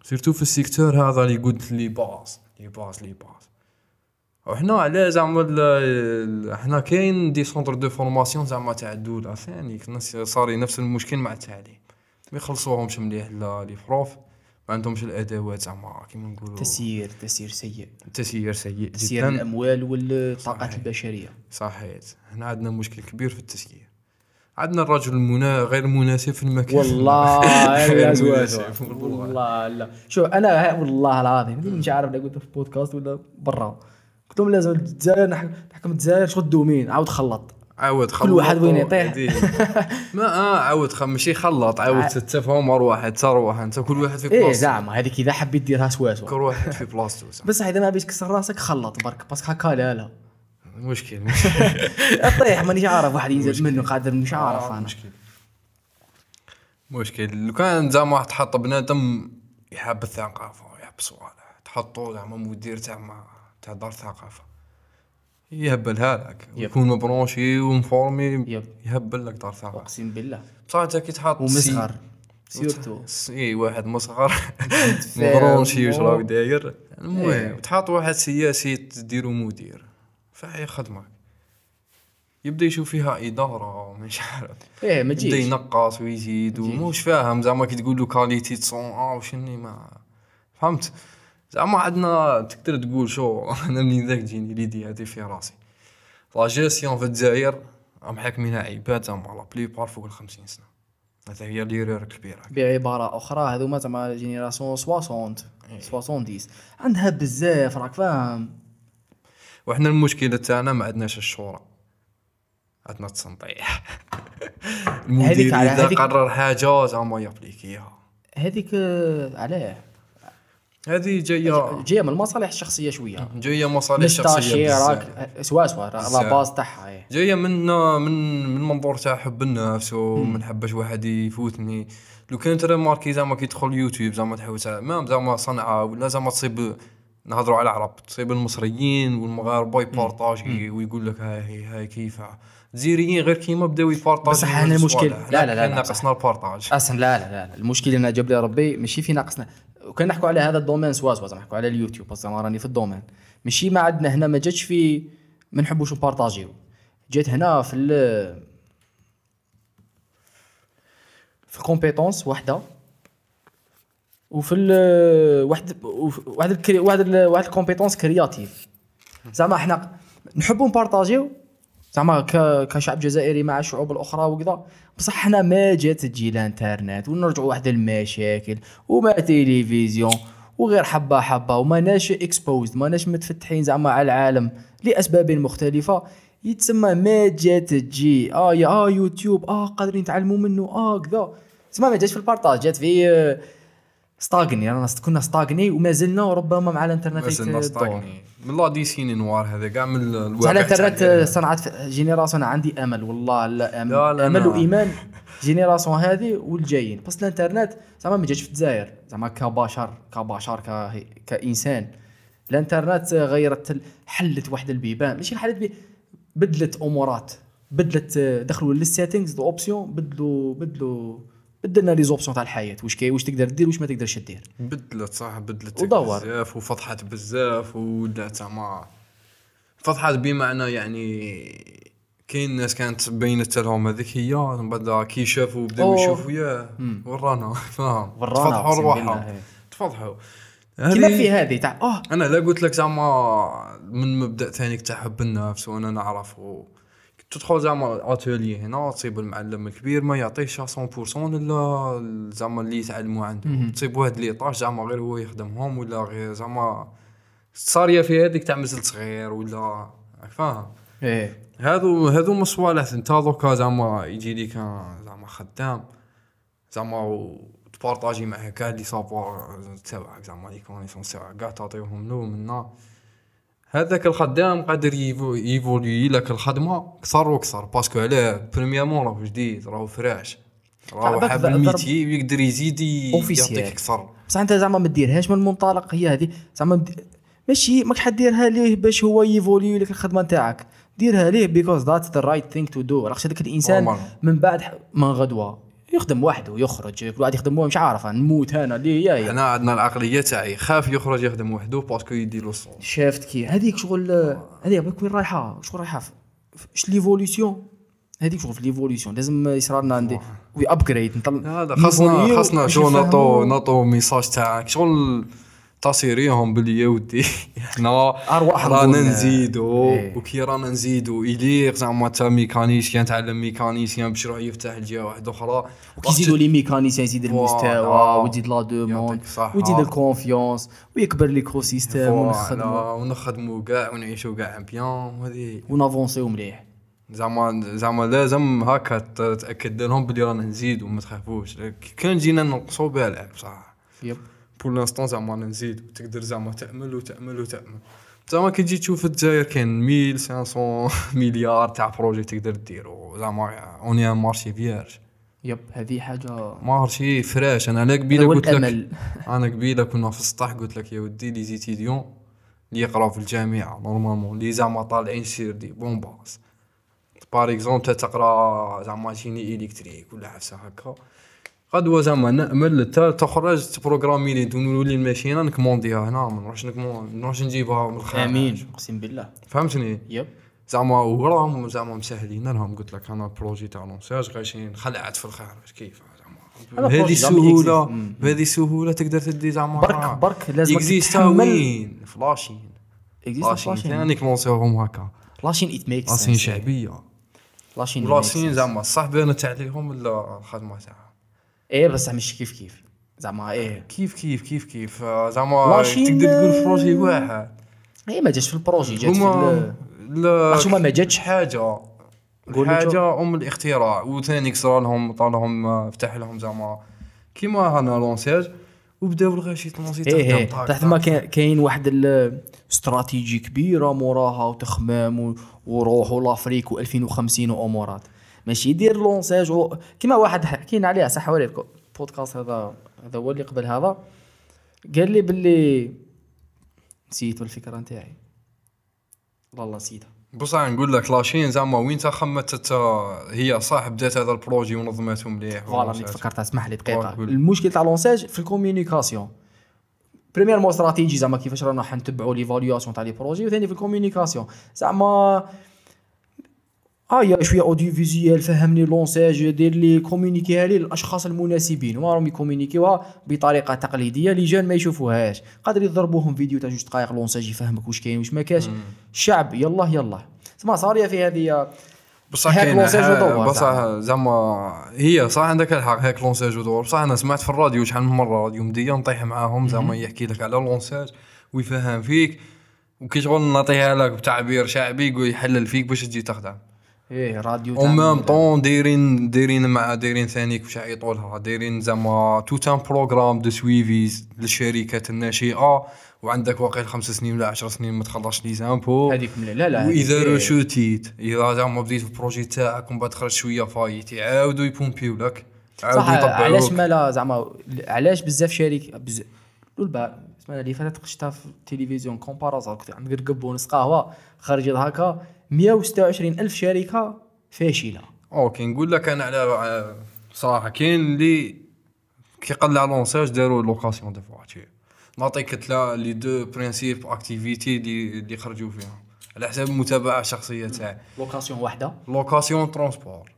A: surtout في ال secteur هذا اللي قلت لي باص لي باص لي باص. وحنا على زعما حنا كاين des centres de formation زعما تاع الدولة ثاني الناس صاري نفس المشكل مع التعليم. ما يخلصوهمش مليح لا les profs. ما عندهمش الأدوات زعما كيما نقولوا.
B: تسيير تسيير سيء.
A: تسيير سيء
B: تسيير
A: جدا.
B: الأموال والطاقات
A: صحيح.
B: البشرية.
A: صحيت هنا عندنا مشكل كبير في التسيير. عندنا الرجل المنا غير مناسب في المكان.
B: والله
A: غير مناسب.
B: والله لا. شوف أنا والله العظيم مش عارف لا قلت في بودكاست ولا برا. قلت لهم لازم الجزائر نح- نحكم الجزائر شدوا مين عاود خلط.
A: عاود خلط
B: واحد وين يطيح.
A: ما آه عاود خ... ماشي خلط عاود تتفاهم واحد تروح انت كل واحد في
B: إيه
A: بلاصتو
B: زعما هذيك إذا حبيت ديرها سواسوا
A: كل واحد في بلاصتو.
B: بصح إذا ما بيش تكسر راسك خلط برك باسكو هكا لا لا.
A: مشكل.
B: طيح مانيش عارف واحد ينزل منه قادر مش عارف
A: آه،
B: أنا.
A: مشكل. مشكل. لو كان زعما تحط بنادم يحب الثقافة ويحب صوالح تحطو زعما مدير تاع تاع دار ثقافة. يهبلها لك. يكون مبرونشي ومفورمي.
B: yep.
A: يهبل لك دار ثقافة
B: أقسم بالله.
A: بصح انت كي تحط
B: ومصغر
A: سي-
B: surtout
A: إي واحد مصغر. مبرونشي وش راهو داير المهم
B: إيه.
A: تحط واحد سياسي تديرو مدير فهي خدمك يبدأ يشوف فيها إدارة مش عارف
B: إيه ما يبدأ
A: ينقص ويزيد ومش فاهم. زعما كي تقول له qualité تصون آه وشني ما. فهمت؟ زعما عندنا تقدر تقول شو أنا منين ذاك تجيني l'idée هذه في راسي. لا جيستيون في الجزائر راهم حاكمينها عباد زعما la plupart فوق ال 50 سنة. هذا هي l'erreur كبيرة.
B: بعبارة أخرى هذوما زعما génération 60 70 عندها بزاف راك فاهم.
A: وحنا المشكلة تاعنا ما عندناش الشورى. عندنا التنطيح. المدير
B: إذا
A: قرر حاجة زعما يابليكيها
B: هذيك علاه.
A: هذه جاية
B: جاية من المصالح الشخصية شوية
A: جاية مصالح شخصية.
B: راك سوا سوا لا. باز تاعها إيه.
A: جاية من من من منظور تاع حب النفس وما نحبش واحد يفوتني لو كان تريماركي زعما كي تدخل يوتيوب زعما تحوس ما زعما صنعاء ولا زعما تصيب نهضروا على العرب تصيب المصريين والمغاربة يبارطاجي ويقول لك هاي هاي كيف الجزائريين غير كيما بداو يبارطاجي
B: بصح أنا المشكل-. لا، لا، لا،
A: ناقصنا ال
B: partage أصلا لا لا لا لا. المشكل أنا جاب لي ربي ماشي في ناقصنا وكان نحكوا على هذا ال domaine سوا سوا زعما نحكوا على اليوتيوب بس زعما راني في ال domaine. ماشي ما عندنا هنا ما جاتش في ما نحبوش نبارطاجيو. جات هنا في ال في compétence واحدة وفي ال واحد واحد الكري واحد واحد ال compétence créative زعما إحنا نحبوا نبارطاجيو زعما كشعب جزائري مع الشعوب الأخرى وكذا. بصح حنا ما جات تجي الانترنت ونرجعوا واحد المشاكل وما تلفزيون وغير حبة حبة وما ناش exposed ما ناش متفتحين زعما على العالم لأسباب مختلفة. يتسمى ما جات تجي آه يا آه يوتيوب آه قادرين نتعلموا منه آه كذا. تسمى ما جاتش في ال partage جات في آه، stagné رانا كنا stagné وما زلنا وربما مع الإنترنت
A: مازلنا
B: يتطور.
A: stagné من la décennie noire هذا كاع من الواقع
B: الإنترنت
A: تاع-
B: صنعت génération عندي أمل والله لا أمل,
A: لا، لا، أمل.
B: وإيمان génération هذه والجايين. بس الإنترنت زعما ما جاتش في الجزائر زعما كبشر كبشر ك... كإنسان. الإنترنت غيرت حلت واحد البيبان. ماشي حلت بي بدلت أمورات بدلت دخلوا لل settings options بدلوا بدلوا بدلنا les options تاع الحياة. واش كاين؟ واش تقدر دير؟ واش ما تقدرش دير؟
A: بدلت صح بدلت
B: ودور.
A: بزاف وفضحت بزاف ولات زعما فضحت بمعنى يعني كاين ناس كانت بينت لهم هذيك هي من بعد كي شافوا بداو. يشوفوا ياه. ورانا. فاهم تفضحوا رواحهم. تفضحوا.
B: كيما في هذه تاع آه
A: أنا لا قلت لك زعما من مبدأ ثاني تاع حب النفس وأنا نعرف و... تدخل زعما اتولي هنا تصيب المعلم الكبير ما يعطيش 100% الا زعما اللي يتعلموا عنده. تصيب واحد لي طاش زعما غير هو يخدمهم ولا غير زعما صاريه في هذيك تاع مازال صغير ولا فاهم
B: إيه
A: هذو هذو من الصوالح انت دوكا زعما يجي ليك زعما خدام زعما تبارطاجي معاه كاع les savoirs تاعك زعما les connaissances تاعك كاع تعطيهم له منا هذاك الخدام قادر يفو- يفولي لك الخدمة كثر وكثر parce que علاه premièrement راهو جديد راهو fresh راهو
B: بعد
A: حاب
B: ال
A: métier ويقدر يزيد. يعطيك أكثر.
B: بصح أنت زعما ما ديرهاش من المنطلق هي هذه. زعما مد- ماشي ماك حديرها ليه باش هو يفوليو لك الخدمة نتاعك. ديرها ليه because that's the right thing to do راكش هذاك
A: الإنسان.
B: من بعد من غدوة. يخدم وحده يخرج كل واحد يخدم مش عارف نموت أنا ليه؟ يا
A: حنا عندنا العقلية تاعي. خاف يخرج يخدم وحده parce que يديرو الصوت
B: شافت كي؟ هذيك شغل هذيك بالك وين رايحة. شغل رايحة اش l'évolution هذيك شغل في l'évolution لازم يصرى لنا عندي we
A: upgrade خاصنا خاصنا شو نعطو نعطو message تاعك. شغل تصيريهم بلي يا ودي إحنا
B: أرواح
A: رانا نزيدو
B: إيه.
A: وكي رانا نزيدو يليق زعما تا mécanicien تعلم mécanicien باش يروح يفتح الجهة واحدة أخرى.
B: كيزيدوا les mécaniciens يزيد. المستوى ويزيد
A: la demande.
B: ويزيد ال confiance ويكبر l'écosystème ونخدموا
A: voilà، ونخدموا كاع ونعيشوا كاع bien وهذه
B: ونافونسيو مليح.
A: زعما زعما لازم هكا تأكد لهم بلي رانا نزيدو ما تخافوش. كان جينا نقصوا بالع بصح.
B: yep.
A: pour l'instant زعما نزيد تقدر زعما تعمل وتعمل وتعمل. زعما كي تجي تشوف الجزائر كاين 1500 مليار تاع projets تقدر ديرو. زعما on est un marché
B: vierge yep هذه حاجة
A: marché fresh. أنا على
B: قبيلة
A: قلت لك أنا قبيلة كنا في السطح قلت لك يا ودي les étudiants اللي يقراو في الجامعة normalement. اللي زعما طالعين sur des bonnes bases par exemple تا تقرا زعما génie électrique ولا عفسة هكا. غدوه زعما نأمل تا تخرج تبروغرامي لي نولي الماشينة نكمونديها هنا ما نروحش نكمون ما نروحش نجيبها من الخارج.
B: آمين أقسم بالله.
A: فهمتني؟
B: yep.
A: زعما وراهم زعما مسهلين لهم قلت لك أنا ال projet تاع l'ANSEJ غاشين خلعت في الخارج كيف؟ بهذه السهوله. بهذه السهوله تقدر تدي زعما.
B: برك برك لازم
A: اكزيست وين فلاشين
B: اكزيست
A: لاشين
B: لاشين
A: ثاني كلونسيوهم هكا.
B: لاشين ات ميكس
A: لاشين شعبية.
B: لاشين
A: ولاشين زعما صح بانت عليهم الخدمة تاعها
B: إيه بصح مش كيف كيف. زعما إيه.
A: كيف كيف كيف كيف؟ آه، زعما تقدر تقول في بروجي واحد.
B: إيه ما جاتش في البروجي جات في
A: لا
B: ما جاتش.
A: حاجة
B: قول
A: حاجة أم الاختراع. وثاني كسر لهم طالهم آه، فتح لهم زعما كيما هنا l'ANSEJ. وبداو الغاشي تلونسي
B: إيه إيه. تحت ما كاين واحد الاستراتيجي كبيرة موراها وتخمام وروح و l'Afrique و2050 وامورات ماشي يدير l'ANSEJ. كيما واحد حكينا عليها صح حوالي البودكاست هذا هذا هو اللي قبل هذا قال لي باللي نسيت الفكرة نتاعي والله نسيتها
A: بصح نقول لك la Chine زعما وين تخمت هي صح بدات هذا ال projet ونظمته مليح voilà.
B: اللي تفكرت اسمح لي
A: دقيقة.
B: المشكل تاع l'ANSEJ في ال communication premièrement stratégie زعما كيفاش رانا حنتبعوا l'évaluation تاع les projets وثاني في ال communication زعما آه يا شوية audiovisuel فهمني l'ANSEJ دير لي كومونيكيها لي للاشخاص المناسبين. وما راهم يكومونيكيوها بطريقة تقليدية les jeunes ما يشوفوهاش. قادر يضربوهم فيديو تاع جوج دقائق l'ANSEJ يفهمك واش كاين واش ما كاش الشعب يلا يلا. تما صاريه في هذه
A: بصح
B: هاك
A: كاين
B: l'ANSEJ ودور
A: بصح زعما هي صح عندك الحق هاك l'ANSEJ ودور بصح أنا سمعت في الراديو شحال من مرة راديو مدية نطيح معاهم. زعما يحكي لك على l'ANSEJ ويفهم فيك. وكي شغل نعطيها لك بتعبير شعبي يقول يحلل فيك باش تجي تخدم
B: إيه راديو
A: أو ميم
B: تعمل-
A: طون دايرين دايرين مع دايرين ثانيك واش يعيطوا لها. دايرين زعما tout un programme de suivi للشركات الناشئة وعندك واقع خمس سنين ولا 10 سنين ما تخلصش les impôts.
B: هذيك لا لا
A: وإذا
B: هذيك-
A: رشوتيت إذا زعما بديت في ال projet تاعك ومن بعد خرج شوية فايت يعاودوا يبومبيو لك
B: صح علاش
A: يطبعوك.
B: ما لا زعما علاش بزاف شركه بز... البا السمانه اللي فاتت شفتها في التلفزيون comparaison كنت عند قرقب ونص قهوه خرجت هكا 126 ألف شركة فاشله
A: okay نقول لك أنا على صراحة كاين اللي كي قلع l'ANSEJ داروا location de voitures نعطيك تلا les deux principales activités اللي اللي خرجوا فيها على حساب المتابعة الشخصية تاعي.
B: لوكاسيون واحدة؟
A: location transport.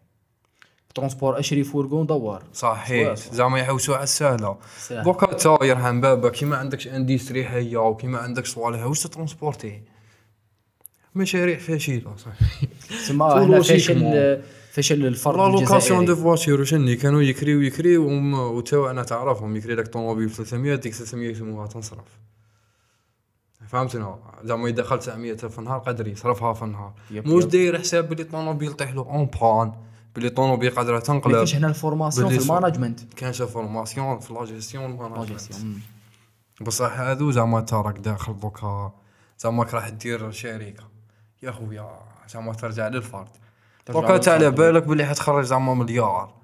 B: transport أشري fourgon دوار.
A: صحيح.
B: صح.
A: زعما يحوسوا على
B: السهلة.
A: دوكا تا يرحم بابا كي ما عندكش industrie هيا وكي ما عندكش صوالح واش transporter؟ مشاريع فاشله صح
B: تسمى هنا. فشل فشل الفرد
A: لا
B: location
A: de voitures وشني كانوا يكريو يكريو وم- وتوا أنا تعرفهم يكري لك طوموبيل 300 ديك 300 يسموها تنصرف. فهمتنا؟ زعما إذا دخل 900 الف في النهار قادر يصرفها في النهار. موش. داير حساب بلي طوموبيل طيح له. en panne بلي طوموبيل قادره
B: ما
A: تنقلب.
B: كاينش هنا ال formation
A: في. ال
B: management.
A: كانش formation في لا جيستيون. بصح هذو زعما تراك داخل دوكا. زعما راح دير شركة. يا خويا زعما ترجع للفرد دوكا انت على. بالك بلي حتخرج زعما مليار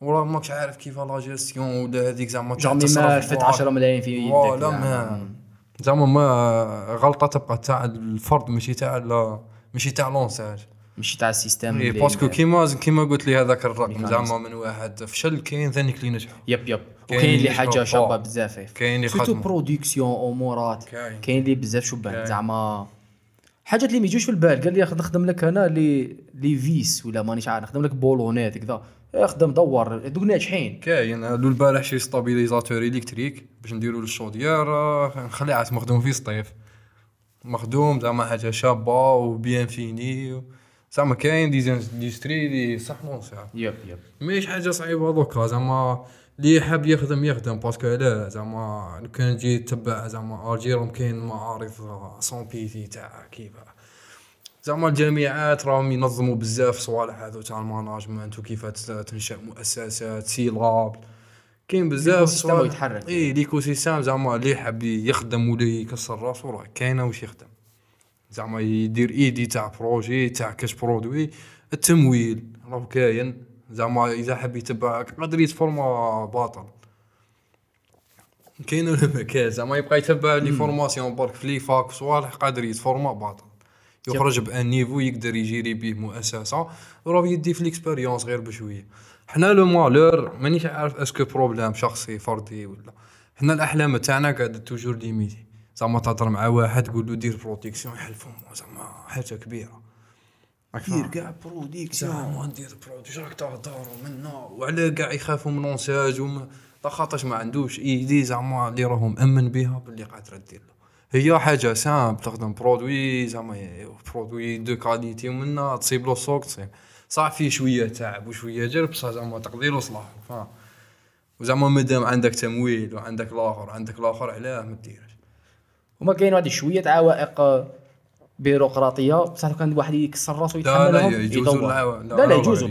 A: وراه ماكش عارف كيف لا جيستيون ولا هذيك زعما
B: jamais ما
A: تصرف
B: رفت
A: voilà.
B: 10 ملايين في يدك
A: voilà
B: زعما.
A: ما زعما ما غلطة تبقى تاع الفرد ماشي تاع لا- ماشي تاع l'ANSEJ
B: ماشي تاع ال système
A: إيه،
B: اللي-
A: parce que كيما كيما قلت لي هذاك الرقم. زعما من واحد فشل كاين ثانيك اللي نجح
B: يب يب
A: كاين
B: وكاين اللي حاجة.
A: شابة.
B: بزاف
A: كاين اللي خدموا.
B: production أمورات
A: كاين.
B: اللي بزاف شبان. زعما حاجات اللي ما يجوش في البال. قال لي خد- نخدم لك أنا les les vis ولا مانيش عارف نخدم لك بولونات كذا. إيه، خدم دور. دوك ناجحين
A: كاين. هادو البارح شي stabilisateur électrique باش نديرو لل chaudière آه، نخليه عاد مخدوم في الصيف مخدوم زعما حاجة شابة و bien finie زعما كاين des industries اللي صح نونسيها
B: يب يب
A: ماهيش حاجة صعيبة دوكا زعما اللي حاب يخدم يخدم باسكو لا زعما لو كان تجي تتبع زعما ألجيرهم كاين معارض سون بيتي تاع كيف. زعما الجامعات راهم ينظموا بزاف صوالح هذو تاع الماناجمنت وكيف تنشأ مؤسسات سيلاب. كاين بزاف صوالح.
B: يتحرك.
A: إي ليكو سيستم زعما اللي حاب يخدم ولا يكسر راسو راه كاينة واش يخدم. زعما يدير إيدي تاع بروجي تاع كاش برودوي التمويل. راه كاين. زعما إذا حاب يتبعك قادر يتفورما باطل. كاين ولا ما كاين زعما يبقى يتبع les formations برك في les facs صوالح قادر يتفورما باطل. يخرج ب un niveau يقدر يجيري بيه مؤسسة وراه يدي في l'expérience غير بشوية. حنا le malheur مانيش عارف est-ce que problème شخصي فردي ولا. حنا الأحلام تاعنا قاعدة toujours limités زعما تهضر مع واحد تقول له دير production يحلفوا زعما حاجة
B: كبيرة.
A: فاهم؟
B: كاع production
A: زعما ندير production راك تهضر منا وعلى كاع يخافوا من l'ANSEJ وما خاطرش ما عندوش idée زعما اللي راهو مأمن بها باللي قادرة دير. له هي حاجة simple تخدم produit زعما produit de qualité ومنا تصيب له السوق تصيب. صح فيه شوية تعب وشوية جرب بصح زعما تقضي له صلاح. فاهم وزعما مادام عندك تمويل وعندك الآخر عندك الآخر علاه ما ديرش.
B: هما كاين واحد شوية عوائق بيروقراطية. بصح لو كان واحد يكسر راسو
A: لا لا يجوزوا.
B: يدور.
A: العوا-
B: لا لا
A: لا،
B: يجوزوا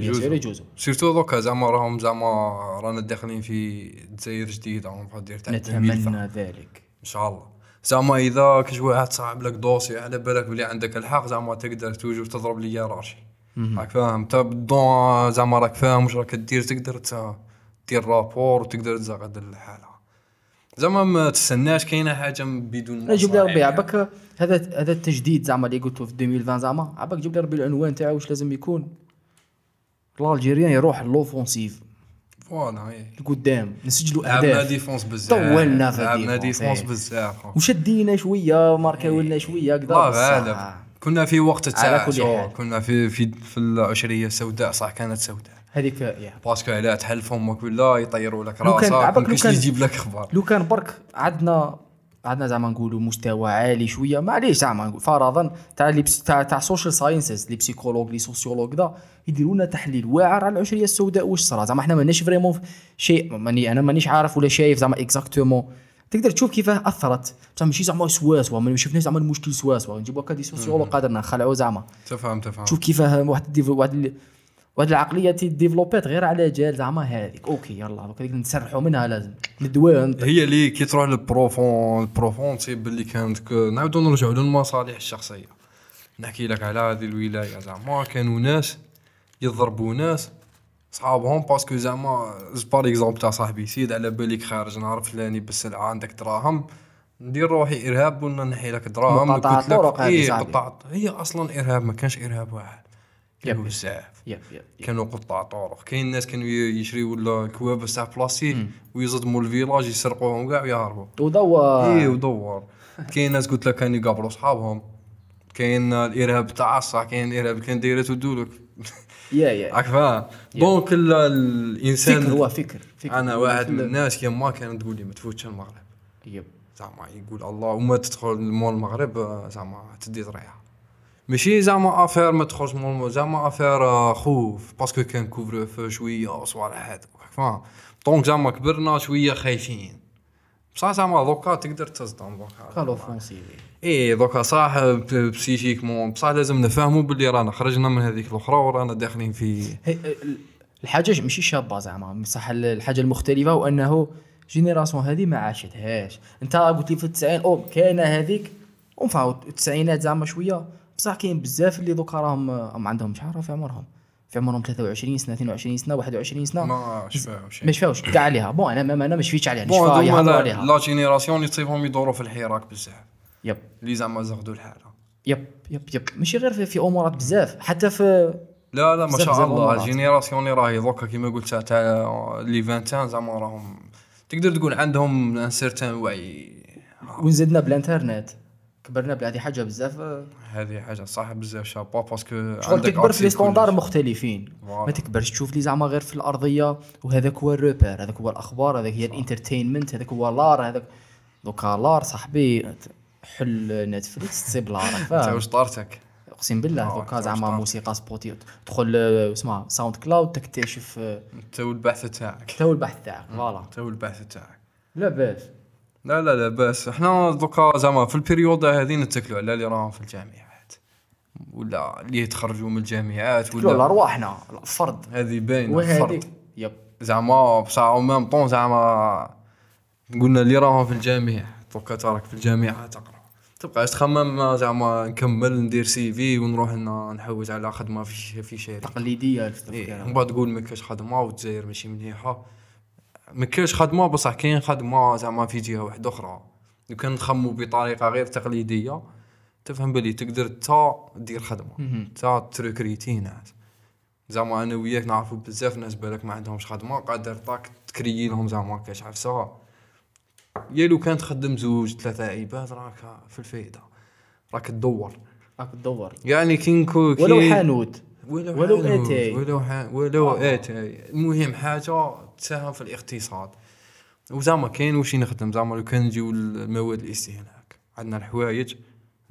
A: surtout دوكا زعما راهم زعما رانا داخلين في دزاير جديدة اون دير تاع 2020.
B: نتمنى ذلك.
A: إن شاء الله. زعما إذا كش واحد صعب لك dossier على بالك بلي عندك الحق زعما تقدر toujours تضرب l'hiérarchie راك فاهم؟ تا بالدون زعما راك فاهم واش راك دير تقدر دير rapport وتقدر تزغد الحالة. زعما ما تستناش كاينة حاجة بدون
B: أنا جيب لي ربي
A: مصاريف.
B: هذا هذا التجديد زعما اللي قلته في 2020 زعما. عباك جيب لي ربي العنوان تاعو واش لازم يكون؟ ال Algérien يروح l'offensive
A: voilà إيه.
B: لقدام نسجلوا
A: لعبنا
B: أهداف.
A: défense بزاف.
B: طولنا في
A: لعبنا défense
B: إيه.
A: بزاف.
B: وشدينا شوية ماركاو لنا شوية كذا
A: الله كنا في وقت تاع. كنا في في في العشرية السوداء صح كانت سوداء.
B: هذيك يا.
A: parce que علاه تحل فمك ولا يطيروا لك
B: لو كان-
A: راسك ما يجيب لك أخبار
B: لو كان برك عندنا عندنا زعما نقولوا مستوى عالي شوية. معليش زعما فرضا تاع لي تاع تاع social sciences les psychologues les sociologues ذا يديروا لنا تحليل. واعر على العنصريه السوداء واش صرا؟ زعما إحنا ماناش vraiment شيء ماني أنا مانيش عارف ولا شايف زعما exactement تقدر تشوف كيفاه أثرت. بصح ماشي زعما سواسوا ما شفناش زعما المشكل سواسوا نجيبوا هكا des sociologues قادرنا نخلعوا زعما.
A: تفهم تفهم.
B: تشوف كيفاه واحد واحد واحد العقلية ديفلوبات غير على جال زعما هذيك أوكي يلا دوك هذيك نسرحوا منها لازم ندويو
A: هي اللي كي تروح للبروفون البروفون تسيب باللي كانت نعاودو نرجعو للمصالح الشخصية. نحكي لك على هذه الولاية زعما كانوا ناس يضربوا ناس صحابهم باسكو زعما بار اكزومبل تاع صاحبي سيد على بالك خارج نهار فلاني بالسلعة عندك دراهم ندير روحي إرهاب ولا نحي لك دراهم
B: مقاطعة
A: قلت لك
B: طرق هذه
A: إيه هي أصلا إرهاب ما كانش إرهاب واحد. كانوا. بزاف. كانوا قطاع طرق كاين ناس كانوا ي- يشريوا الكوابس تاع بلاستيك ويصدموا ال village يسرقوهم كاع ويهربوا.
B: ودوا
A: إيه ودور كاين ناس قلت لك كانوا يقابلوا صحابهم. كاين الإرهاب تاع الصح كاين الإرهاب كان دايرت ودولك.
B: يا يا.
A: راك فاهم donc ال- الانسان
B: فكر هو فكر فكر.
A: أنا واحد من الناس يما كانت تقول لي ما تفوتش المغرب.
B: yep.
A: زعما يقول الله وما تدخل مول المغرب زعما تدي ضريحه ماشي زعما affaire ما تخرج مول زعما affaire خوف parce que كان couvre-feu شوية وصوالح هذوك فاهم donc زعما كبرنا شوية خايفين. بصح زعما دوكا تقدر تصدم دوكا.
B: قالوا français
A: إيه دوكا صح psychiquement بصح لازم نفهموا باللي رانا خرجنا من هذيك الأخرى ورانا داخلين في
B: الحاجة ماشي شابة زعما. بصح ال- الحاجة المختلفة هو انه génération هذه ما عاشتهاش. أنت قلت لي في التسعين أو كاينة هذيك ومفاو التسعينات زعما شوية بصح كاين بزاف اللي دوكا راهم ما عندهمش عارف في عمرهم. في عمرهم 23 سنة 22 سنة 21 سنة.
A: ما شفاو شيء
B: ما شفاوش كاع عليها. bon أنا ما أنا ما شفيتش عليها نشفى يهضروا عليها.
A: la génération يصيبهم يدوروا في الحراك بزاف.
B: yep.
A: اللي زعما زغدوا الحالة.
B: yep yep yep. ماشي غير في, في أمورات بزاف حتى في
A: لا لا ما شاء الله.
B: ال
A: génération اللي راهي دوكا كيما قلت تاع les 20 زعما راهم تقدر تقول عندهم un certain وعي.
B: ونزدنا بالانترنت. كبرنا بهذه حاجة بزاف.
A: هذه حاجة صح بزاف شابا parce que
B: شغل تكبر في les standards مختلفين. ما تكبرش تشوف لي زعما غير في الأرضية وهذاك هو ال repère هذاك هو الأخبار هذاك هي ال entertainment هذاك هو l'art هذاك دوكا l'art صاحبي حل Netflix تصيب l'art
A: أنت
B: فاهم
A: واش طارتك؟
B: أقسم بالله
A: آه،
B: دوكا زعما موسيقى Spotify تدخل اسمها SoundCloud تكتشف آه،
A: أنت والبحث تاعك.
B: tout البحث تاعك voilà.
A: أنت والبحث تاعك.
B: لا باس.
A: لا لا لا بس إحنا دوكا زعما في ال période هذه نتكلوا على اللي راهم في الجامعات. ولا اللي يتخرجوا من الجامعات
B: ولا
A: ولا
B: أرواحنا الفرد.
A: هذه باينة
B: وهذيك
A: فرد
B: yep.
A: زعما بصح au même temps زعما قلنا اللي راهم في الجامعة. دوكا تراك في الجامعة تقرأ. تبقى تخمم زعما نكمل ندير CV ونروح نحوز على خدمة في في شركة.
B: تقليدية
A: إيه،
B: التفكير
A: من بعد تقول ما كاش خدمة والجزائر ماشي مليحة. ما كاش خدمة بصح كاين خدمة زعما في جهة واحدة أخرى. لو كان نخمو بطريقة غير تقليدية تفهم بلي تقدر تا دير خدمة. تا ت recruter ناس زعما أنا وياك نعرفو بزاف ناس بالك ما عندهمش خدمة قادر طاك ت créer لهم زعما كاش عفسة. يا لو كان تخدم زوج ثلاثة عباد راك في الفايدة. راك تدور.
B: راك تدور.
A: يعني كي
B: ولو حانوت.
A: ولو
B: ولو آتاي.
A: ولو ح... ولو. اتاي المهم حاجة تساهم في الاقتصاد. وزعما كاين واش نخدم زعما لو كان نجيو المواد الاستهلاك عندنا الحوايج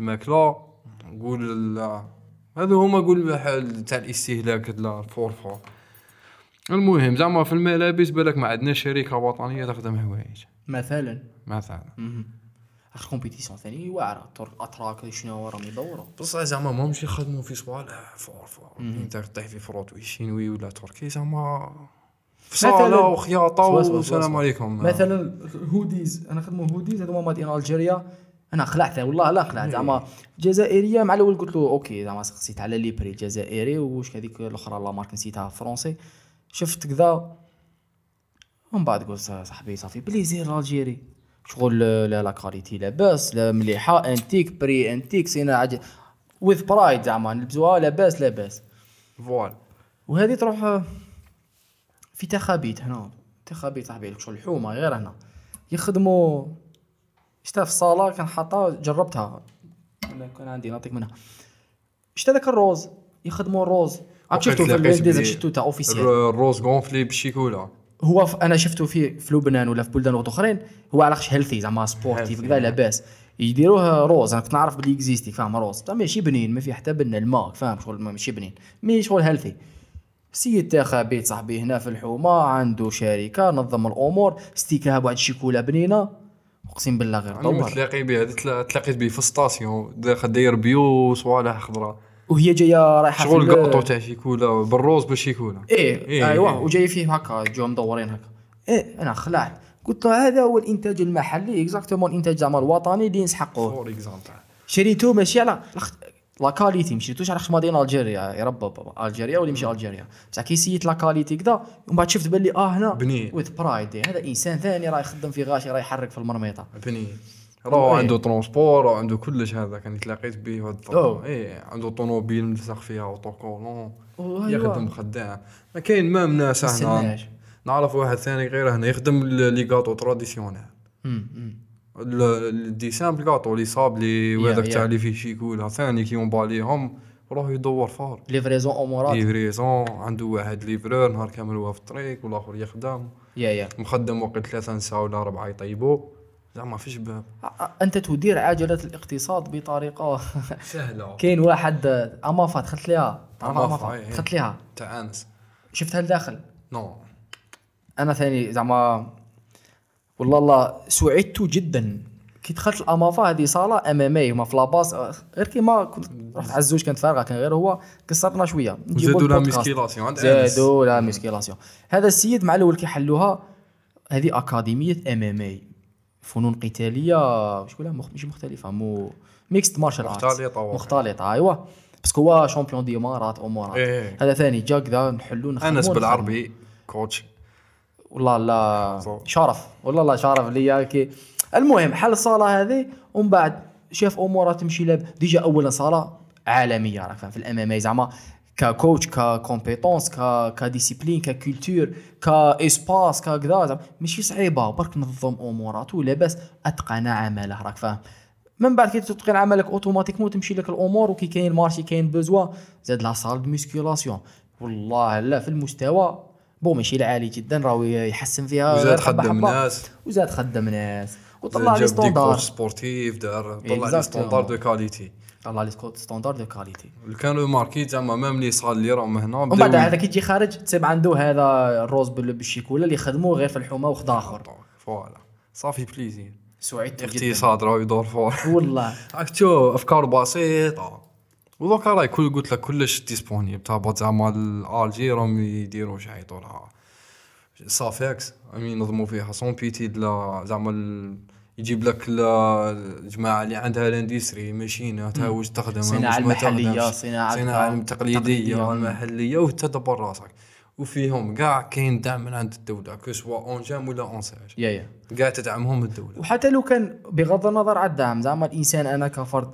A: الماكلة نقول هذا هما قول بحال تاع الاستهلاك لا الفورفور المهم زعما في الملابس بالك ما عندناش شركة وطنية تخدم حوايج.
B: مثلا.
A: مثلا.
B: أخ كومبيتيسيون ثاني واعرة طر الاتراك شنو راهم يدوروا
A: بصح زعما ماهمش يخدموا في صوالح فورفور انت تطيح في فروت شينوي ولا تركي زعما في
B: مثلاً.
A: صاله
B: وخياطة
A: والسلام. عليكم.
B: مثلا هوديز أنا خدموا هوديز هذوما مادين الجيريا أنا خلعت والله لا خلعت. زعما جزائرية مع الأول قلت له أوكي زعما سقسيت على لي بري الجزائري وش هذيك الأخرى لا مارك نسيتها فرونسي شفت كذا ومن بعد قلت صاحبي صافي بليزير ألجيري. شغل لا لا كاليتي لاباس لا مليحة انتيك بري انتيك سينا عج وذ برايد زعما نلبسوها لاباس لاباس
A: فوالا.
B: وهذه تروح آه، في تخابيت هنا. تخابيت صاحبي شغل الحومه غير هنا. يخدموا شتا في الصاله كان حاطها جربتها كان عندي نعطيك منها. شتا ذاك الروز يخدموا الروز. عاد شفتو في شفتو تاع officiel
A: الر- الروز gonflé بالشيكولا
B: هو ف... أنا شفته في في لبنان ولا في بلدان أخرين. هو علاقش healthy زعما
A: sportif.
B: كذا لاباس. يديروه روز أنا كنت نعرف بلي existé فاهم روز. بصح ماشي بنين ما في حتى بن الماء فاهم شغل ما- ماشي بنين. mais شغل healthy سيد تاخا بيت صاحبي هنا في الحومة عنده شركة نظم الأمور ستيكها بواحد الشيكولا بنينة. أقسم بالله غير دور
A: متلاقي به تلاقيت به في station. داير bio صوالح خضراء
B: وهي جاية رايحة
A: شغل قاطو تاع شيكولا بالروز بالشيكولا
B: إيه,
A: إيه،
B: أيوه
A: إيه.
B: وجاي فيه هكا جو مدورين هكا. إيه أنا خلعت. قلت له هذا هو الإنتاج المحلي exactement الإنتاج زعما الوطني اللي نسحقوه
A: for example
B: شريتو ماشي على la qualité ما شريتوش على خاطر made in Algeria. يا رب Algeria ولا يمشي Algeria؟ بصح كي سيت la qualité كذا ومن بعد شفت باللي آه هنا
A: بنين.
B: with pride هذا إنسان ثاني راه يخدم في غاشي راه يحرك في المرميطه
A: بني راه
B: إيه.
A: عنده transport وعنده كلش هذا كان تلاقيت به هاد الفترة.
B: أوه.
A: إيه عنده طوموبيل ملصق فيها
B: autocollant.
A: يخدم خدام ما كاين même ناس هنا. نعرف واحد ثاني غير هنا يخدم لي gâteau traditionnel des simples gâteau les
B: sablés
A: وهذاك. تاع اللي فيه شيكولا ثاني كي ي emballer هم راه يدور faire
B: livraison امورات
A: livraison عنده واحد livreur نهار كامل هو في الطريق والآخر يخدم
B: يا يا
A: مخدم وقت ثلاثة نساء ولا أربعة يطيبوا زعما فيش باب
B: أنت تدير عجلة الاقتصاد بطريقة
A: سهلة.
B: كاين واحد أمافا دخلت ليها.
A: أمافا إيه.
B: دخلت ليها.
A: تاع أنس
B: شفتها لداخل؟
A: نو.
B: أنا ثاني زعما والله الله سعدت جدا. كي دخلت الأمافا هذه صالة MMA هما في لاباس. غير كيما كنت رحت عزوج كانت فارغة كان غير هو. كسرنا شوية.
A: زادوا لا. musculation
B: زادوا la musculation هذا السيد مع الأول كيحلوها هذه أكاديمية MMA فنون قتالية نقولها مخ... مش مختلفة مو mixed martial arts
A: مختلطة واقع.
B: مختلطة ايوا parce que هو champion des أمارات امورات
A: إيه.
B: هذا ثاني جا كذا نحلو نخدمو نخدمو.
A: بالعربي coach.
B: والله لا. شرف. والله لا شرف ليا كي المهم حل الصالة هذه ومن بعد شاف امورها تمشي لاب déjà اولا صالة عالمية راك فاهم في ال MMA زعما. ككوتش ككومبيتونس كديسيبلين ككولتور كاسباس ككذا زعما ماشي صعيبه برك نظم امورات ولاباس اتقن عمله راك فاهم من بعد كي تتقن عملك automatiquement تمشي لك الأمور وكي كاين marché كاين besoin زاد la salle de musculation والله لا في المستوى bon ماشي العالي جدا راهو يحسن فيها
A: وزاد خدم. ناس
B: وزاد خدم ناس وطلع لي
A: standard sportif دار طلع لي. standard de qualité
B: طلع لي سكوت standard de
A: qualité كانوا ماركيت زعما même les salles اللي راهم هنا
B: ومن بعد هذا كي تجي خارج تصيب عنده هذا الروز بال- بالشيكولا اللي يخدموه غير في الحومة وخد آخر.
A: voilà. صافي
B: plaisir. جدا.
A: اقتصاد راه يدور fort
B: والله.
A: راك تشوف أفكار بسيطة. ودوكا راهي كل قلت لك كلش disponible تهبط زعما الألجي راهم يديروا شحيطوا لها SAFEX راهم ينظموا فيها. son petit زعما يجيب لك ال- الجماعة اللي عندها ال industrie ماشينات ها واش تخدم تخدمش.
B: صناعة
A: الصناعه
B: تقليدية.
A: التقليدية. المحليه وتدبر راسك. وفيهم كاع كاين دعم من عند الدولة que ce soit ANGEM ولا ANSEJ
B: يا يا.
A: كاع تدعمهم الدولة.
B: وحتى لو كان بغض النظر على الدعم زعما الإنسان أنا كفرد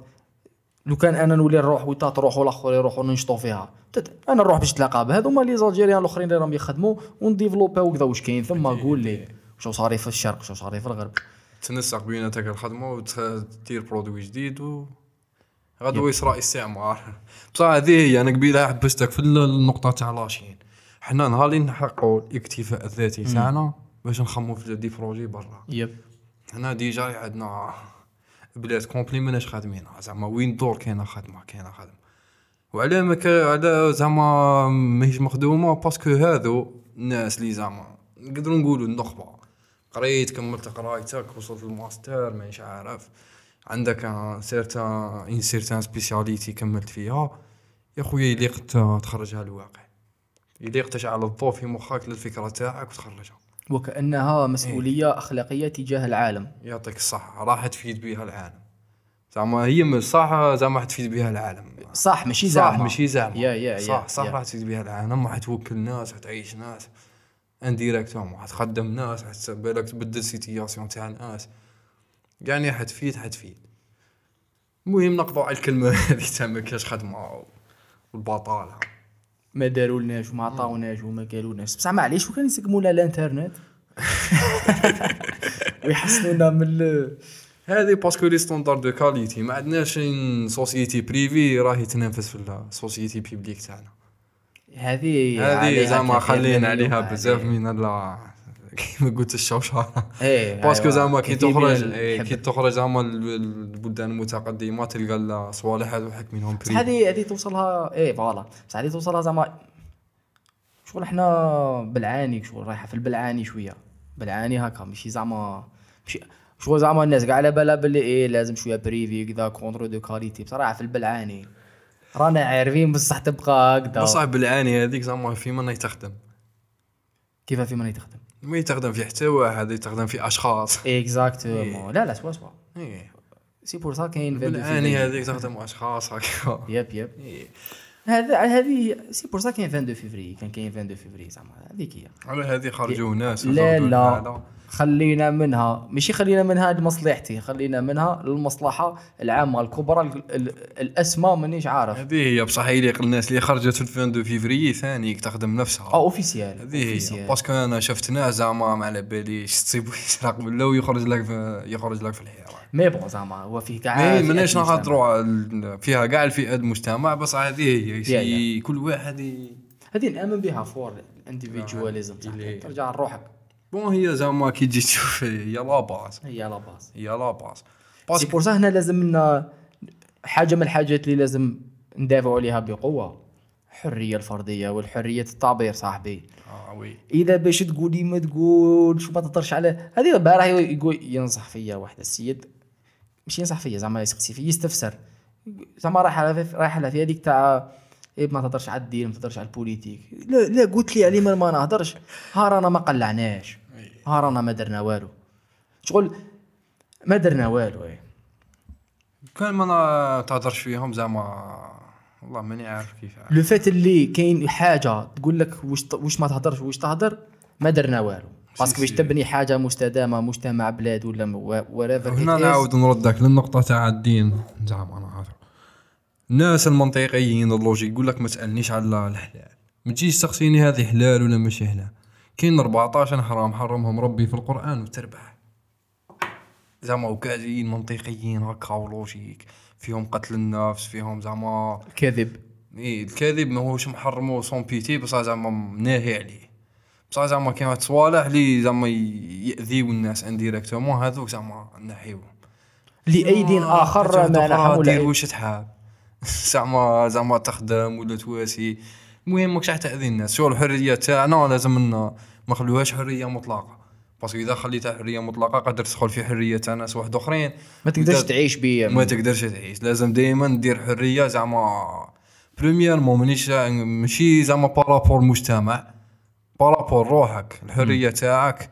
B: لو كان أنا نولي نروح وانت تروح والآخر يروح وننشطوا فيها أنا نروح باش نتلاقى بهذوما les Algériens الأخرين اللي راهم يخدموا ونديفلوباو وكذا واش كاين. ثم قول لي شو صاري في الشرق شو صاري في الغرب.
A: تنسق بيناتك الخدمة وتدير produit جديد و غدوة يصرى استعمار بصح هذه هي أنا قبيلة حبستك في النقطة تاع la Chine. حنا نهار اللي نحققوا الاكتفاء الذاتي تاعنا باش نخمو في des projets برا.
B: يب.
A: هنا déjà عندنا بلاد complet ماناش خادمينها. زعما وين دور كاينة خدمة كاينة خدمة. وعلى ما على زعما ماهيش مخدومة parce que هذو الناس اللي زعما نقدروا نقولوا النخبة. قريت كملت قرايتك وصلت الماستر مانيش عارف. عندك une certaine une certaine spécialité كملت فيها. يا خويا يليق تخرجها للواقع يليق تشعل الضوء في مخك للفكرة تاعك وتخرجها.
B: وكأنها مسؤولية أخلاقية تجاه العالم.
A: يعطيك الصحة. راح تفيد بها العالم. زعما هي صح زعما راح تفيد بها العالم.
B: صح ماشي
A: صح
B: زعما.
A: ماشي زعما.
B: يا يا يا
A: صح صح. راح تفيد بها العالم. راح توكل ناس راح تعيش ناس. indirectement راح تخدم ناس بالك تبدل situation تاع ناس يعني حتفيد حتفيد المهم نقضوا على الكلمة هذه تاع ما كاش خدمة والبطالة.
B: ما دارولناش وما عطاوناش وما قالولناش. بصح معليش وكان يسقموا لنا الانترنت. ويحسنونا من ال-
A: هذه parce que les standards de qualité ما عندناش société privée راهي تنافس في ال société publique تاعنا.
B: هذه
A: هذه زعما خلينا
B: من
A: عليها بزاف. من لا كيما قلت الشوشره
B: إيه
A: parce que
B: أيوة.
A: زعما كي تخرج إيه،. كي تخرج زعما ال- البلدان المتقدمة تلقى صوالح هذو حك منهم بري
B: هذه هذه توصلها إيه voilà بس هذه توصلها زعما شغل إحنا بالعاني شغل رايحة في البلعاني شوية بالعاني هكا ماشي زعما ماشي شغل زعما الناس كاع على بالها باللي إيه لازم شوية privé كذا contrôle de qualité بصراحة في البلعاني رانا عارفين بصح تبقى هكذا.
A: بصح بالعاني هذيك زعما في من يتخدم.
B: كيف في من يتخدم؟
A: ما يتخدم في حتى واحد يتخدم في أشخاص.
B: exactement لا لا سوا سوا.
A: إيه.
B: c'est pour ça كاين 22
A: بالعاني. هذيك تخدم أشخاص هكا
B: يب يب هذا هذه c'est pour ça كاين 22 فيفري كان كاين 22 فيفري زعما هذيك هي.
A: على هذه خرجوا ناس
B: لا لا. خلينا منها ماشي خلينا منها لمصلحتي خلينا منها للمصلحة العامة الكبرى ال- ال- الأسمى مانيش عارف.
A: هذه هي بصح يليق الناس اللي خرجت في 22 فيفري ثاني تخدم نفسها.
B: آه officiel
A: هذه هي. parce que أنا شفت ناس زعما ما على باليش تصيب يسرق ولا ويخرج لك في يخرج لك في الحيرة.
B: mais bon زعما هو فيه كاع
A: ماناش. نهضروا على- فيها كاع الفئات المجتمع بصح هذه هي كل واحد
B: هذه نأمن بها fort ال individualisme
A: اللي-
B: ترجع لروحك.
A: bon هي زعما كي تجي تشوف هي la base
B: هي la base.
A: هي la
B: base
A: c'est
B: pour ça هنا لازم لنا حاجة من الحاجات اللي لازم ندافعوا عليها بقوة الحرية الفردية والحرية التعبير صاحبي.
A: آه oui
B: إذا باش تقولي ما تقولش وما تهضرش على هذه البارح يقول ينصح فيا واحد السيد. مش ينصح فيا زعما يسقسي فيا يستفسر. زعما رايحه لها في- رايحه لها في هذيك تاع إيه ما تهضرش على الدين ما تهضرش على ال politique. لا لا قلت لي عليه ما ما نهضرش. ها رانا ما قلعناش. ها رانا ما درنا والو. شغل ما درنا والو إيه.
A: كان ما تهضرش فيهم زعما والله ماني عارف كيف.
B: لو فات اللي كاين حاجة تقول لك واش ت- واش ما تهضرش واش تهضر ما درنا والو. parce que
A: باش.
B: تبني حاجة مستدامة مجتمع بلاد ولا ورافر
A: هنا نعاود نردك للنقطة تاع الدين. زعما أنا عارف. الناس المنطقيين ال logique يقول لك ما تسألنيش على الحلال. ما تجيش تسقسيني هذه حلال ولا ماشي حلال. كاين 14 حرام حرمهم ربي في القرآن وتربح زعما وكادين منطقيين هكا و logique فيهم قتل النفس فيهم زعما
B: كذب
A: إيه الكذب ماهوش محرمو sans pitié بصح زعما ناهي عليه. بصح زعما كاين واحد الصوالح اللي زعما ي- يأذيو الناس indirectement هذوك زعما نحيوهم.
B: لايد آخر ما نحن
A: دير واش تحاب زعما زعما تخدم ولا تواسي. المهم ماكش راح تأذي الناس. شغل الحرية تاعنا لازم ما نخلوهاش حرية مطلقة. parce que إذا خليتها حرية مطلقة قادر تدخل في حرية تاع ناس واحد آخرين.
B: ما تقدرش تعيش بيه
A: ما تقدرش تعيش. لازم دائما دير حرية زعما premièrement مانيش ماشي زعما par rapport مجتمع. par rapport روحك. الحرية تاعك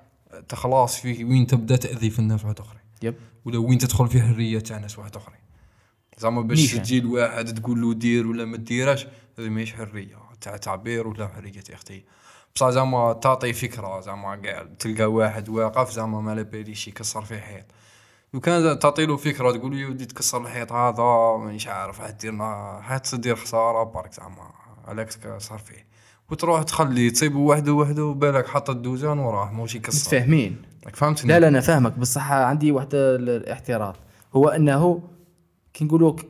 A: تخلاص في وين تبدأ تأذي في الناس واحد آخرين.
B: yep.
A: ولا وين تدخل في حرية تاع ناس واحد آخرين. زعما باش. تجي لواحد تقول له دير ولا ما ديرش هذه ماهيش حرية. تاع تعبير ولا حريه أختي؟ بصح زعما تعطي فكرة زعما تلقى واحد واقف زعما ما باليش يكسر في حيط. لو كان تعطي له فكرة تقول له ودي تكسر الحيط هذا مانيش عارف حدير حتدير خسارة برك زعما عليك تكسر فيه. وتروح تخليه تصيب وحده وحده وبالك حط الدوزان وراه ماشي يكسر.
B: متفاهمين.
A: فهمتني؟
B: لا لا أنا فاهمك بصح عندي واحد الاعتراض هو أنه كي نقولوا ك-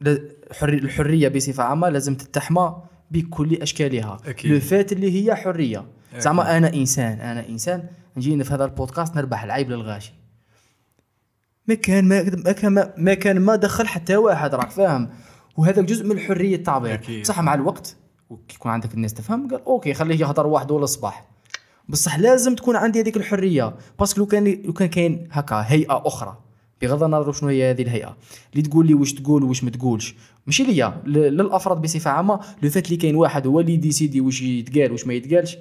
B: ل- الحري- الحرية بصفة عامة لازم تتحمى بكل
A: أشكالها.
B: لو فات اللي هي حرية. زعما أنا إنسان أنا إنسان. نجي في هذا البودكاست نربح العيب للغاشي. ما كان ما ما كان ما, ما كان ما دخل حتى واحد راك فاهم؟ وهذا جزء من حرية التعبير. صح مع الوقت يكون عندك الناس تفهم قال OK خليه يهضر وحده ولا الصباح بصح لازم تكون عندي هذيك الحرية. parce que لو كان لو كان كاين هكا هيئة أخرى. بغض النظر شنو هي هذه الهيئة. اللي تقول لي واش تقول وواش ما تقولش. ماشي ليا للأفراد بصفة عامة لو فات اللي كاين واحد هو اللي décidé واش يتقال واش ما يتقالش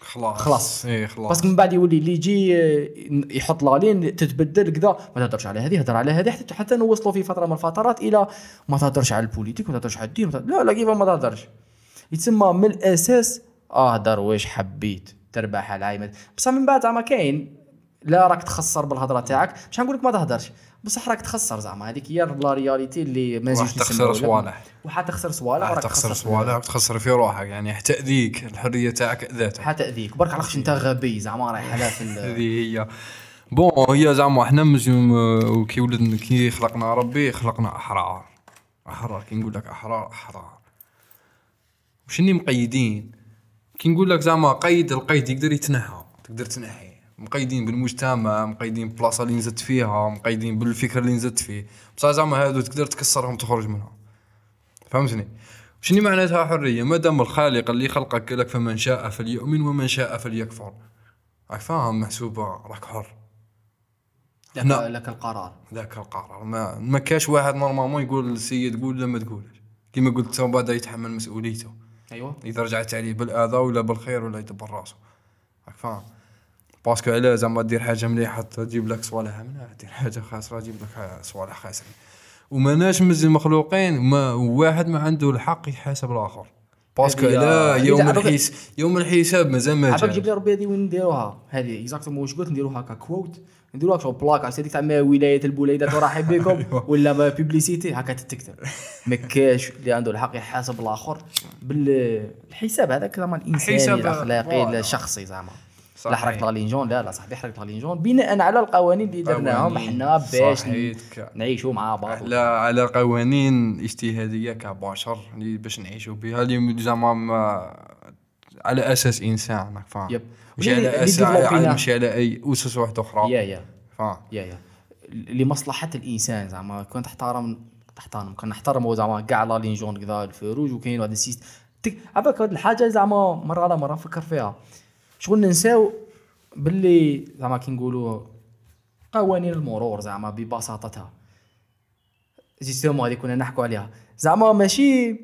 A: خلاص.
B: خلاص.
A: إيه خلاص.
B: parce que من بعد يولي اللي يجي آه، يحط لالين تتبدل كذا ما تهضرش على هذه هضر على هذه حتى حتى نوصلوا في فترة من الفترات إلى ما تهضرش على ال politique ما تهضرش على الدين لا لا كيف ما تهضرش. يتسمى من الأساس اهدر واش حبيت تربح على العايمة بصح من بعد زعما كاين لا راك تخسر بالهضره تاعك. مش نقول لك ما تهضرش. بصح راك تخسر زعما. هذيك هي la réalité اللي ما نزيدش
A: تخسر. صوالح.
B: وحتخسر صوالح وراك
A: تخسر صوالح وتخسر في روحك. يعني حتأذيك الحرية تاعك ذاتها.
B: حتأذيك برك علاش انت غبي زعما رايح على في
A: هذه هي. bon هي زعما إحنا مزيوم وكي ولدنا كي خلقنا ربي خلقنا أحرار. أحرار. كي نقول لك أحرار أحرار. وشني مقيدين؟ كي نقول لك زعما قيد القيد يقدر يتنحى تقدر تنحيه مقيدين بالمجتمع مقيدين بالبلاصة اللي نزلت فيها مقيدين بالفكر اللي نزلت فيه. بصح زعما هادو تقدر تكسرهم تخرج منهم فهمتني؟ شنو معناتها حرية؟ ما دام الخالق اللي خلقك لك فمن شاء فليؤمن ومن شاء فليكفر. راك فاهم محسوبة؟ راك حر.
B: لك. لك القرار.
A: ذاك القرار. ما ما كاش واحد normalement يقول للسيد قول لا ما تقولش. كيما قلت تو بعد يتحمل مسؤوليته.
B: أيوه.
A: إذا رجعت عليه بالآذى ولا بالخير ولا يدبر راسه. راك فاهم؟ parce que علاه زعما دير حاجة مليحة تجيب لك صوالح منها دير حاجة خاسره تجيب لك صوالح خاسرين وماناش مز المخلوقين ما واحد ما عنده الحق يحاسب الآخر. باسكو
B: هذه
A: يوم الحيس يوم الحساب مازال ما
B: عباك جيب
A: جاش.
B: لي ربي هذه وين نديروها؟ هذه اكزاكتومون واش قلت نديروها هكا كوت نديروها شغل بلاك هذيك تاع ولاية البوليدات ورحب بكم؟ ولا ما بيبليسيتي هكا تتكتب. ما كاش اللي عنده الحق يحاسب الآخر بالحساب. هذاك زعما الإنساني
A: الحساب، الأخلاقي.
B: الشخصي زعما. لا
A: صحيح.
B: حرقت غالينجون لا لا صاحبي حرقت غالينجون بناء على القوانين اللي درناهم. حنا باش. نعيشوا مع بعض
A: على على قوانين اجتهادية كبشر اللي باش نعيشوا بها اللي زعما ما- على أساس إنسان راك فاهم
B: yep.
A: مش على
B: أساس.
A: مش على أي أسس واحدة أخرى
B: يا يا
A: فاهم
B: يا يا لمصلحة الإنسان زعما كون تحترم تحترم كون نحترموا زعما كاع la ligne jaune كذا ال feu rouge وكاين واحد ال système تك عباك هاد الحاجة زعما مرة على مرة نفكر فيها شغل ننساو باللي زعما كي نقولوا قوانين المرور زعما ببساطتها. justement هذه كنا نحكوا عليها. زعما ماشي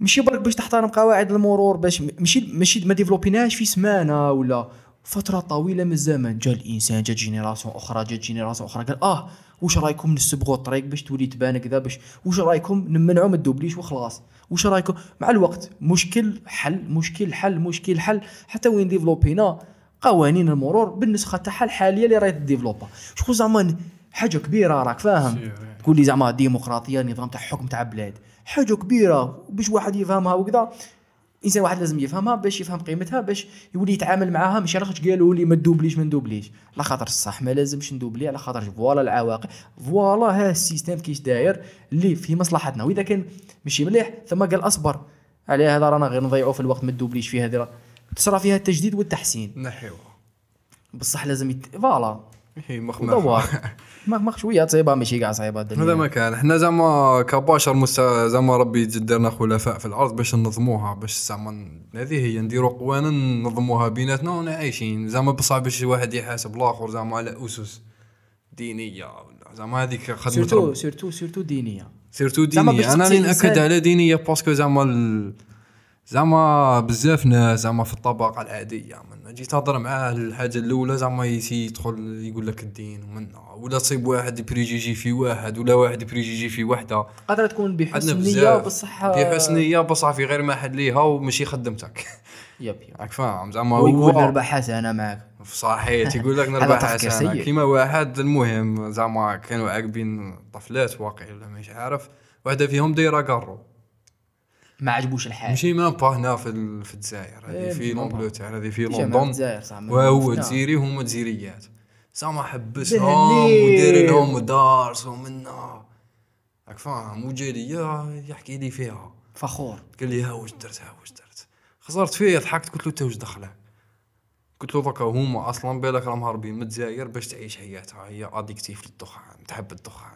B: ماشي برك باش تحترم قواعد المرور باش ماشي ماشي ما développ يناش في سمانة ولا فترة طويلة من الزمن. جا الإنسان جات génération أخرى جات génération أخرى قال آه واش رأيكم نسبغوا الطريق باش تولي تبان كذا باش واش رأيكم نمنعوا ما ت doubl يش وخلاص. واش رايكم مع الوقت مشكل حل مشكل حل مشكل حل حتى وين développ ينا قوانين المرور بالنسخة تاعها الحالية اللي راهي développée شكون زعما حاجة كبيرة راك فاهم. تقول لي زعما ديمقراطية نظام تاع حكم تاع بلاد. حاجة كبيرة باش واحد يفهمها وكذا. إنسان واحد لازم يفهمها باش يفهم قيمتها باش يولي يتعامل معاها مش على خاطر قالوا لي ما ت doubl يش ما ن doubl يش. على خاطر الصح ما لازمش ن doubler على خاطر voilà العواقب. voilà ها ال système كيش داير اللي في مصلحتنا. وإذا كان ماشي مليح ثم قال أصبر. على هذا رانا غير نضيعوا في الوقت ما تدوبليش في هذه تصرى فيها التجديد والتحسين.
A: نحيوها
B: بصح لازم يت... فوالا.
A: هي مخمخ
B: ما ما شوية صعيبة ماشي كاع صعيبة
A: هذا ما كان. إحنا زعما كبشر. زعما ربي يجدرنا خلفاء في الأرض باش ننظموها باش زعما هذه هي نديروا قوانين ننظموها بيناتنا ونا عايشين زعما بصح باش واحد يحاسب الآخر زعما على أسس دينية. زعما هذيك
B: خدمة surtout
A: surtout
B: surtout
A: دينية.
B: surtout
A: دينية.
B: أنا
A: اللي
B: نأكد.
A: على دينية parce que زعما ال... زعما بزاف ناس زعما في الطبقة العادية من جيت تهضر معاه الحاجة الأولى زعما يدخل يقول لك الدين ومنا ولا تصيب واحد préjugé في واحد ولا واحد préjugé في وحدة.
B: قادرة تكون بحسن
A: نية
B: بصح
A: في حسنيه بصح في غير ما حد ليها وماشي خدمتك.
B: yep yep.
A: راك فاهم زعما
B: ويقول نربح حسنه معك
A: صحيح يقول لك نربح حسنه. كيما واحد. المهم زعما كانوا عاقبين طفلات واقع ولا مش عارف واحدة فيهم دايرة قارو
B: ما عجبوش الحال.
A: ماشي ما با هنا في في الجزائر.
B: إيه،
A: هذه في
B: ما با.
A: l'Angleterre هذه في
B: جامعة
A: لندن. وهو. جزيري وهما جزيريات زعما حبسهم. ودار لهم دارس ومنا راك فاهم؟ وجا ليا يحكي لي فيها.
B: فخور.
A: قال لي ها واش درت ها واش درت. خسرت فيه ضحكت قلت له انت واش دخلك قلت له donc هما أصلا بالك راهم هاربين من الجزائر باش تعيش حياتها. هي addictive للدخان تحب الدخان.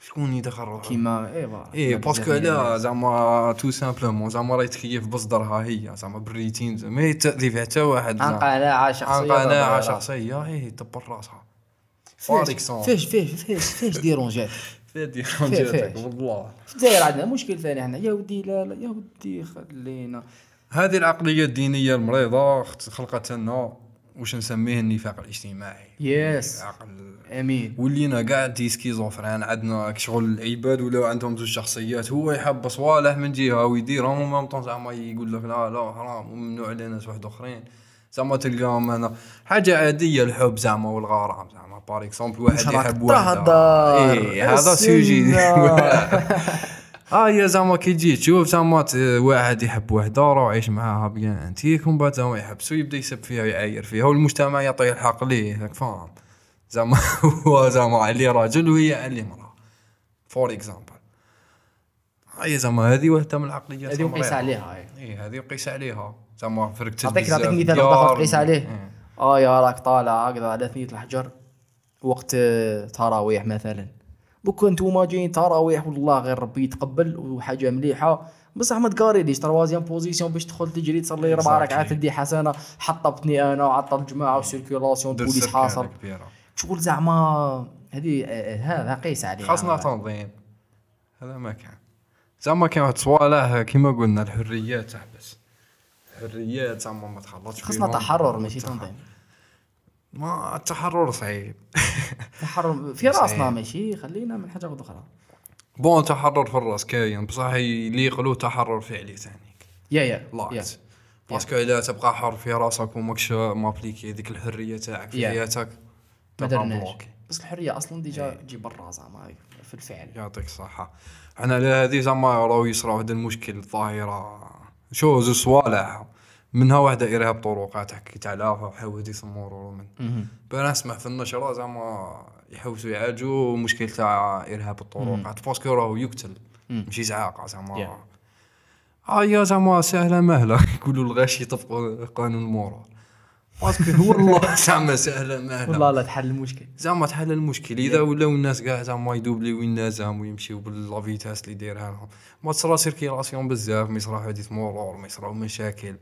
A: شكون يدخل روحه
B: كيما voilà.
A: إيه
B: كيما parce que
A: لا. زعما tout simplement زعما راهي تكيف بصدرها هي زعما بالريتين ما يتأذي فيها حتى واحد
B: عن قناعه شخصية
A: عن قناعة
B: طبعاً.
A: شخصية إيه دبر راسها
B: فيش فيش فيش فيش
A: dérangeat
B: فيه.
A: والله
B: في الجزائر عندنا مشكل ثاني إحنا يا ودي لا لا يا ودي خلينا
A: هذه العقلية الدينية المريضة اخت- خلقت لنا واش نسميه النفاق الاجتماعي.
B: yes
A: عقل
B: أمين.
A: ولينا قاع des schizophrènes عندنا شغل العباد ولاو عندهم زوج شخصيات هو يحب صوالح من جهة ويديرهم و même temps زعما يقول لك لا لا حرام وممنوع على ناس واحد أخرين. زعما تلقاهم هنا. حاجة عادية الحب زعما والغرام زعما. par exemple واحد يحب واحدة.
B: تهضر.
A: إيه هذا sujet آه يا زعما كي تجي تشوف زعما واحد يحب وحده راه عايش معاها bien انتيك ومن بعد زعما يحبسو يبدا يسب فيها ويعاير فيها والمجتمع يعطيه الحق ليه راك فاهم؟ زعما هو زعما عليه راجل وهي عليه مراه for example اي زعما هذه وحدة من العقليات
B: هذه وقيس
A: المريضة.
B: عليها أي.
A: اي هذه وقيس عليها. زعما فرقت
B: نعطيك نعطيك مثال واحد تقيس عليه. آه يا راك طالع هكذا على ثنية الحجر وقت آه، تراويح مثلا. donc نتوما جايين تراويح والله غير ربي يتقبل وحاجة مليحة. بصح ما تقاريليش troisième position باش تدخل تجري تصلي ربع. ركعات تدي حسنة. حطبتني أنا وعطل الجماعه و circulation police حاصل. شغل زعما هذه آه، هذا قيس عليه
A: خاصنا تنظيم هذا ما كان. زعما كان واحد صوالح كيما قلنا الحريات تحبس. الحريات زعما ما تخلطش
B: خاصنا. تحرر ماشي تنظيم.
A: ما التحرر صعيب.
B: تحرر في راسنا. ماشي خلينا من حاجة أخرى.
A: bon تحرر في الراس كاين بصح يليق له تحرر فعلي ثاني.
B: يا يا.
A: لاحظ parce que الا تبقى حر في راسك وماكش م appliquer هذيك الحرية تاعك في. حياتك
B: ما درناش. بس الحرية أصلا déjà تجي برا زعما في الفعل.
A: يعطيك الصحة. إحنا على هذه زعما راهو يصرا هذا المشكل الظاهرة. choses و صوالح. منها واحدة إرهاب طرقات حكيت عليها حاول يسموروا من. بنا نسمع في النشرة زعما يحوسوا يعالجوا مشكل تاع إرهاب الطرقات parce que راهو يقتل ماشي زعاقة زعما. آه يا زعما سهلة مهلة. يقولوا الغاشي يطبقوا قانون المرور parce que هو الله زعما سهلة مهلة.
B: والله لا تحل المشكل.
A: زعما تحل المشكل. إذا ولاو الناس كاع زعما يدوبليو النظام ويمشيو بال la vitesse اللي دايرها لهم. ما تصرا circulation بزاف ما يصرا حديث مرور ما يصراو مشاكل.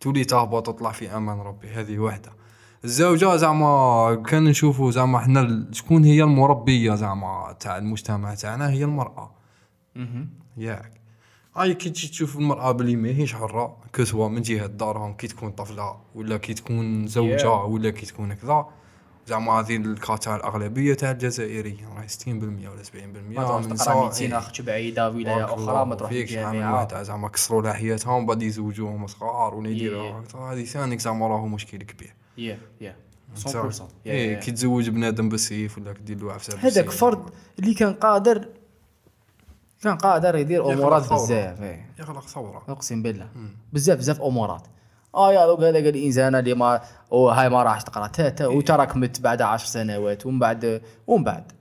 A: تولي تهبط وتطلع في أمان ربي هذه وحدة. الزوجة زعما كان نشوفوا زعما حنا شكون هي المربية زعما تاع المجتمع تاعنا؟ هي المرأة. ياك. هاي كي تجي تشوف المرأة بلي ماهيش حرة كسوا من جهة دارهم كي تكون طفلة ولا كي تكون زوجة
B: Yeah.
A: ولا كي تكون كذا زعما هذه le cas تاع الجزائريين راهي 60% ولا 70%
B: ما تروحش
A: من
B: تقرا اخت بعيده ولايه
A: بارك أخرى
B: ما تروح
A: واحد زعما كسروا لحياتهم بعد يزوجوهم صغار. هكذا. هذه ثاني زعما راهو مشكل كبير.
B: يا يا 100%
A: إيه
B: يا-
A: كي تزوج بنادم بالسيف ولا كدير له عفسه
B: هذاك. فرد اللي كان قادر كان قادر يدير
A: أمورات.
B: بزاف إيه.
A: يخلق ثورة.
B: أقسم بالله. بزاف بزاف أمورات. آه يا دوك هذاك الإنسان اللي ما هاي ما راحش تقرأ. تا تا وتراك مت بعد عشر سنوات ومن بعد ومن بعد.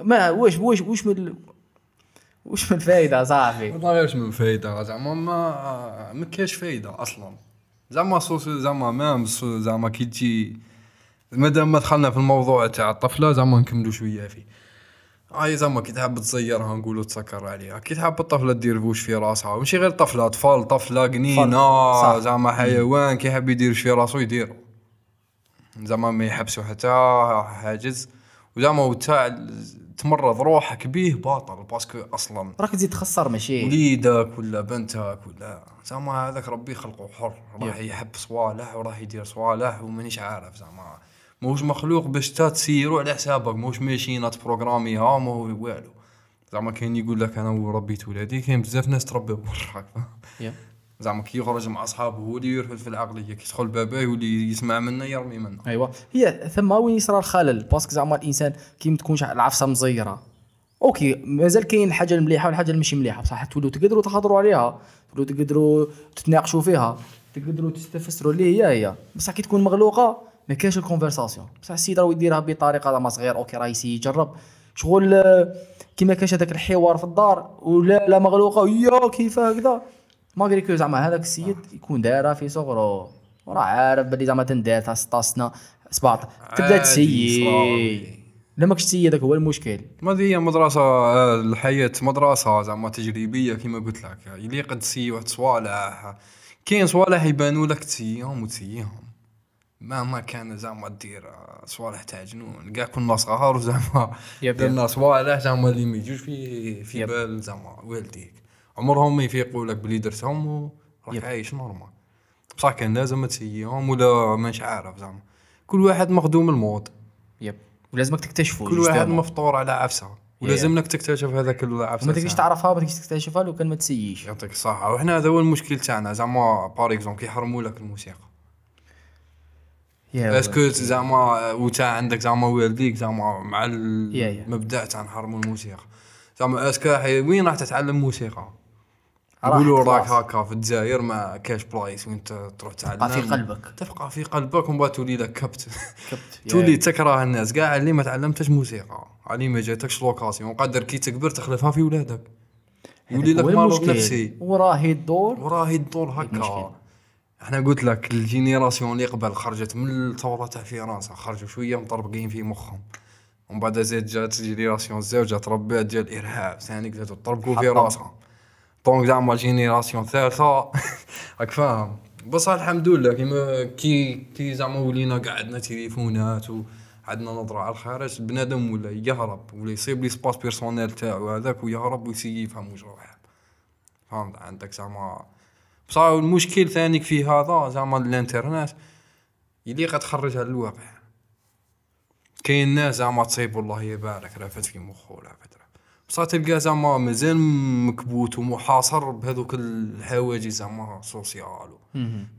B: ما واش واش واش من واش من الفايده صاحبي
A: ما غيرش من فايدة زعما ما ما كاش فايدة أصلا. زعما صوص زعما ما مس- زعما كي تجي مادام ما دخلنا في الموضوع تاع الطفلة زعما نكملوا شوية فيه. هاي زعما كي تحب تزيرها نقولوا تسكر عليها. كي تحب الطفلة دير بوش في راسها. ماشي غير طفلة أطفال طفلة قنينة
B: صح.
A: زعما حيوان كي يحب يدير في راسو يديرو زعما ما يحبسوا حتى حاجز. وزعما تاع تمرض روحك بيه باطل parce que أصلا
B: راك تزيد تخسر ماشي.
A: وليدك ولا بنتك ولا زعما هذاك ربي خلقه حر راح يحب صوالح وراح يدير صوالح ومانيش عارف زعما. ماهوش مخلوق باش تا تسيرو على حسابك ماهوش machine ت programmer يها ما هو والو. زعما كاين يقول لك أنا وربيت ولادي كاين بزاف ناس تربيو برا
B: يا.
A: زعما كي يخرج مع أصحابه هو اللي يرفد في العقلية. كي يدخل باباه يولي يسمع منا يرمي منا
B: ايوا هي ثم وين يصرى الخلل؟ parce que زعما الإنسان كي ما تكونش العفسة مزيرة. okay مازال كاين الحاجة المليحة والحاجة اللي ماشي مليحة. بصح تولوا تقدروا تهضروا عليها تولوا تقدروا تتناقشوا فيها تقدروا تستفسروا اللي هي هي. بصح كي تكون مغلوقة ما كاينش ال conversation بصح السيد راه يديرها بطريقه زعما صغير okay راه ي essayer يجرب شغل كيما كاينش هذاك الحوار في الدار ولا لا مغلوقه يا كيف هكذا ماغري كو زعما هذاك السيد يكون دارها في صغره وراه عارف بلي زعما تندار تاع 16 سنه 17 تبدا تسيي. لا ماكش تسيي هذاك هو المشكل
A: ما هي مدرسة آه، الحياة مدرسة زعما تجريبية كما قلت لك يليق تسي واحد صوالح كاين صوالح يبانوا لك تسيهم وتسيهم مهما كان زعما دير آه، صوالح تاع جنون كاع كنا صغار وزعما. درنا صوالح زعما اللي ما يجوش في في
B: يب.
A: بال زعما والديك عمرهم ما يفيقوا لك بلي درتهم وراك. عايش normal بصح كان لازم ت essayer هم ولا مانيش عارف زعما كل واحد مخدوم الموت
B: يب ولازمك تكتشفوا
A: كل واحد. مفطور على عفسة ولازمك تكتشف هذاك العفسه
B: وما تقدرش. تعرفها ما تقدرش تكتشفها لو كان ما ت essayer ش
A: يعطيك الصحة وحنا هذا هو المشكل تاعنا زعما par exemple كيحرموا لك الموسيقى
B: est-ce
A: que زعما وتا عندك زعما والديك زعما مع. المبدا تاع نحرموا الموسيقى زعما est-ce que وين راح تتعلم موسيقى يقولوا راك. هكا في الجزائر ما كاش بلايص وين تروح تعلم
B: تبقى في قلبك.
A: تبقى في قلبك ومن بعد تولي لك كبت
B: كبت.
A: تولي تكره الناس كاع اللي ما تعلمتش موسيقى علي ما جاتكش l'occasion قادر كي تكبر تخلفها في ولادك يولي لك مرض. نفسي
B: وراهي الدور
A: وراه الدور. هكا إحنا قلت لك ال génération اللي قبل خرجت من الثورة تاع فرنسا خرجوا شوية مطربقين في مخهم. ومن بعد زاد جات génération الزوجة تربات ديال الإرهاب. ثاني زادوا طربقوا في. راسهم. donc زعما génération ثالثه راك فاهم. بصح الحمد لله كيما كي كي زعما ولينا كاع عندنا تليفونات وعندنا نظره على الخارج بنادم ولا يهرب ولا يصيب l'espace personnel تاعو هذاك ويهرب ويسي يفهم واش يحب. فهمت؟ عندك زعما بصح المشكل ثاني في هذا زعما الانترنت يلي قد تخرجها للواقع. كاين ناس زعما تصيب والله يبارك رافت في مخه ولا فات بصح تلقاه زعما مازال مكبوت ومحاصر بهذوك الحواجز زعما sociales.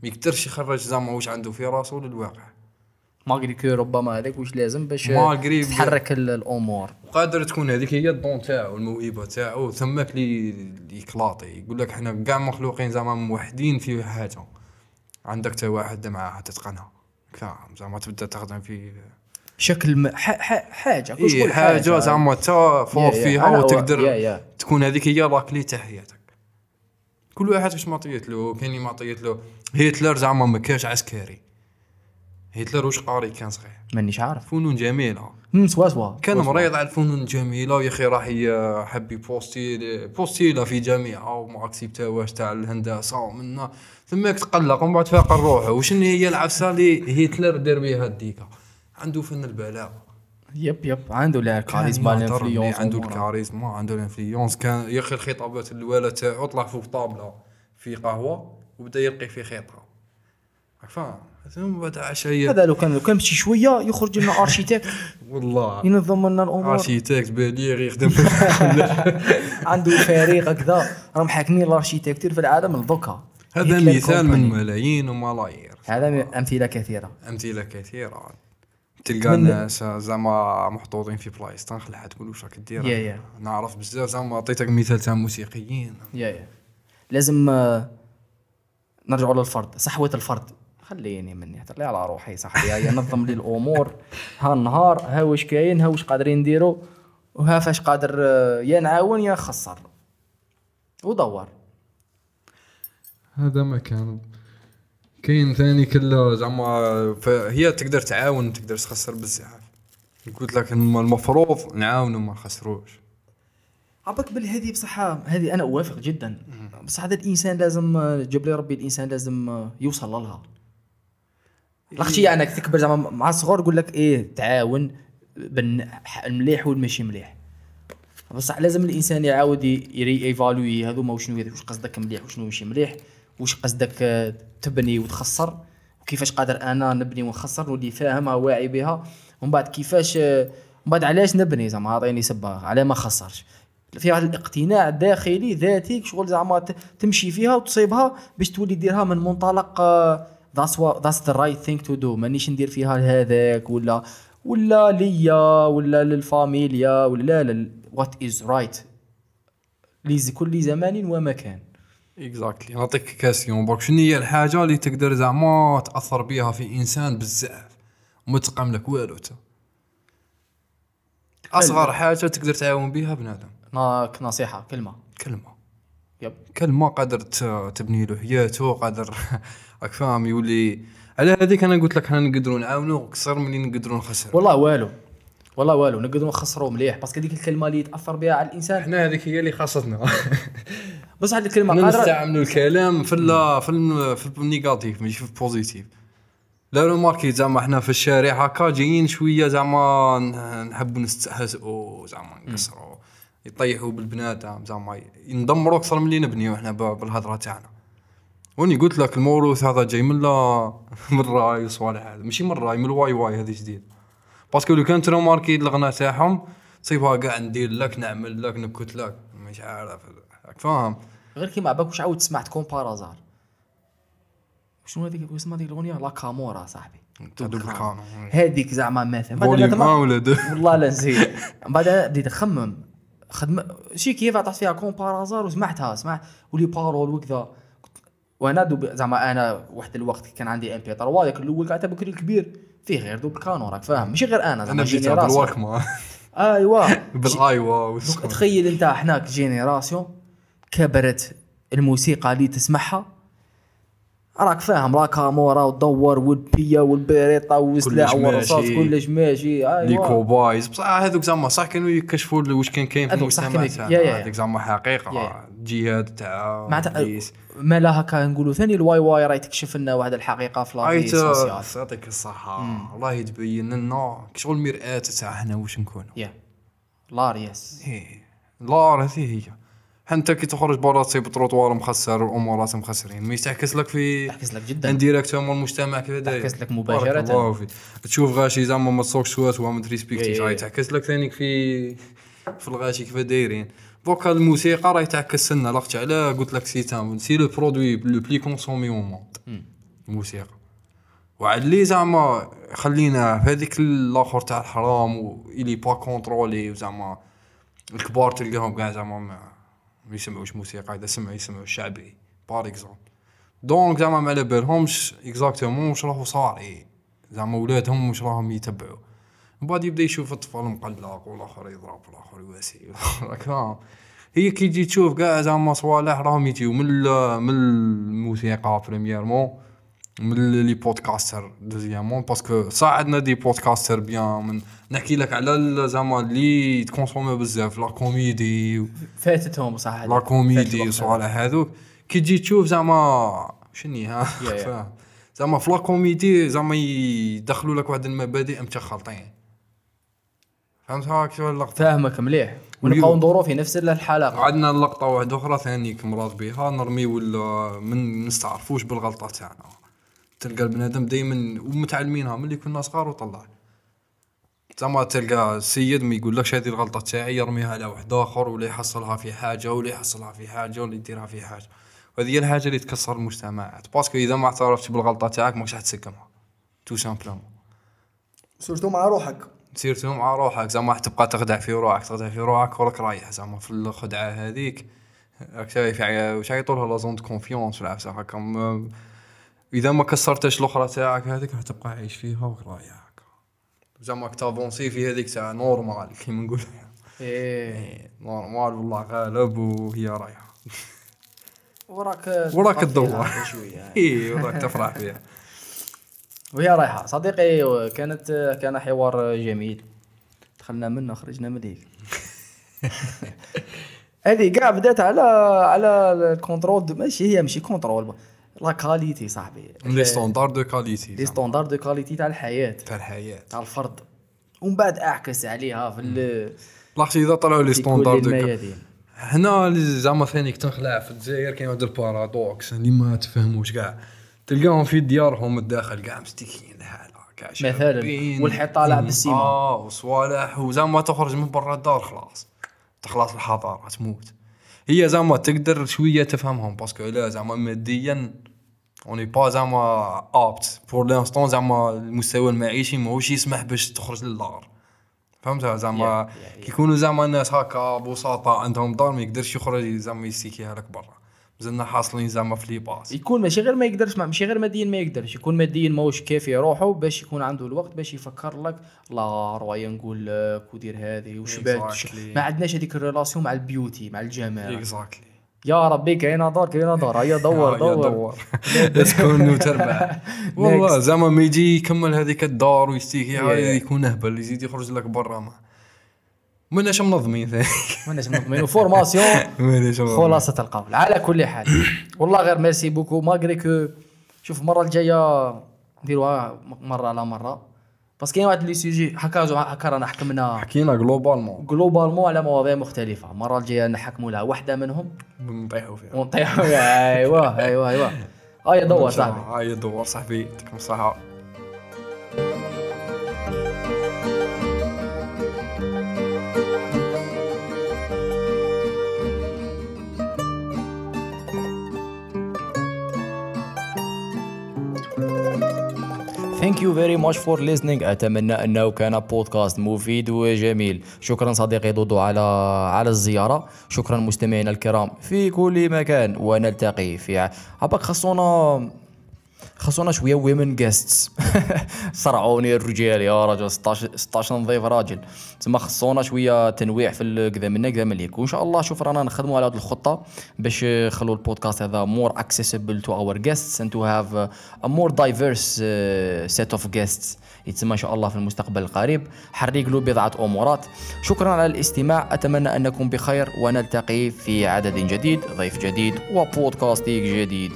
A: ما يقدرش يخرج زعما واش عنده في راسه للواقع.
B: malgré que ربما هذاك واش لازم باش ال- الأمور.
A: قادر تكون هذيك هي ال don تاعو الموهبة تاعو ثماك les les qualités يقول لك حنا كاع مخلوقين زعما موحدين في حاجة عندك تا واحد معاها تتقنها فاهم زعما تبدأ تخدم في
B: شكل م... ح... ح... حاجة. كل شكون
A: حاجة. زعما
B: t'es fort.
A: فيها وتقدر
B: يا- يا.
A: تكون هذيك هي la clé تاع حياتك. كل واحد واش معطيت له؟ كاين اللي معطيت له. هتلر زعما ما كانش عسكري. هتلر واش قاري كان صغير
B: مانيش عارف.
A: فنون جميلة.
B: مم، سوا سوا.
A: كان
B: سوا.
A: مريض على الفنون الجميلة ويا أخي راح ي- حب يبوستي بوستيلا في جامعه وما اكسبتاواش تاع الهندسة ومنا ثماك تقلق ومن بعد فاق روحه. وشنو هي العفسه اللي هتلر دار بها الديكا عنده فن البلاغة.
B: yep yep. عنده لا
A: كان
B: كاريزما
A: يهضر ملي
B: ال influence
A: عنده الكاريزما عنده ال influence. كان يا أخي الخطابات الاولى تاعو طلع فوق طابلة في قهوة وبدأ يلقي في خيطه راك فاهم ثم بعد عشيه
B: هذا لو كان لو كان مشي شوية يخرج لنا architecte
A: والله.
B: ينظم لنا الأمور.
A: architecte بالير يخدم.
B: عنده فريق هكذا. راهم حاكمين ال architecture في العالم لدوكا
A: هذا مثال من. ملايين وملايير.
B: هذا أمثلة كثيرة.
A: أمثلة كثيرة. تلقى
B: من-
A: ناس زعما محطوطين في بلايص تنخلع تقول واش راك دير. نعرف بزاف زعما عطيتك مثال تاع موسيقيين.
B: يا يا لازم آه، نرجعوا للفرد صحوة الفرد. خليني مني هضر لي على روحي صاحبي هيا نظم لي الأمور. ها النهار ها واش كاين ها واش قادرين نديروا وها فاش قادر آه، يا نعاون يا نخسر ودور.
A: هذا ما كان. كاين ثاني كله زعما هي تقدر تعاون تقدر تخسر بزاف. قلت لك الم- المفروض نعاونوا ما نخسروش.
B: عبك بلي هذه بصح هذه أنا أوافق جدا. بصح هذا الإنسان لازم جاب لي ربي الإنسان لازم آه، يوصل لها. لاختي يعني تكبر زعما مع الصغار يقول لك إيه تعاون بين المليح والماشي مليح. بصح لازم الإنسان يعاود يري ايفالوي هذوما وشنو واش قصدك مليح؟ وشنو ماشي مليح؟ واش قصدك آه، تبني وتخسر؟ وكيفاش قادر أنا نبني ونخسر؟ نولي فاهمها واعي بها. ومن بعد كيفاش آه، ومن بعد علاش نبني زعما؟ عطيني سبه على ما خسرش. في واحد الاقتناع داخلي ذاتي شغل زعما تمشي فيها وتصيبها باش تولي ديرها من منطلق that's that's the right thing to do مانيش ندير فيها لهذاك ولا ولا ليا ولا للفاميليا ولا لا لا what is right لكل زمان ومكان.
A: exactly نعطيك question برك شنو هي الحاجة اللي تقدر زعما تأثر بها في إنسان بزاف؟ وما تقام لك والو أصغر حاجة تقدر تعاون بها بنادم.
B: ناك نصيحة كلمة.
A: كلمة.
B: yep.
A: كلمة قادر تبني له حياته قادر راك فاهم يولي على هذيك أنا قلت لك حنا نقدروا نعاونوا أكثر من اللي نقدروا نخسروا
B: والله والو والله والو نقدروا نخسروا مليح parce que هذيك الكلمة اللي يتاثر بها على الإنسان.
A: إحنا هذيك هي اللي خاصتنا.
B: بس هذه الكلمة
A: حنا
B: قادرة.
A: نستعملوا الكلام في ال في ال في ال négatif ماشي في ال positif. la remarque زعما إحنا في الشارع هكا جايين شوية زعما نحبوا نستهزئوا زعما نكسروا يطيحوا بالبنادم زعما ندمروا أكثر من اللي نبنيو إحنا ب- بالهضرة تاعنا. واني قلت لك الموروث هذا جاي من لا من الراي وصوالح هذا. ماشي من الراي من الواي واي هذه جديد. parce que لو كان ت remarquer الغناء تاعهم تصيبها كاع ندير لك نعمل لك نكت لك. مش عارف. فاهم؟
B: غير كيما عباك واش عاود سمعت comme par hasard؟ شنو هذيك؟ واش اسمها هذيك الأغنية؟ لا كامورا صاحبي. هذيك زعما مثلا.
A: volume
B: أنا
A: 1 ولا 2
B: والله لا نسيت. من بعد بديت نخمم. خدمه شي كيف عطات فيها comme par hasard وسمعتها سمعت و les paroles وكذا. وأنا دوب زعما أنا واحد الوقت كان عندي MP3 ذاك الأول قاعد بكري الكبير فيه غير Double Kanon راك فاهم. ماشي غير
A: أنا
B: زعما بال
A: walkman
B: أيوا.
A: بالايوا.
B: تخيل أنت حناك génération كبرت الموسيقى اللي تسمعها راك فاهم لا كامورا ودور والبيا والبريطة والسلاح والرصاص. كلش ماشي.
A: لي
B: ايوا
A: كوبايز بصح هذوك زعما صح كانوا يكشفوا واش كان كاين في
B: هذوك
A: المجتمع تاعنا
B: يا.
A: هذيك زعما
B: حقيقة.
A: جهاد تاع
B: معناتها
A: إبليس.
B: ما لا هكا نقولوا ثاني الواي واي راهي تكشف لنا واحد الحقيقة في la
A: vie
B: sociale
A: يعطيك الصحة. الله تبين لنا شغل مرآة تاع حنا واش نكونوا.
B: l'art yes
A: إيه. لا هذه هي. حتى كي تخرج برا تصيب تروطوار مخسر الامورات مخسرين. ما يتعكس لك في
B: يعكس لك جدا.
A: indirectement المجتمع كيف داير
B: يعكس لك
A: بارك
B: مباشرة.
A: الله فيك. تشوف غاشي زعما ما تصوكش سوات وما تريسبكتيش
B: إيه.
A: راهي تعكس لك ثاني في في الغاشي كيف دايرين. دوكا الموسيقى راهي تعكس لنا. l'art علاه قلت لك c'est un c'est le produit le plus consommé au monde الموسيقى. وعاد لي زعما خلينا في هذيك الآخر تاع الحرام والي pas contrôlé وزعما الكبار تلقاهم كاع زعما ما يسمعوش موسيقى إذا سمعوا يسمعوا الشعبي par exemple donc زعما ما على بالهمش exactement واش راهو صاري زعما ولادهم واش راهم يتبعوا. من بعد يبدأ يشوف الطفل مقلق والآخر يضرب والآخر يواسي هي كي تجي تشوف كاع زعما صوالح راهم يجيو من من الموسيقى premièrement من les podcasteurs deuxièmement parce que صح عندنا des podcasteurs bien من نحكي لك على زعما اللي تكونسومي بزاف la comédie
B: فاتتهم هذه.
A: la
B: comédie
A: وصوالح هذوك كي تجي تشوف زعما شني ها زعما في la comédie زعما يدخلوا لك واحد المبادئ متخلطين فهمت هاك شو اللقطه
B: فاهمك مليح. ونبقاو ندورو في نفس الحلقة.
A: عندنا اللقطه واحدة أخرى ثاني مراد بها. نرميو ال- من نستعرفوش بالغلطة تاعنا. تلقى البنادم دائما ومتعلمينها ملي كنا صغار وطلع. زعما تلقى السيد ما يقولكش هذه الغلطة تاعي يرميها على واحد آخر ولا يحصلها في حاجة ولا يحصلها في حاجة ولا يديرها في حاجة. وهذه هي الحاجة اللي تكسر المجتمعات. parce que إذا ما اعترفتش بالغلطة تاعك ماكش حتسكمها tout simplement
B: surtout مع روحك.
A: surtout مع روحك. زعما راح تبقى تخدع في روحك تخدع في روحك وراك رايح. زعما في الخدعة هذيك. راك شايف واش يعيطوا لها؟ la zone de confiance في العفسه هكا إذا ما كسرتش الأخرى تاعك هذيك راح تبقى عايش فيها وراك رايح هكا زعما راك تافونسي في هذيك تاع normal كيما نقول.
B: إيه.
A: normal والله غالب وهي رايحة.
B: وراك
A: وراك تدور.
B: شوية.
A: اي وراك تفرح فيها.
B: وهي رايحة. صديقي كانت كان حوار جميل. دخلنا منه خرجنا مليك هذه كاع بدات على على ال contrôle ماشي هي ماشي contrôle la qualité صاحبي.
A: les standards de qualité
B: les standards de qualité تاع الحياة.
A: تاع الحياة.
B: تاع الفرد. ومن بعد اعكس عليها في
A: لاختي إذا طلعوا
B: les
A: standards
B: de
A: هنا زعما ثاني كنت نخلع في الجزائر كاين واحد ال paradoxe اللي ما تفهموش كاع. تلقاهم في ديارهم الداخل كاع مستكين الحالة كاع
B: مثلاً. والحيط طالع. بالسيما.
A: آه وصوالح وزعما تخرج من برا الدار خلاص. تخلص الحضارة تموت. هي زعما تقدر شوية تفهمهم parce que لا زعما ماديا on n'est pas زعما apte pour l'instant زعما المستوى المعيشي ماهوش يسمح باش تخرج للدار. فهمتها زعما
B: Yeah, yeah,
A: كي يكونوا زعما الناس هكا بساطة عندهم دار ما يقدرش يخرج زعما يستيكيها لك برا. مازلنا حاصلين زعما في les bases
B: يكون ماشي غير ما يقدرش ماشي غير ماديا ما يقدرش. يكون ماديا ماهوش كافي روحه باش يكون عنده الوقت باش يفكر لك لا رواية نقول لك ودير هذه وش بعد
A: Exactly.
B: ما عندناش هذيك ال relation مع ال beauté مع الجمال
A: exactly
B: يا ربي كاينة دار كاينة دار هيا دور دور.
A: تكون وتربح والله زعما ما يجي يكمل هذيك الدار ويستيكي. يكون أهبل يزيد يخرج لك برا ما ماناش منظمين؟ ثاني
B: ماناش منظمين؟ formation
A: ماناش منظمين.
B: خلاصة القول. على كل حال. والله غير merci beaucoup malgré que. شوف المره الجاية نديروها مرة على مرة. بس كاين واحد les sujets هكا هكا رانا حكمنا.
A: حكينا globalement
B: globalement على مواضيع مختلفة. المره الجاية نحكموا لها واحدة منهم.
A: نطيحوا فيها.
B: ونطيحوا ايوا ايوا ايوا هيا دور صاحبي.
A: هاي دور صاحبي. يعطيكم الصحة.
B: Thank you very much for listening. أتمنى أنه كان بودكاست مفيد وجميل. شكرا صديقي دودو على على الزيارة. شكرا مستمعينا الكرام في كل مكان. ونلتقي في عباك خصونا خاصونا شوية women guests صرعوني الرجال يا رجل 16 16 نضيف راجل. تما خصونا شوية تنويع في كذا منا كذا من ليك وإن شاء الله شوف رانا نخدموا على هذه الخطة باش نخلوا البودكاست هذا مور our guests and to have uh, a more diverse uh, set of guests. يتسمى إن شاء الله في المستقبل القريب. حريق له بضعة أمورات. شكرا على الاستماع. أتمنى أنكم بخير ونلتقي في عدد جديد ضيف جديد وبودكاست جديد.